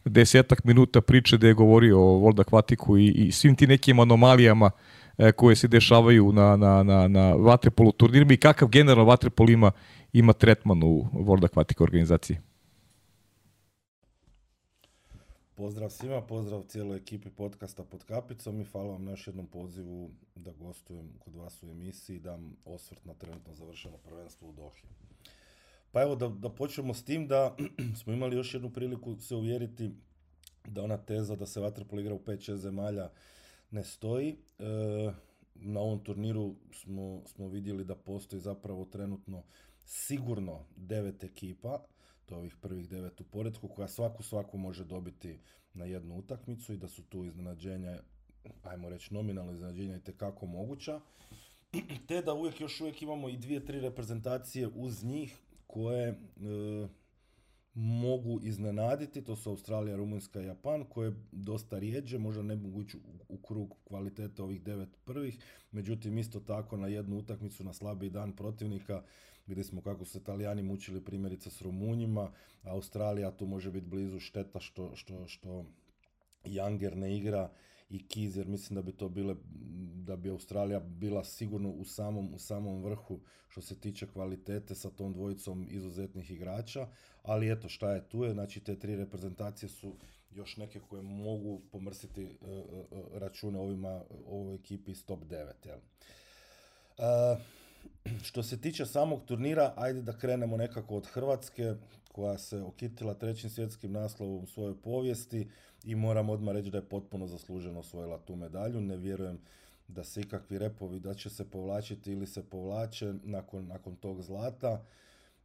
[SPEAKER 1] desetak minuta priče da je govorio o World Aquaticu i, i svim ti nekim anomalijama e, koje se dešavaju na, na, na, na vaterpolu turnirima i kakav generalno vaterpol ima, ima tretman u World Aquatic organizaciji.
[SPEAKER 5] Pozdrav svima, pozdrav cijeloj ekipi podcasta pod kapicom i hvala vam na još jednom pozivu da gostujem kod vas u emisiji, dam osvrt na trenutno završeno prvenstvo u Dohi. Pa evo da, da počnemo s tim da smo imali još jednu priliku se uvjeriti da ona teza da se vaterpolo igra u 5-6 zemalja ne stoji. E, na ovom turniru smo, smo vidjeli da postoji zapravo trenutno sigurno devet ekipa, to ovih prvih devet u poredku, koja svaku svaku može dobiti na jednu utakmicu i da su tu iznenađenja, ajmo reći nominalno iznenađenja i tekako moguća. Te da uvijek još uvijek imamo i dvije, tri reprezentacije uz njih koje e, mogu iznenaditi, to su Australija, Rumunjska i Japan, koje dosta rijeđe, možda ne mogu ići u, krug kvalitete ovih devet prvih, međutim isto tako na jednu utakmicu na slabiji dan protivnika gdje smo kako su Italijani mučili primjerice s Rumunjima, Australija tu može biti blizu šteta što, što, što Janger ne igra i Kiz, jer mislim da bi to bile, da bi Australija bila sigurno u samom, u samom vrhu što se tiče kvalitete sa tom dvojicom izuzetnih igrača, ali eto šta je tu je, znači te tri reprezentacije su još neke koje mogu pomrsiti uh, uh, račune ovima, ovoj ekipi iz top 9. Jel? Uh, što se tiče samog turnira, ajde da krenemo nekako od Hrvatske, koja se okitila trećim svjetskim naslovom u svojoj povijesti i moram odmah reći da je potpuno zasluženo osvojila tu medalju. Ne vjerujem da se ikakvi repovi da će se povlačiti ili se povlače nakon, nakon tog zlata.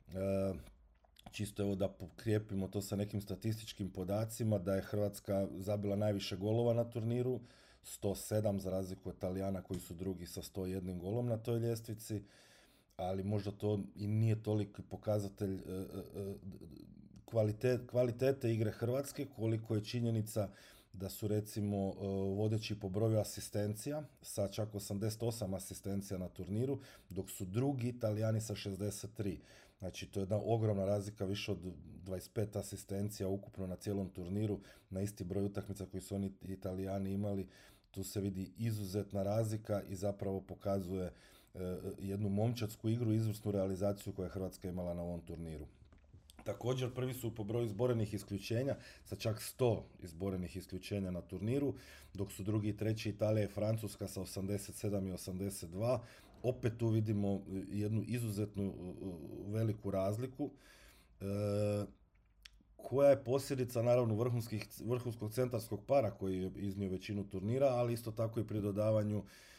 [SPEAKER 5] E, čisto evo da pokrijepimo to sa nekim statističkim podacima, da je Hrvatska zabila najviše golova na turniru, 107 za razliku od Italijana koji su drugi sa 101 golom na toj ljestvici, ali možda to i nije toliki pokazatelj e, e, kvalitet, kvalitete igre Hrvatske, koliko je činjenica da su recimo e, vodeći po broju asistencija sa čak 88 asistencija na turniru, dok su drugi italijani sa 63. Znači to je jedna ogromna razlika, više od 25 asistencija ukupno na cijelom turniru, na isti broj utakmica koji su oni italijani imali. Tu se vidi izuzetna razlika i zapravo pokazuje e, jednu momčadsku igru, izvrsnu realizaciju koju je Hrvatska imala na ovom turniru. Također prvi su po broju izborenih isključenja sa čak 100 izborenih isključenja na turniru, dok su drugi i treći Italija i Francuska sa 87 i 82. Opet tu vidimo jednu izuzetnu veliku razliku. E, koja je posljedica naravno vrhunskog centarskog para koji je iznio većinu turnira, ali isto tako i pri dodavanju E, e,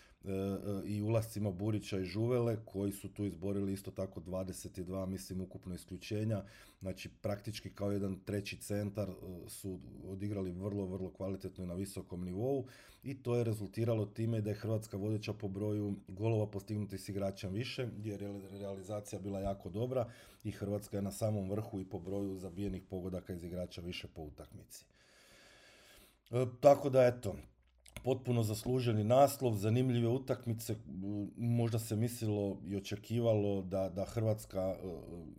[SPEAKER 5] i ulascima Burića i Žuvele koji su tu izborili isto tako 22 mislim ukupno isključenja znači praktički kao jedan treći centar e, su odigrali vrlo vrlo kvalitetno i na visokom nivou i to je rezultiralo time da je Hrvatska vodeća po broju golova postignutih s igračem više gdje je realizacija bila jako dobra i Hrvatska je na samom vrhu i po broju zabijenih pogodaka iz igrača više po utakmici. tako da eto, potpuno zasluženi naslov, zanimljive utakmice, možda se mislilo i očekivalo da, da Hrvatska e,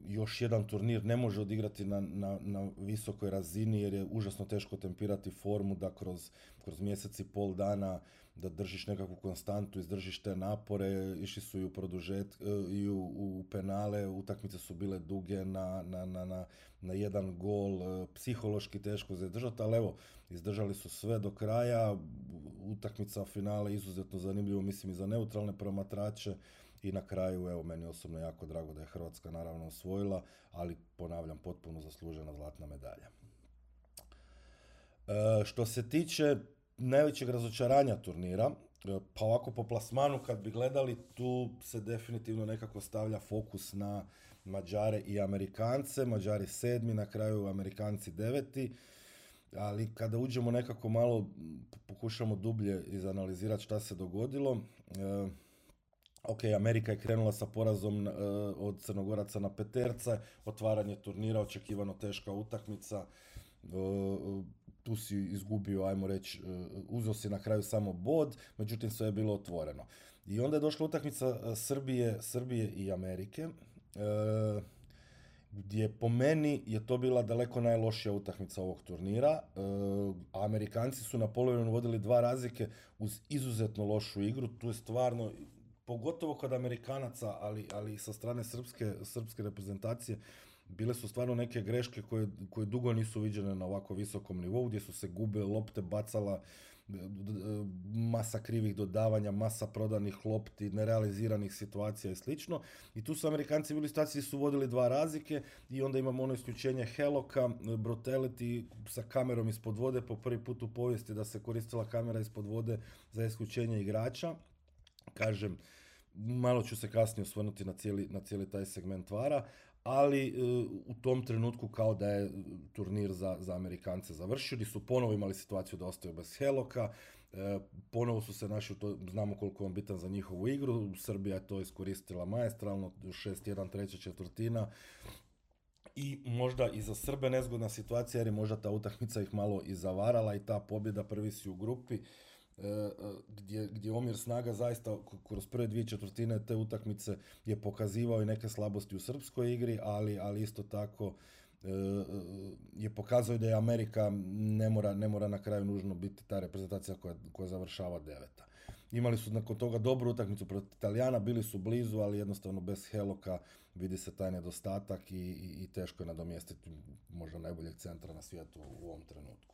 [SPEAKER 5] još jedan turnir ne može odigrati na, na, na visokoj razini jer je užasno teško tempirati formu da kroz, kroz mjesec i pol dana da držiš nekakvu konstantu, izdržiš te napore, išli su i u produžet, e, i u, u penale, utakmice su bile duge na, na, na, na, na jedan gol, e, psihološki teško za izdržati, ali evo, izdržali su sve do kraja, utakmica finale izuzetno zanimljivo, mislim i za neutralne promatrače, i na kraju, evo, meni osobno jako drago da je Hrvatska naravno osvojila, ali ponavljam, potpuno zaslužena zlatna medalja. E, što se tiče najvećeg razočaranja turnira, e, pa ovako po plasmanu kad bi gledali, tu se definitivno nekako stavlja fokus na Mađare i Amerikance, Mađari sedmi, na kraju Amerikanci deveti, ali kada uđemo nekako malo, pokušamo dublje izanalizirati šta se dogodilo, e, Ok, Amerika je krenula sa porazom e, od Crnogoraca na peterca, otvaranje turnira, očekivano teška utakmica, tu si izgubio, ajmo reći, e, uzeo si na kraju samo bod, međutim sve je bilo otvoreno. I onda je došla utakmica e, Srbije, Srbije i Amerike, e, gdje po meni je to bila daleko najlošija utakmica ovog turnira. Amerikanci su na polovremenu vodili dva razlike uz izuzetno lošu igru. Tu je stvarno pogotovo kod Amerikanaca, ali, ali i sa strane srpske, srpske reprezentacije, bile su stvarno neke greške koje, koje dugo nisu viđene na ovako visokom nivou, gdje su se gube lopte bacala, masa krivih dodavanja, masa prodanih lopti, nerealiziranih situacija i slično. I tu su Amerikanci bili situaciji su vodili dva razlike i onda imamo ono isključenje Heloka, Brutality sa kamerom ispod vode, po prvi put u povijesti da se koristila kamera ispod vode za isključenje igrača. Kažem, malo ću se kasnije osvrnuti na cijeli, na cijeli taj segment vara, ali e, u tom trenutku kao da je turnir za, za Amerikance završio, gdje su ponovo imali situaciju da ostaju bez Heloka, e, ponovo su se našli, to, znamo koliko je on bitan za njihovu igru, Srbija je to iskoristila majestralno, 6-1 treća četvrtina, i možda i za Srbe nezgodna situacija jer je možda ta utakmica ih malo i zavarala i ta pobjeda prvi si u grupi. E, gdje, gdje omjer snaga zaista kroz prve dvije četvrtine te utakmice je pokazivao i neke slabosti u srpskoj igri, ali, ali isto tako e, je pokazao da je Amerika ne mora, ne mora na kraju nužno biti ta reprezentacija koja, koja završava deveta. Imali su nakon toga dobru utakmicu protiv Italijana, bili su blizu, ali jednostavno bez Heloka vidi se taj nedostatak i, i, i teško je nadomjestiti možda najboljeg centra na svijetu u ovom trenutku.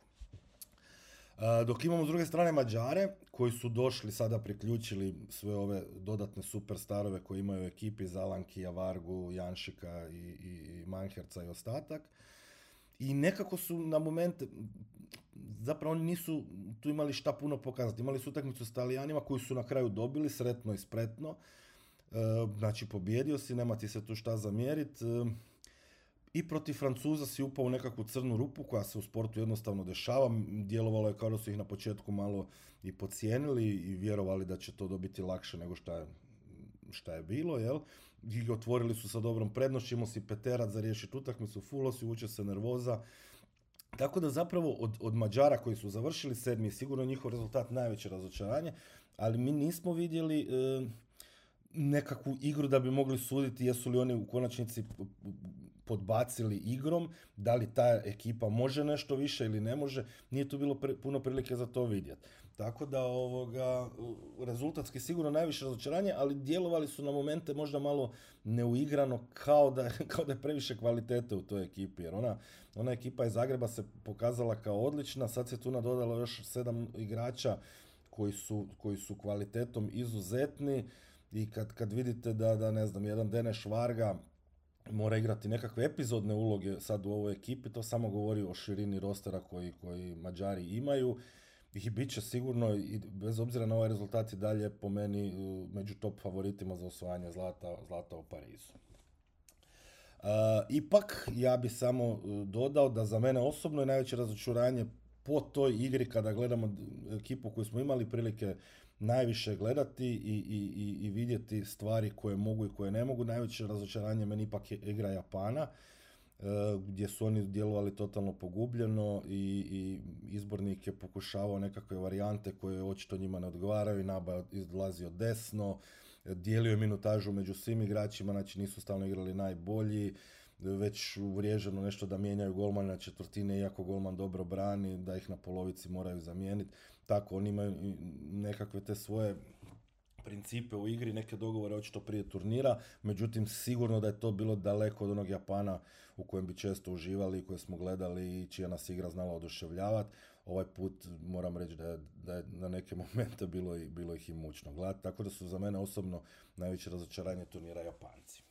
[SPEAKER 5] Dok imamo s druge strane Mađare, koji su došli sada priključili sve ove dodatne superstarove koji imaju u ekipi Zalanki, Vargu, Janšika i, i, i Manherca i ostatak. I nekako su na momente, zapravo oni nisu tu imali šta puno pokazati. Imali su utakmicu s Talijanima koji su na kraju dobili sretno i spretno. E, znači, pobjedio si, nema ti se tu šta zamjeriti. I protiv Francuza si upao u nekakvu crnu rupu koja se u sportu jednostavno dešava. Djelovalo je kao da su ih na početku malo i pocijenili i vjerovali da će to dobiti lakše nego šta je, šta je bilo, jel? I otvorili su sa dobrom prednošću, imao si Peterac za riješiti utakmicu, fulo si, uče se nervoza. Tako da zapravo od, od Mađara koji su završili sedmi, sigurno njihov rezultat najveće razočaranje, ali mi nismo vidjeli... E, nekakvu igru da bi mogli suditi jesu li oni u konačnici podbacili igrom, da li ta ekipa može nešto više ili ne može, nije tu bilo puno prilike za to vidjeti. Tako da ovoga, rezultatski sigurno najviše razočaranje, ali djelovali su na momente možda malo neuigrano kao da, kao da je previše kvalitete u toj ekipi, jer ona, ona ekipa iz Zagreba se pokazala kao odlična, sad se tu nadodalo još sedam igrača koji su, koji su kvalitetom izuzetni, i kad, kad vidite da, da, ne znam, jedan Deneš Varga mora igrati nekakve epizodne uloge sad u ovoj ekipi, to samo govori o širini rostera koji, koji Mađari imaju i bit će sigurno, i bez obzira na ovaj rezultat i dalje po meni među top favoritima za osvajanje zlata, zlata u Parizu. Uh, ipak, ja bi samo dodao da za mene osobno je najveće razočuranje po toj igri kada gledamo ekipu koju smo imali prilike najviše gledati i, i, i vidjeti stvari koje mogu i koje ne mogu. Najveće razočaranje meni ipak je igra Japana, e, gdje su oni djelovali totalno pogubljeno i, i izbornik je pokušavao nekakve varijante koje očito njima ne odgovaraju, Naba izlazio desno, dijelio je minutažu među svim igračima, znači nisu stalno igrali najbolji, već uvriježeno nešto da mijenjaju golman na četvrtine, iako golman dobro brani, da ih na polovici moraju zamijeniti. Tako, oni imaju nekakve te svoje principe u igri, neke dogovore očito prije turnira, međutim sigurno da je to bilo daleko od onog Japana u kojem bi često uživali i koje smo gledali i čija nas igra znala oduševljavati. Ovaj put moram reći da je, da je na neke momente bilo, i, bilo ih i mučno gledati, tako da su za mene osobno najveće razočaranje turnira Japanci.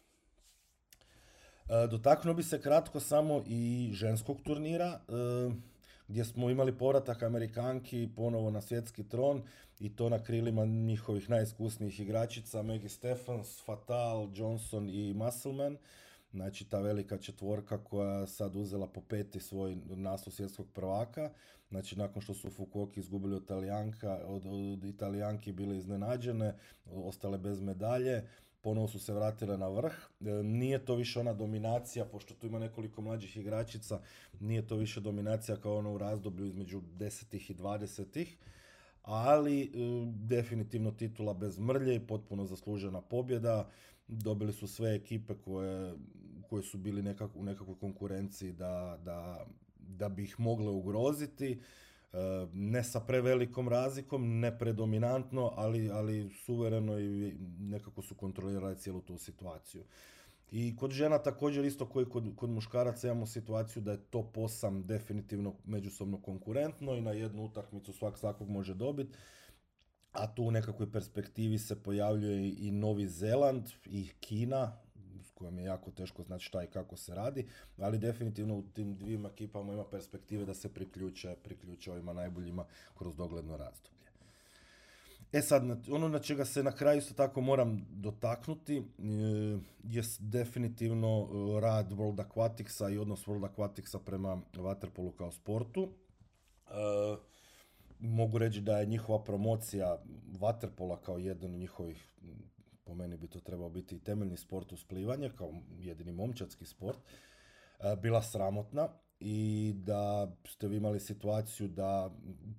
[SPEAKER 5] E, dotaknuo bi se kratko samo i ženskog turnira, e, gdje smo imali povratak Amerikanki ponovo na svjetski tron i to na krilima njihovih najiskusnijih igračica, Maggie Stephens, Fatal, Johnson i Musselman. Znači ta velika četvorka koja sad uzela po peti svoj naslov svjetskog prvaka. Znači nakon što su Fukuoki izgubili od, Italijanka, od, od Italijanki bile iznenađene, ostale bez medalje ponovo su se vratile na vrh. E, nije to više ona dominacija, pošto tu ima nekoliko mlađih igračica, nije to više dominacija kao ono u razdoblju između desetih i dvadesetih, ali e, definitivno titula bez mrlje i potpuno zaslužena pobjeda. Dobili su sve ekipe koje, koji su bili nekak, u nekakvoj konkurenciji da, da, da bi ih mogle ugroziti. E, ne sa prevelikom razlikom, ne predominantno, ali, ali suvereno i nekako su kontrolirali cijelu tu situaciju. I kod žena također isto koji kod, kod muškaraca imamo situaciju da je top 8 definitivno međusobno konkurentno i na jednu utakmicu svak svakog može dobiti. A tu u nekakvoj perspektivi se pojavljuje i Novi Zeland i Kina, s kojom je jako teško znači šta i kako se radi, ali definitivno u tim dvijim ekipama ima perspektive da se priključe, priključe ovima najboljima kroz dogledno razdoblje. E sad, ono na čega se na kraju isto tako moram dotaknuti e, je definitivno e, rad World Aquaticsa i odnos World Aquaticsa prema waterpolu kao sportu. E, mogu reći da je njihova promocija waterpola kao jedan od njihovih po meni bi to trebao biti temeljni sport uz plivanje, kao jedini momčadski sport, bila sramotna i da ste vi imali situaciju da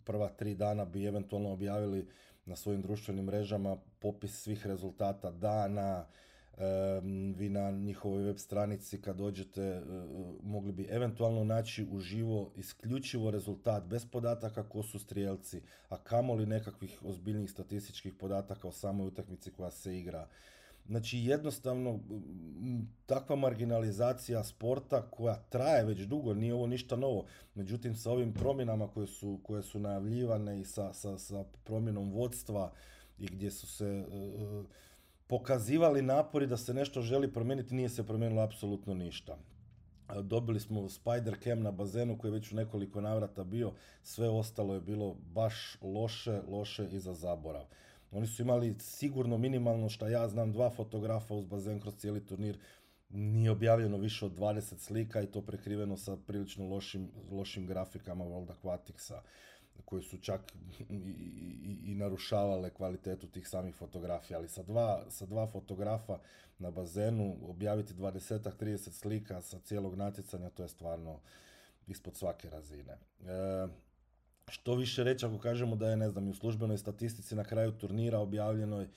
[SPEAKER 5] prva tri dana bi eventualno objavili na svojim društvenim mrežama popis svih rezultata dana, vi na njihovoj web stranici kad dođete e, mogli bi eventualno naći uživo isključivo rezultat bez podataka ko su strijelci, a kamoli nekakvih ozbiljnih statističkih podataka o samoj utakmici koja se igra. Znači jednostavno takva marginalizacija sporta koja traje već dugo, nije ovo ništa novo. Međutim sa ovim promjenama koje su, koje su najavljivane i sa, sa, sa promjenom vodstva i gdje su se e, e, pokazivali napori da se nešto želi promijeniti, nije se promijenilo apsolutno ništa. Dobili smo Spider Cam na bazenu koji je već u nekoliko navrata bio, sve ostalo je bilo baš loše, loše i za zaborav. Oni su imali sigurno minimalno što ja znam dva fotografa uz bazen kroz cijeli turnir, nije objavljeno više od 20 slika i to prekriveno sa prilično lošim, lošim grafikama World Aquaticsa koji su čak i, i, i, narušavale kvalitetu tih samih fotografija, ali sa dva, sa dva fotografa na bazenu objaviti 20-30 slika sa cijelog natjecanja, to je stvarno ispod svake razine. E, što više reći ako kažemo da je, ne znam, i u službenoj statistici na kraju turnira objavljenoj e,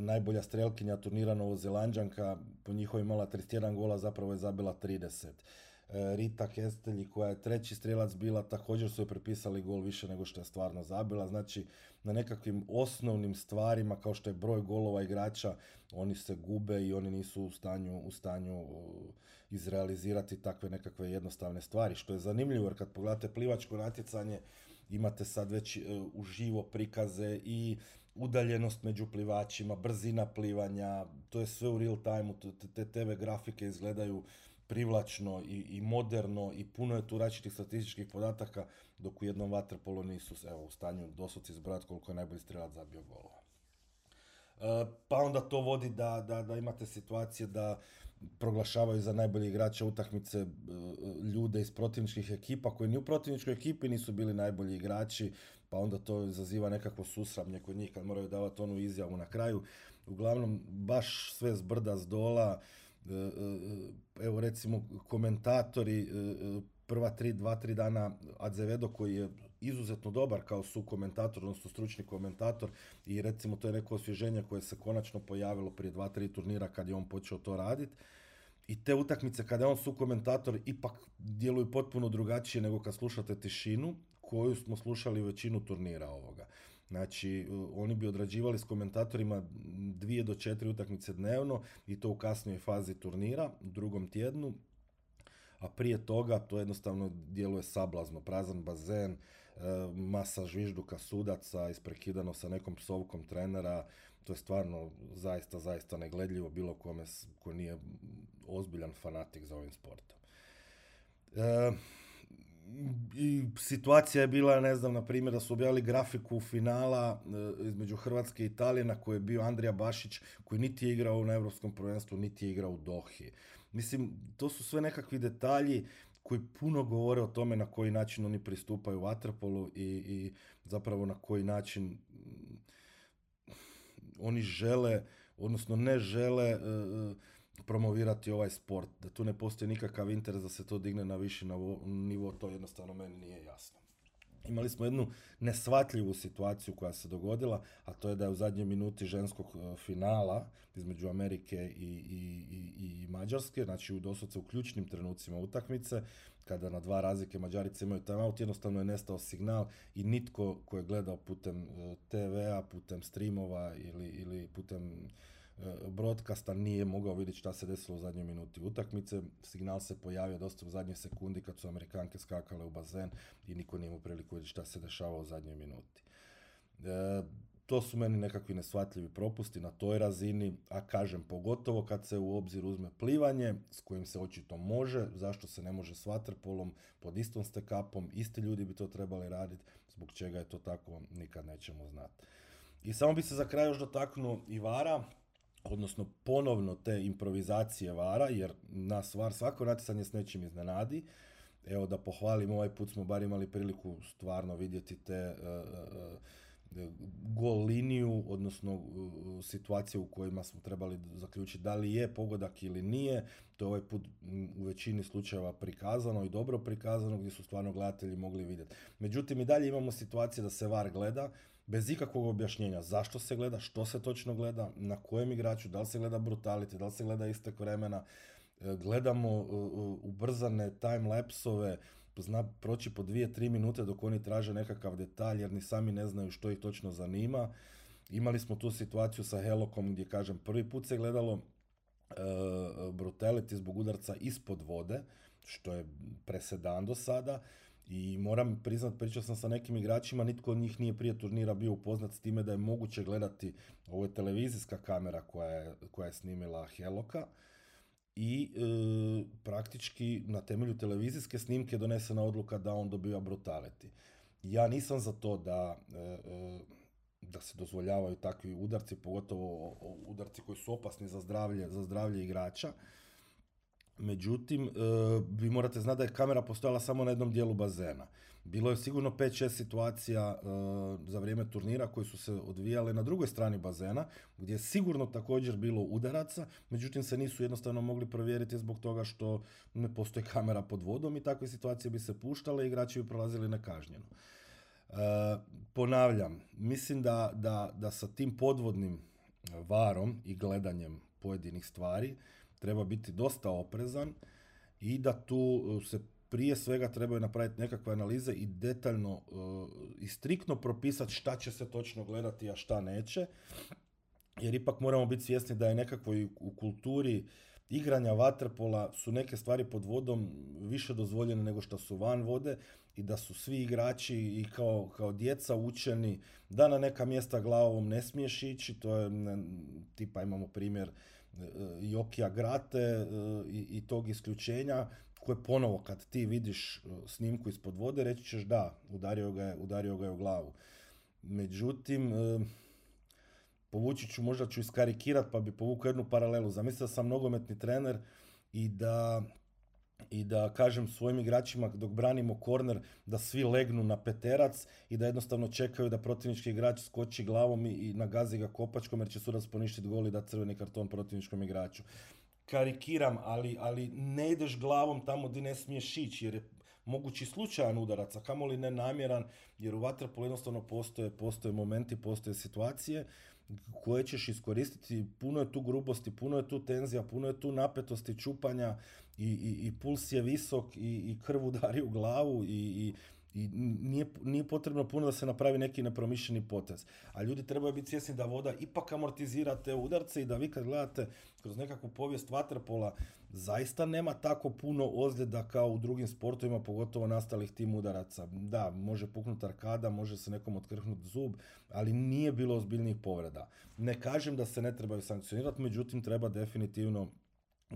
[SPEAKER 5] najbolja strelkinja turnira Novozelanđanka, po njihovim imala 31 gola, zapravo je zabila 30. E, Rita Kestelji koja je treći strelac bila, također su joj prepisali gol više nego što je stvarno zabila. Znači, na nekakvim osnovnim stvarima kao što je broj golova igrača, oni se gube i oni nisu u stanju, u stanju izrealizirati takve nekakve jednostavne stvari. Što je zanimljivo jer kad pogledate plivačko natjecanje, imate sad već e, uživo prikaze i udaljenost među plivačima, brzina plivanja, to je sve u real time, te TV grafike izgledaju privlačno i, i moderno i puno je tu različitih statističkih podataka, dok u jednom vaterpolu nisu evo, u stanju doslovci izbrojati koliko je najbolji strelac zabio golova. E, pa onda to vodi da, da, da imate situacije da proglašavaju za najbolji igrače utakmice e, ljude iz protivničkih ekipa koji ni u protivničkoj ekipi nisu bili najbolji igrači, pa onda to izaziva nekakvo susramlje kod njih kad moraju davati onu izjavu na kraju. Uglavnom, baš sve zbrda z dola, evo recimo komentatori e, prva tri, dva, tri dana Azevedo koji je izuzetno dobar kao su komentator, odnosno stručni komentator i recimo to je neko osvježenje koje se konačno pojavilo prije dva, tri turnira kad je on počeo to raditi. I te utakmice kada je on su komentator ipak djeluju potpuno drugačije nego kad slušate tišinu koju smo slušali u većinu turnira ovoga. Znači, oni bi odrađivali s komentatorima dvije do četiri utakmice dnevno i to u kasnijoj fazi turnira, u drugom tjednu, a prije toga to jednostavno djeluje sablazno, prazan bazen, e, masa žvižduka sudaca, isprekidano sa nekom psovkom trenera, to je stvarno zaista, zaista negledljivo bilo kome ko nije ozbiljan fanatik za ovim sportom. E, i situacija je bila, ne znam, na primjer, da su objavili grafiku finala e, između Hrvatske i Italije na kojoj je bio Andrija Bašić, koji niti je igrao na Europskom prvenstvu, niti je igrao u Dohi. Mislim, to su sve nekakvi detalji koji puno govore o tome na koji način oni pristupaju Waterpolu i, i zapravo na koji način mm, oni žele, odnosno ne žele e, promovirati ovaj sport, da tu ne postoji nikakav interes da se to digne na viši nivo, to jednostavno meni nije jasno. imali smo jednu nesvatljivu situaciju koja se dogodila, a to je da je u zadnjoj minuti ženskog e, finala između Amerike i, i, i, i Mađarske, znači u doslovce u ključnim trenucima utakmice, kada na dva razlike Mađarice imaju timeout, jednostavno je nestao signal i nitko ko je gledao putem e, TV-a, putem streamova ili, ili putem E, broadcasta nije mogao vidjeti šta se desilo u zadnjoj minuti utakmice. Signal se pojavio dosta u zadnjoj sekundi kad su Amerikanke skakale u bazen i niko nije imao priliku vidjeti šta se dešava u zadnjoj minuti. E, to su meni nekakvi nesvatljivi propusti na toj razini, a kažem, pogotovo kad se u obzir uzme plivanje, s kojim se očito može, zašto se ne može s vaterpolom, pod istom stekapom, isti ljudi bi to trebali raditi, zbog čega je to tako, nikad nećemo znati. I samo bi se za kraj još dotaknuo Ivara, odnosno ponovno te improvizacije vara, jer nas var svako natjecanje s nečim iznenadi. Evo da pohvalim, ovaj put smo bar imali priliku stvarno vidjeti te uh, gol liniju, odnosno situacije u kojima smo trebali zaključiti da li je pogodak ili nije. To je ovaj put u većini slučajeva prikazano i dobro prikazano gdje su stvarno gledatelji mogli vidjeti. Međutim, i dalje imamo situacije da se VAR gleda bez ikakvog objašnjenja zašto se gleda, što se točno gleda, na kojem igraču, da li se gleda brutality, da li se gleda istek vremena, e, gledamo ubrzane time-lapsove, zna proći po dvije, tri minute dok oni traže nekakav detalj jer ni sami ne znaju što ih točno zanima. Imali smo tu situaciju sa Helokom gdje, kažem, prvi put se gledalo uh, brutality zbog udarca ispod vode, što je presedan do sada. I moram priznat, pričao sam sa nekim igračima, nitko od njih nije prije turnira bio upoznat s time da je moguće gledati, ovo je televizijska kamera koja je, koja je snimila Heloka, i e, praktički na temelju televizijske snimke donesena odluka da on dobiva brutality. Ja nisam za to da, e, e, da se dozvoljavaju takvi udarci, pogotovo udarci koji su opasni za zdravlje, za zdravlje igrača. Međutim, e, vi morate znati da je kamera postojala samo na jednom dijelu bazena. Bilo je sigurno 5-6 situacija e, za vrijeme turnira koji su se odvijale na drugoj strani bazena, gdje je sigurno također bilo udaraca, međutim se nisu jednostavno mogli provjeriti zbog toga što ne postoji kamera pod vodom i takve situacije bi se puštale i igrači bi prolazili nekažnjeno. E, ponavljam, mislim da, da, da sa tim podvodnim varom i gledanjem pojedinih stvari, treba biti dosta oprezan i da tu uh, se prije svega trebaju napraviti nekakve analize i detaljno uh, i striktno propisati šta će se točno gledati, a šta neće. Jer ipak moramo biti svjesni da je nekako u kulturi igranja vaterpola su neke stvari pod vodom više dozvoljene nego što su van vode i da su svi igrači i kao, kao djeca učeni da na neka mjesta glavom ne smiješ ići, to je tipa imamo primjer E, Jokija Grate e, i, i tog isključenja koje ponovo kad ti vidiš e, snimku ispod vode reći ćeš da, udario ga je, udario ga je u glavu. Međutim, povući ću, možda ću iskarikirat pa bi povukao jednu paralelu. Zamislio sam nogometni trener i da i da kažem svojim igračima dok branimo korner da svi legnu na peterac i da jednostavno čekaju da protivnički igrač skoči glavom i, i nagazi ga kopačkom jer će sudac poništiti gol i da crveni karton protivničkom igraču. Karikiram, ali, ali ne ideš glavom tamo gdje ne smiješ ići jer je mogući slučajan udarac, a kamoli ne namjeran jer u vaterpolu jednostavno postoje, postoje momenti, postoje situacije koje ćeš iskoristiti, puno je tu grubosti, puno je tu tenzija, puno je tu napetosti, čupanja i, i, i puls je visok i, i krv udari u glavu i, i i nije, nije potrebno puno da se napravi neki nepromišljeni potez. A ljudi trebaju biti svjesni da voda ipak amortizira te udarce i da vi kad gledate kroz nekakvu povijest vaterpola, zaista nema tako puno ozljeda kao u drugim sportovima, pogotovo nastalih tim udaraca. Da, može puknuti arkada, može se nekom otkrhnuti zub, ali nije bilo ozbiljnijih povreda. Ne kažem da se ne trebaju sankcionirati, međutim treba definitivno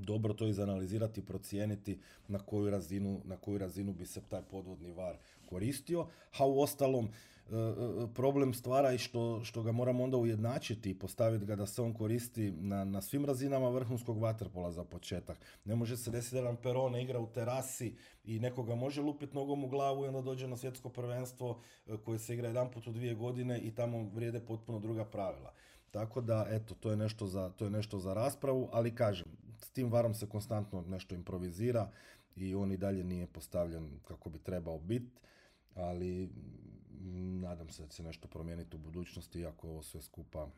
[SPEAKER 5] dobro to izanalizirati procijeniti na koju razinu, na koju razinu bi se taj podvodni var koristio, a u ostalom e, e, problem stvara i što, što ga moramo onda ujednačiti i postaviti ga da se on koristi na, na svim razinama vrhunskog vaterpola za početak. Ne može se desiti da nam Perone igra u terasi i nekoga može lupiti nogom u glavu i onda dođe na svjetsko prvenstvo e, koje se igra jedan put u dvije godine i tamo vrijede potpuno druga pravila. Tako da, eto, to je nešto za, to je nešto za raspravu, ali kažem, s tim varom se konstantno nešto improvizira i on i dalje nije postavljen kako bi trebao biti. ali mm, nadam se da će nešto promijeniti u budućnosti, iako ovo sve skupa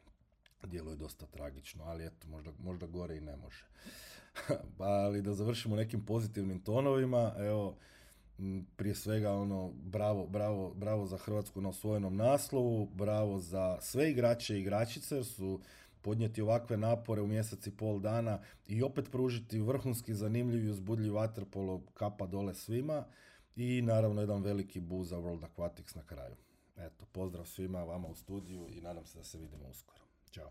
[SPEAKER 5] djeluje dosta tragično, ali eto, možda, možda gore i ne može. ali da završimo nekim pozitivnim tonovima, evo, prije svega ono bravo, bravo, bravo za Hrvatsku na osvojenom naslovu, bravo za sve igrače i igračice jer su podnijeti ovakve napore u mjesec i pol dana i opet pružiti vrhunski zanimljiv i uzbudljiv vaterpolo kapa dole svima i naravno jedan veliki bu za World Aquatics na kraju. Eto, pozdrav svima vama u studiju i nadam se da se vidimo uskoro. Ćao.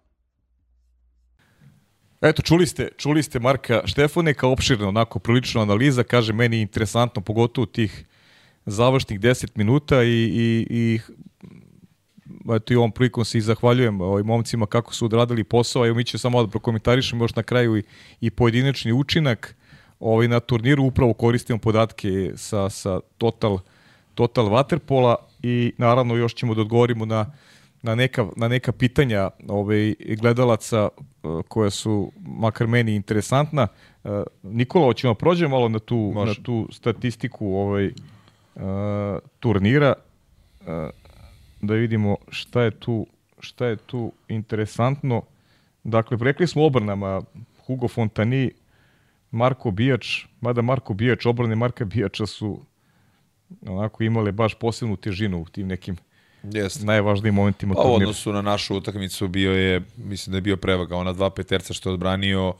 [SPEAKER 1] Eto, čuli ste, čuli ste Marka Štefaneka, opširna onako prilično analiza, kaže meni interesantno, pogotovo tih završnih 10 minuta i, i, i eto i ovom prilikom se i zahvaljujem ovim momcima kako su odradili posao, evo mi ćemo samo da prokomentarišemo još na kraju i, i pojedinačni učinak ovaj, na turniru, upravo koristimo podatke sa, sa Total, Total Waterpola i naravno još ćemo da odgovorimo na na neka, na neka pitanja ovaj, gledalaca uh, koja su, makar meni, interesantna. Uh, Nikola, hoćemo da prođe malo na tu, Može. na tu statistiku ovaj, uh, turnira, uh, da vidimo šta je tu šta je tu interesantno. Dakle, rekli smo obrnama Hugo Fontani, Marko Bijač, mada Marko Bijač, obrane Marka Bijača su onako imale baš posebnu težinu u tim nekim
[SPEAKER 2] Jeste.
[SPEAKER 1] najvažnijim momentima
[SPEAKER 2] pa, turnira. U odnosu na našu utakmicu bio je, mislim da je bio prevaga. Ona dva peterca što je odbranio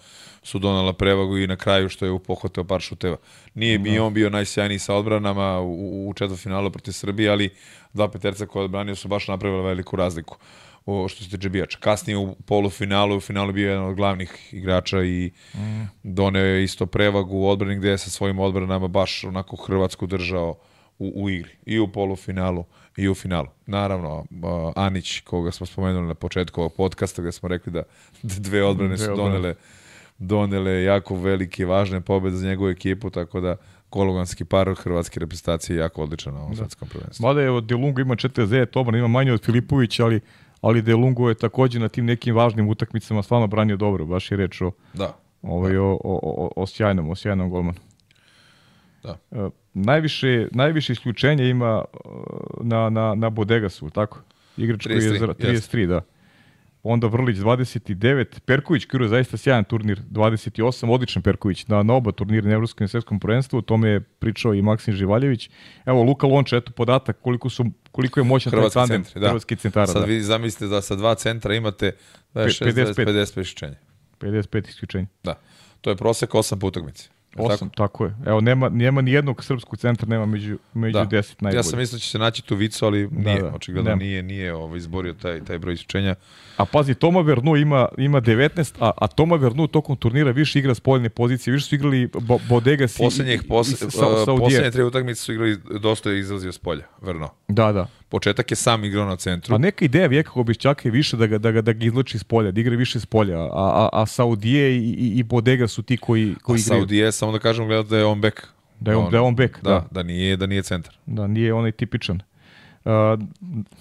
[SPEAKER 2] su donala prevagu i na kraju što je upohvatao par šuteva. Nije mi da. on bio najsjajniji sa odbranama u, u četvrtfinalu protiv Srbije, ali dva peterca koje je odbranio su baš napravili veliku razliku o, što se tiče bijača. Kasnije u polufinalu, u finalu bio jedan od glavnih igrača i mm. doneo je isto prevagu u odbrani gde je sa svojim odbranama baš onako Hrvatsku držao u, u igri. I u polufinalu i u finalu. Naravno, Anić, koga smo spomenuli na početku ovog podcasta, gde smo rekli da dve odbrane su donele, donele jako velike, važne pobede za njegovu ekipu, tako da kologanski par hrvatske reprezentacije je jako odličan na ovom da. svetskom prvenstvu.
[SPEAKER 1] Mada je Delungo ima 49 obrana, ima manje od Filipovića, ali ali Delungo je takođe na tim nekim važnim utakmicama stvarno branio dobro, baš je reč o,
[SPEAKER 2] da.
[SPEAKER 1] ovaj,
[SPEAKER 2] da.
[SPEAKER 1] o, o, o, o sjajnom, o sjajnom golmanu.
[SPEAKER 2] Da.
[SPEAKER 1] Uh, najviše, najviše isključenja ima uh, na, na, na Bodegasu, tako? Igrač koji je 33, da. Onda Vrlić 29, Perković je zaista sjajan turnir 28, odličan Perković na, na oba turnira na Evropskom i Svetskom prvenstvu, o tome je pričao i Maksim Živaljević. Evo Luka Lonča, eto podatak koliko su koliko je moćan
[SPEAKER 2] Hrvatski taj tandem
[SPEAKER 1] centri, da. hrvatski centara.
[SPEAKER 2] Sad da. vi zamislite da sa dva centra imate
[SPEAKER 1] 56, 55,
[SPEAKER 2] 50 isključenja.
[SPEAKER 1] 55 isključenja.
[SPEAKER 2] Da. To je prosek 8 po utakmici.
[SPEAKER 1] Osam, tako? tako je. Evo, nema, nema ni jednog srpskog centra, nema među, među da. deset najboljih.
[SPEAKER 2] Ja sam mislio da će se naći tu vicu, ali da, nije, da, da. očigledno nema. nije, nije ovo, izborio taj, taj broj isčenja.
[SPEAKER 1] A pazi, Toma Vernu ima, ima 19, a, a Toma Vernu tokom turnira više igra s poljne pozicije, više su igrali Bo, Bodegas
[SPEAKER 2] i, poslednjih, pos, i, i sa, Poslednje tri utakmice su igrali, dosta je izlazio s polja, Verno.
[SPEAKER 1] Da, da.
[SPEAKER 2] Početak je sam igrao na centru.
[SPEAKER 1] Pa neka ideja Vjeka Bišćaka je više da ga, da ga, da ga izloči s polja, da igra više s polja, a, a, a Saudije i, i, Bodega su ti koji, koji
[SPEAKER 2] a igraju. Saudije, samo da kažem, gledati da je on bek.
[SPEAKER 1] Da je on, on, da je on bek,
[SPEAKER 2] da, da. Da nije, da nije centar.
[SPEAKER 1] Da, nije onaj tipičan. Uh,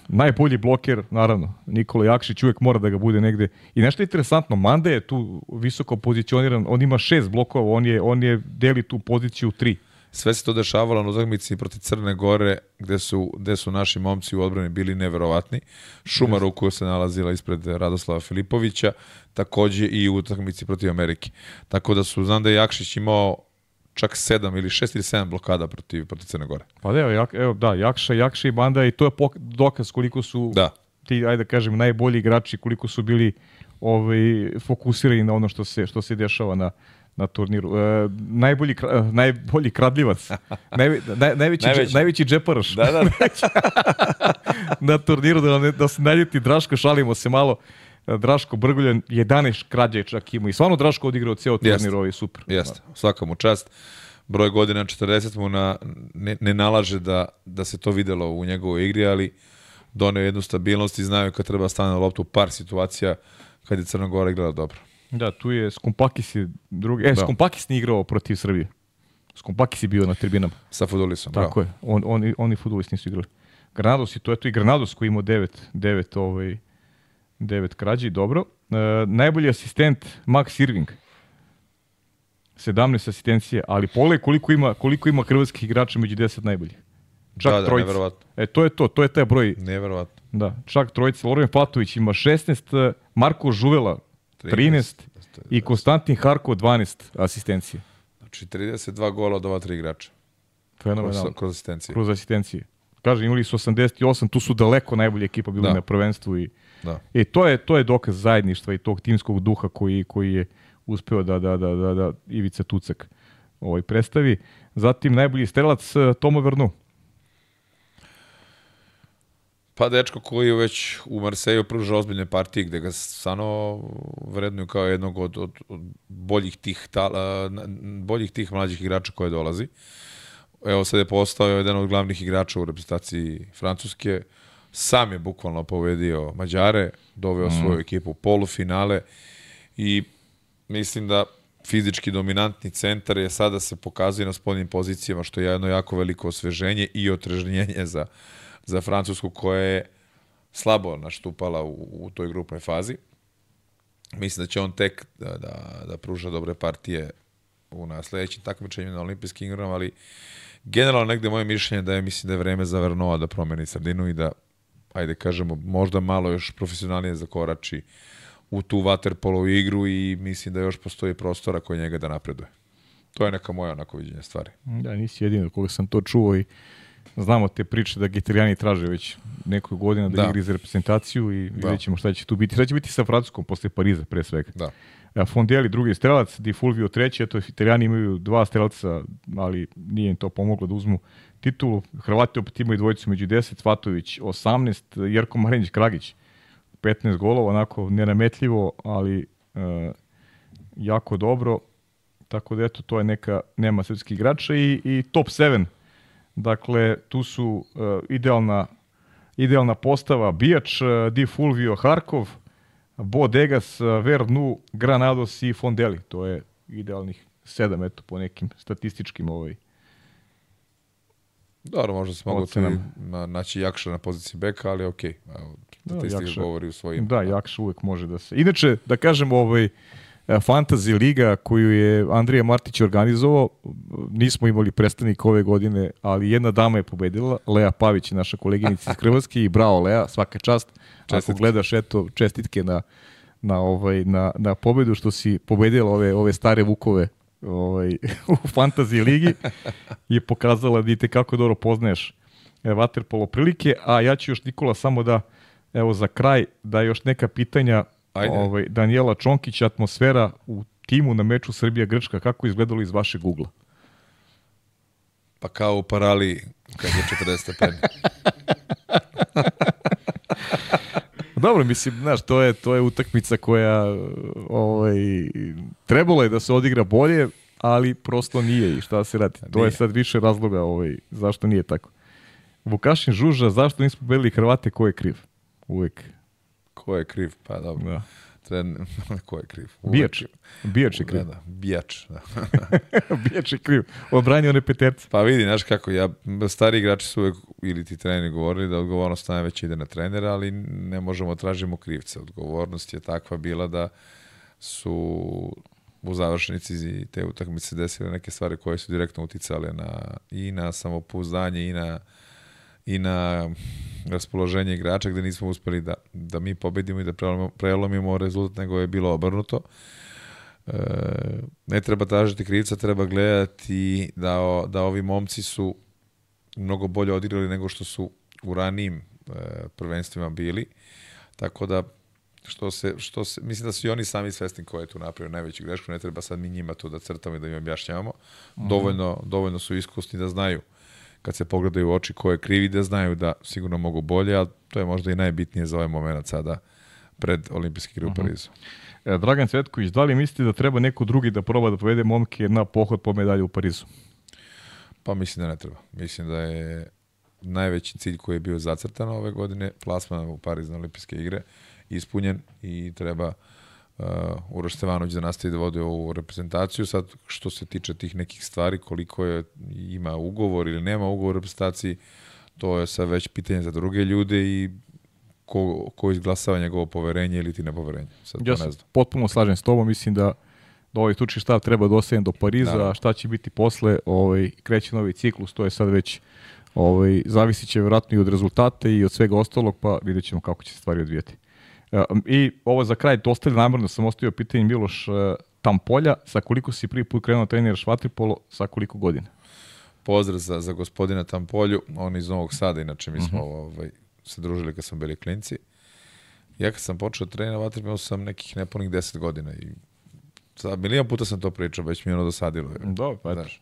[SPEAKER 1] najbolji bloker, naravno, Nikola Jakšić uvek mora da ga bude negde. I nešto je interesantno, Manda je tu visoko pozicioniran, on ima šest blokova, on je, on je deli tu poziciju tri.
[SPEAKER 2] Sve se to dešavalo na utakmici protiv Crne Gore, gde su, gde su naši momci u odbrani bili neverovatni. Šumaru koja se nalazila ispred Radoslava Filipovića, takođe i u utakmici protiv Amerike. Tako da su, znam da je Jakšić imao čak 7 ili 6 ili 7 blokada protiv, protiv Crne Gore.
[SPEAKER 1] Pa da, evo, jak, evo, da, Jakša, Jakša i Banda i to je pok, dokaz koliko su
[SPEAKER 2] da.
[SPEAKER 1] ti, ajde da kažem, najbolji igrači, koliko su bili ovaj, fokusirani na ono što se, što se dešava na, na turniru. E, najbolji, kra, e, najbolji kradljivac. Naj, naj, najveći, najveći. Dže, najveći džeparaš.
[SPEAKER 2] Da, da.
[SPEAKER 1] na turniru, da, ne, da se naljuti Draško, šalimo se malo. Draško Brguljan 11 krađe čak ima i stvarno Draško odigrao cijel turnir, ovaj super.
[SPEAKER 2] Jeste, svaka mu čast. Broj godina 40 mu na, ne, ne nalaže da, da se to videlo u njegovoj igri, ali doneo jednu stabilnost i znaju kad treba stane na loptu par situacija kad je Crna Gora igrala dobro.
[SPEAKER 1] Da, tu je Skumpakis i drugi. E, da. Skumpakis nije igrao protiv Srbije. Skumpakis je bio na tribinama.
[SPEAKER 2] Sa futbolistom,
[SPEAKER 1] Tako
[SPEAKER 2] bravo.
[SPEAKER 1] je. On, on, oni futbolisti nisu igrali. Granados i to je to i Granados koji imao devet, devet, ovaj, devet krađi, dobro. E, najbolji asistent Max Irving. 17 asistencije, ali pole koliko ima, koliko ima hrvatskih igrača među 10 najboljih. Čak
[SPEAKER 2] Da, da,
[SPEAKER 1] trojica.
[SPEAKER 2] neverovatno.
[SPEAKER 1] E, to je to, to je taj broj.
[SPEAKER 2] Neverovatno.
[SPEAKER 1] Da, čak trojica. Loren Patović ima 16, Marko Žuvela 13, i Konstantin Harko 12 asistencije.
[SPEAKER 2] Znači 32 gola od ova tri igrača.
[SPEAKER 1] Fenomenalno.
[SPEAKER 2] Kroz, kroz asistencije.
[SPEAKER 1] Kroz asistencije. Kažem, imali su 88, tu su daleko najbolja ekipa bili
[SPEAKER 2] Da.
[SPEAKER 1] na prvenstvu i
[SPEAKER 2] Da.
[SPEAKER 1] I to je to je dokaz zajedništva i tog timskog duha koji koji je uspeo da da da da, da Ivica Tucak ovaj predstavi. Zatim najbolji strelac Tomo Vernu.
[SPEAKER 2] Pa dečko koji je već u Marseju pruža ozbiljne partije gde ga stvarno vrednuju kao jednog od, od, od boljih tih tala, boljih tih mlađih igrača koje dolazi. Evo sad je postao jedan od glavnih igrača u reprezentaciji Francuske. Sam je bukvalno povedio Mađare, doveo svoju ekipu u polufinale i mislim da fizički dominantni centar je sada se pokazuje na spoljnim pozicijama, što je jedno jako veliko osveženje i otrežnjenje za, za Francusku koja je slabo naštupala u, u toj grupnoj fazi. Mislim da će on tek da, da, da pruža dobre partije u na sledećim takmičenju na olimpijskim igrama, ali generalno negde moje mišljenje da je mislim da je vreme za Vernoa da promeni sredinu i da ajde kažemo možda malo još profesionalnije zakorači u tu waterpolo igru i mislim da još postoji prostora koji njega da napreduje. To je neka moja onako viđenja stvari.
[SPEAKER 1] Da, nisi jedini od koga sam to čuo i znamo te priče da Gitarijani traže već nekoju godinu da,
[SPEAKER 2] Da.
[SPEAKER 1] igri za reprezentaciju i
[SPEAKER 2] Da.
[SPEAKER 1] vidjet ćemo šta će tu biti. Šta će biti sa Francuskom posle Pariza pre svega.
[SPEAKER 2] Da.
[SPEAKER 1] A Fondeli drugi strelac, Di Fulvio treći, eto Italijani imaju dva strelca, ali nije im to pomoglo da uzmu titulu. Hrvati opet imaju dvojicu među 10, Svatović 18, Jerko Marinić Kragić 15 golova, onako nenametljivo, ali e, jako dobro. Tako da eto, to je neka nema srpskih igrača i, i top 7. Dakle, tu su e, idealna idealna postava Bijač, e, Di Fulvio Harkov, Bodegas, Vernu, Granados i Fondeli. To je idealnih sedam, eto, po nekim statističkim ovaj.
[SPEAKER 2] Dobro, možda se mogu na, naći Jakša na poziciji beka, ali okej. Evo, statistika
[SPEAKER 1] Jakša-
[SPEAKER 2] govori u svojim.
[SPEAKER 1] Da, Jakša uvek može da se... Inače, da kažem, ovaj, e, Fantasy liga koju je Andrija Martić organizovao, nismo imali predstavnik ove godine, ali jedna dama je pobedila, Lea Pavić, naša koleginica iz Hrvatske i bravo Lea, svaka čast. Ako
[SPEAKER 2] Čestitke.
[SPEAKER 1] gledaš, eto, čestitke na, na, ovaj, na, na pobedu što si pobedila ove, ove stare vukove ovaj, u Fantasy ligi je pokazala da i kako dobro poznaješ e, vaterpolo prilike, a ja ću još Nikola samo da evo za kraj da još neka pitanja
[SPEAKER 2] Ajde.
[SPEAKER 1] ovaj Danijela Čonkić atmosfera u timu na meču Srbija Grčka kako je izgledalo iz vašeg ugla.
[SPEAKER 2] Pa kao u parali kad je 40 stepeni.
[SPEAKER 1] Dobro, mislim, znaš, to je to je utakmica koja ovaj trebalo je da se odigra bolje, ali prosto nije i šta se radi. To je
[SPEAKER 2] Nije.
[SPEAKER 1] sad više razloga ovaj zašto nije tako. Vukašin Žuža, zašto nismo pobedili Hrvate, ko je kriv? Uvek.
[SPEAKER 2] Ko je kriv? Pa dobro.
[SPEAKER 1] Da.
[SPEAKER 2] Tren... Ko je kriv? Uvek
[SPEAKER 1] Bijač. Bijač je kriv.
[SPEAKER 2] Da, da, bijač. Da.
[SPEAKER 1] Bijač je kriv. Odbranio one peterce.
[SPEAKER 2] Pa vidi, znaš kako, ja, stari igrači su uvek, ili ti treneri govorili da odgovornost najveć ide na trenera, ali ne možemo tražimo krivce. Odgovornost je takva bila da su u završnici te utakmice desile neke stvari koje su direktno uticale na, i na samopouzdanje i na i na raspoloženje igrača gde nismo uspeli da, da mi pobedimo i da prelomimo, prelomimo rezultat, nego je bilo obrnuto. E, ne treba tražiti krivca, treba gledati da, o- da ovi momci su mnogo bolje odigrali nego što su u ranijim e, prvenstvima bili. Tako da što se, što se, mislim da su i oni sami svesni ko je tu napravio najveću grešku, ne treba sad mi njima to da crtamo i da im objašnjavamo. Dovoljno, dovoljno su iskusni da znaju kad se pogledaju u oči ko je krivi, da znaju da sigurno mogu bolje, a to je možda i najbitnije za ovaj moment sada pred olimpijski igre u Parizu.
[SPEAKER 1] E, Dragan Cvetković, da li mislite da treba neko drugi da proba da povede momke na pohod po medalju u Parizu?
[SPEAKER 2] Pa mislim da ne treba. Mislim da je najveći cilj koji je bio zacrtan ove godine, plasman u Pariz na olimpijske igre, ispunjen i treba uh, Uroš Stevanović da nastavi da vodi ovu reprezentaciju. Sad, što se tiče tih nekih stvari, koliko je, ima ugovor ili nema ugovor u reprezentaciji, to je sad već pitanje za druge ljude i ko, ko izglasava njegovo poverenje ili ti nepoverenje. Sad
[SPEAKER 1] Ja
[SPEAKER 2] ne
[SPEAKER 1] se potpuno slažem s tobom, mislim da da ovaj tuči štab treba da do Pariza,
[SPEAKER 2] Naravno.
[SPEAKER 1] a šta će biti posle, ovaj, kreće novi ciklus, to je sad već Ovaj, zavisit će vjerojatno i od rezultata i od svega ostalog, pa vidjet ćemo kako će se stvari odvijeti. E, I ovo za kraj, to ostali namjerno sam ostavio pitanje Miloš e, Tampolja, sa koliko si prvi put krenuo treniraš vaterpolo, sa koliko godina?
[SPEAKER 2] Pozdrav za, za gospodina Tampolju, on iz Novog Sada, inače mi smo uh -huh. ovaj, se družili kad smo bili klinci. Ja kad sam počeo trenirati vaterpolo sam nekih nepunih 10 godina i sad milijon puta sam to pričao, već mi je ono dosadilo.
[SPEAKER 1] Dobro, pa Znaš,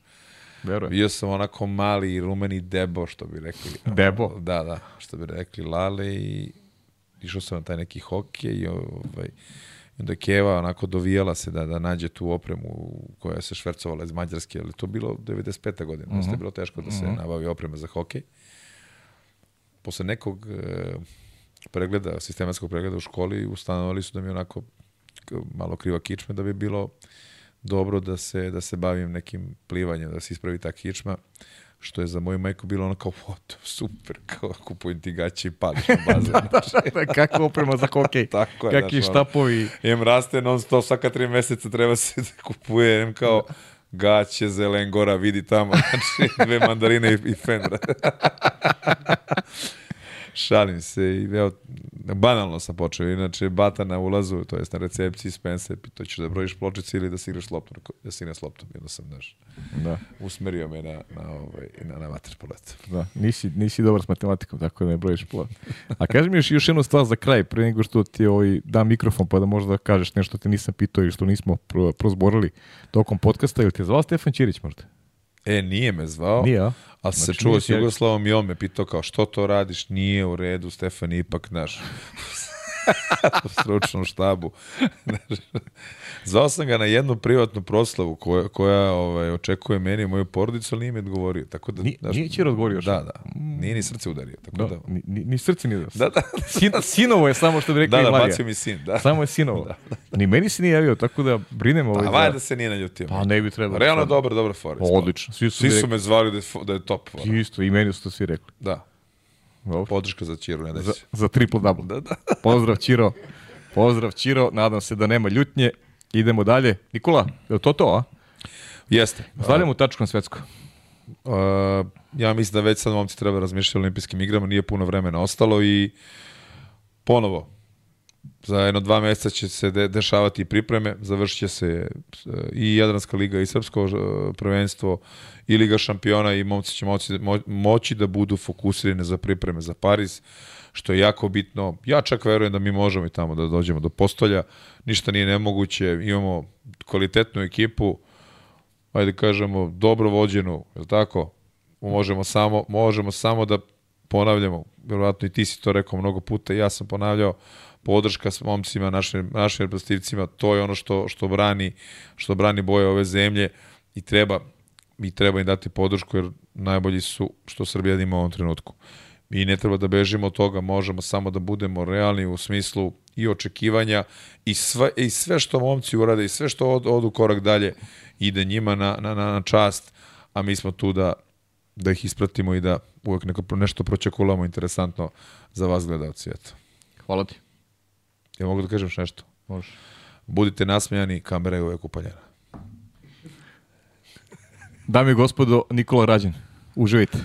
[SPEAKER 2] Verujem. Bio sam onako mali rumeni debo, što bi rekli.
[SPEAKER 1] Debo?
[SPEAKER 2] Da, da, što bi rekli Lale i išao sam na taj neki hokej i ovaj, onda je Keva onako dovijala se da, da nađe tu opremu koja se švercovala iz Mađarske, ali to bilo 95. godina, mm -hmm. je bilo teško da se mm -hmm. nabavi oprema za hokej. Posle nekog e, pregleda, sistematskog pregleda u školi, ustanovali su da mi onako malo kriva kičme da bi bilo dobro da se, da se bavim nekim plivanjem, da se ispravi ta kičma, što je za moju majku bilo ono kao, o, to super, kao kupujem ti gaće i pališ na bazen.
[SPEAKER 1] da, da, da, kako oprema za hokej, Tako je, kakvi štapovi.
[SPEAKER 2] Imam raste non stop, svaka tri meseca treba se da kupuje, imam kao gaće, zelen, gora, vidi tamo, znači dve mandarine i, i fendra. Šalim se i evo, banalno sam počeo, inače bata na ulazu, to jest na recepciji Spencer, to ćeš da brojiš pločice ili da si igraš loptom, da si igraš loptom, jedno sam, znaš, da. usmerio me na, na, ovaj, na, na vaterpolet.
[SPEAKER 1] Da, nisi, nisi dobar s matematikom, tako da ne brojiš plot. A kaži mi još, još jednu stvar za kraj, pre nego što ti ovaj, dam mikrofon pa da možda kažeš nešto te nisam pitao ili što nismo pro, prozborili tokom podcasta, ili te zvao Stefan Ćirić možda?
[SPEAKER 2] E, nije me zvao.
[SPEAKER 1] Nije, a?
[SPEAKER 2] Ali znači, se čuo s Jugoslavom i on me pitao kao što to radiš, nije u redu, Stefan ipak naš u stručnom štabu. Zvao sam ga na jednu privatnu proslavu koja, koja ovaj, očekuje meni i moju porodicu, ali nije mi odgovorio. Tako da,
[SPEAKER 1] Ni, nije će odgovorio
[SPEAKER 2] Da, da. Nije ni srce udario. Tako da, da.
[SPEAKER 1] Ni, ni srce nije
[SPEAKER 2] da. Da,
[SPEAKER 1] Sin, sinovo je samo što bi rekli
[SPEAKER 2] Da, da, bacio mi sin. Da.
[SPEAKER 1] Samo je sinovo. Da, da. Ni meni se nije javio, tako da brinem ovaj.
[SPEAKER 2] Pa, da se nije naljutio.
[SPEAKER 1] Pa ne bi trebalo.
[SPEAKER 2] Realno dobro, dobro for.
[SPEAKER 1] Odlično.
[SPEAKER 2] Svi su, svi su me zvali da je, da je top.
[SPEAKER 1] Isto, i meni su to svi rekli.
[SPEAKER 2] Da. Dobro. Podrška za Čiru, ne da
[SPEAKER 1] za, za triple double.
[SPEAKER 2] Da, da.
[SPEAKER 1] Pozdrav Čiro. Pozdrav Čiro, nadam se da nema ljutnje. Idemo dalje. Nikola, je to to, a?
[SPEAKER 2] Jeste.
[SPEAKER 1] Stavljamo tačku na svetsko.
[SPEAKER 2] Uh, ja mislim da već sad momci treba razmišljati o olimpijskim igrama, nije puno vremena ostalo i ponovo, za jedno dva meseca će se de dešavati pripreme, završit će se i Jadranska liga i Srpsko prvenstvo i Liga šampiona i momci će moći, mo moći da budu fokusirani za pripreme za Pariz. Što je jako bitno. Ja čak verujem da mi možemo i tamo da dođemo do postolja. Ništa nije nemoguće. Imamo kvalitetnu ekipu, ajde kažemo, dobro vođenu, je tako? Možemo samo, možemo samo da ponavljamo, verovatno i ti si to rekao mnogo puta, ja sam ponavljao, podrška s momcima, našim, našim reprezentativcima, to je ono što, što brani, što brani boje ove zemlje i treba, i treba im dati podršku jer najbolji su što Srbija ima u ovom trenutku. Mi ne treba da bežimo od toga, možemo samo da budemo realni u smislu i očekivanja i sve, i sve što momci urade i sve što od, odu korak dalje ide njima na, na, na čast, a mi smo tu da, da ih ispratimo i da uvek neko, nešto pročekulamo interesantno za vas gledalci. Eto.
[SPEAKER 1] Hvala ti.
[SPEAKER 2] Ja mogu da kažem nešto?
[SPEAKER 1] Može.
[SPEAKER 2] Budite nasmejani, kamera je uvek upaljena.
[SPEAKER 1] Dame i gospodo, Nikola Rađen. Uživajte.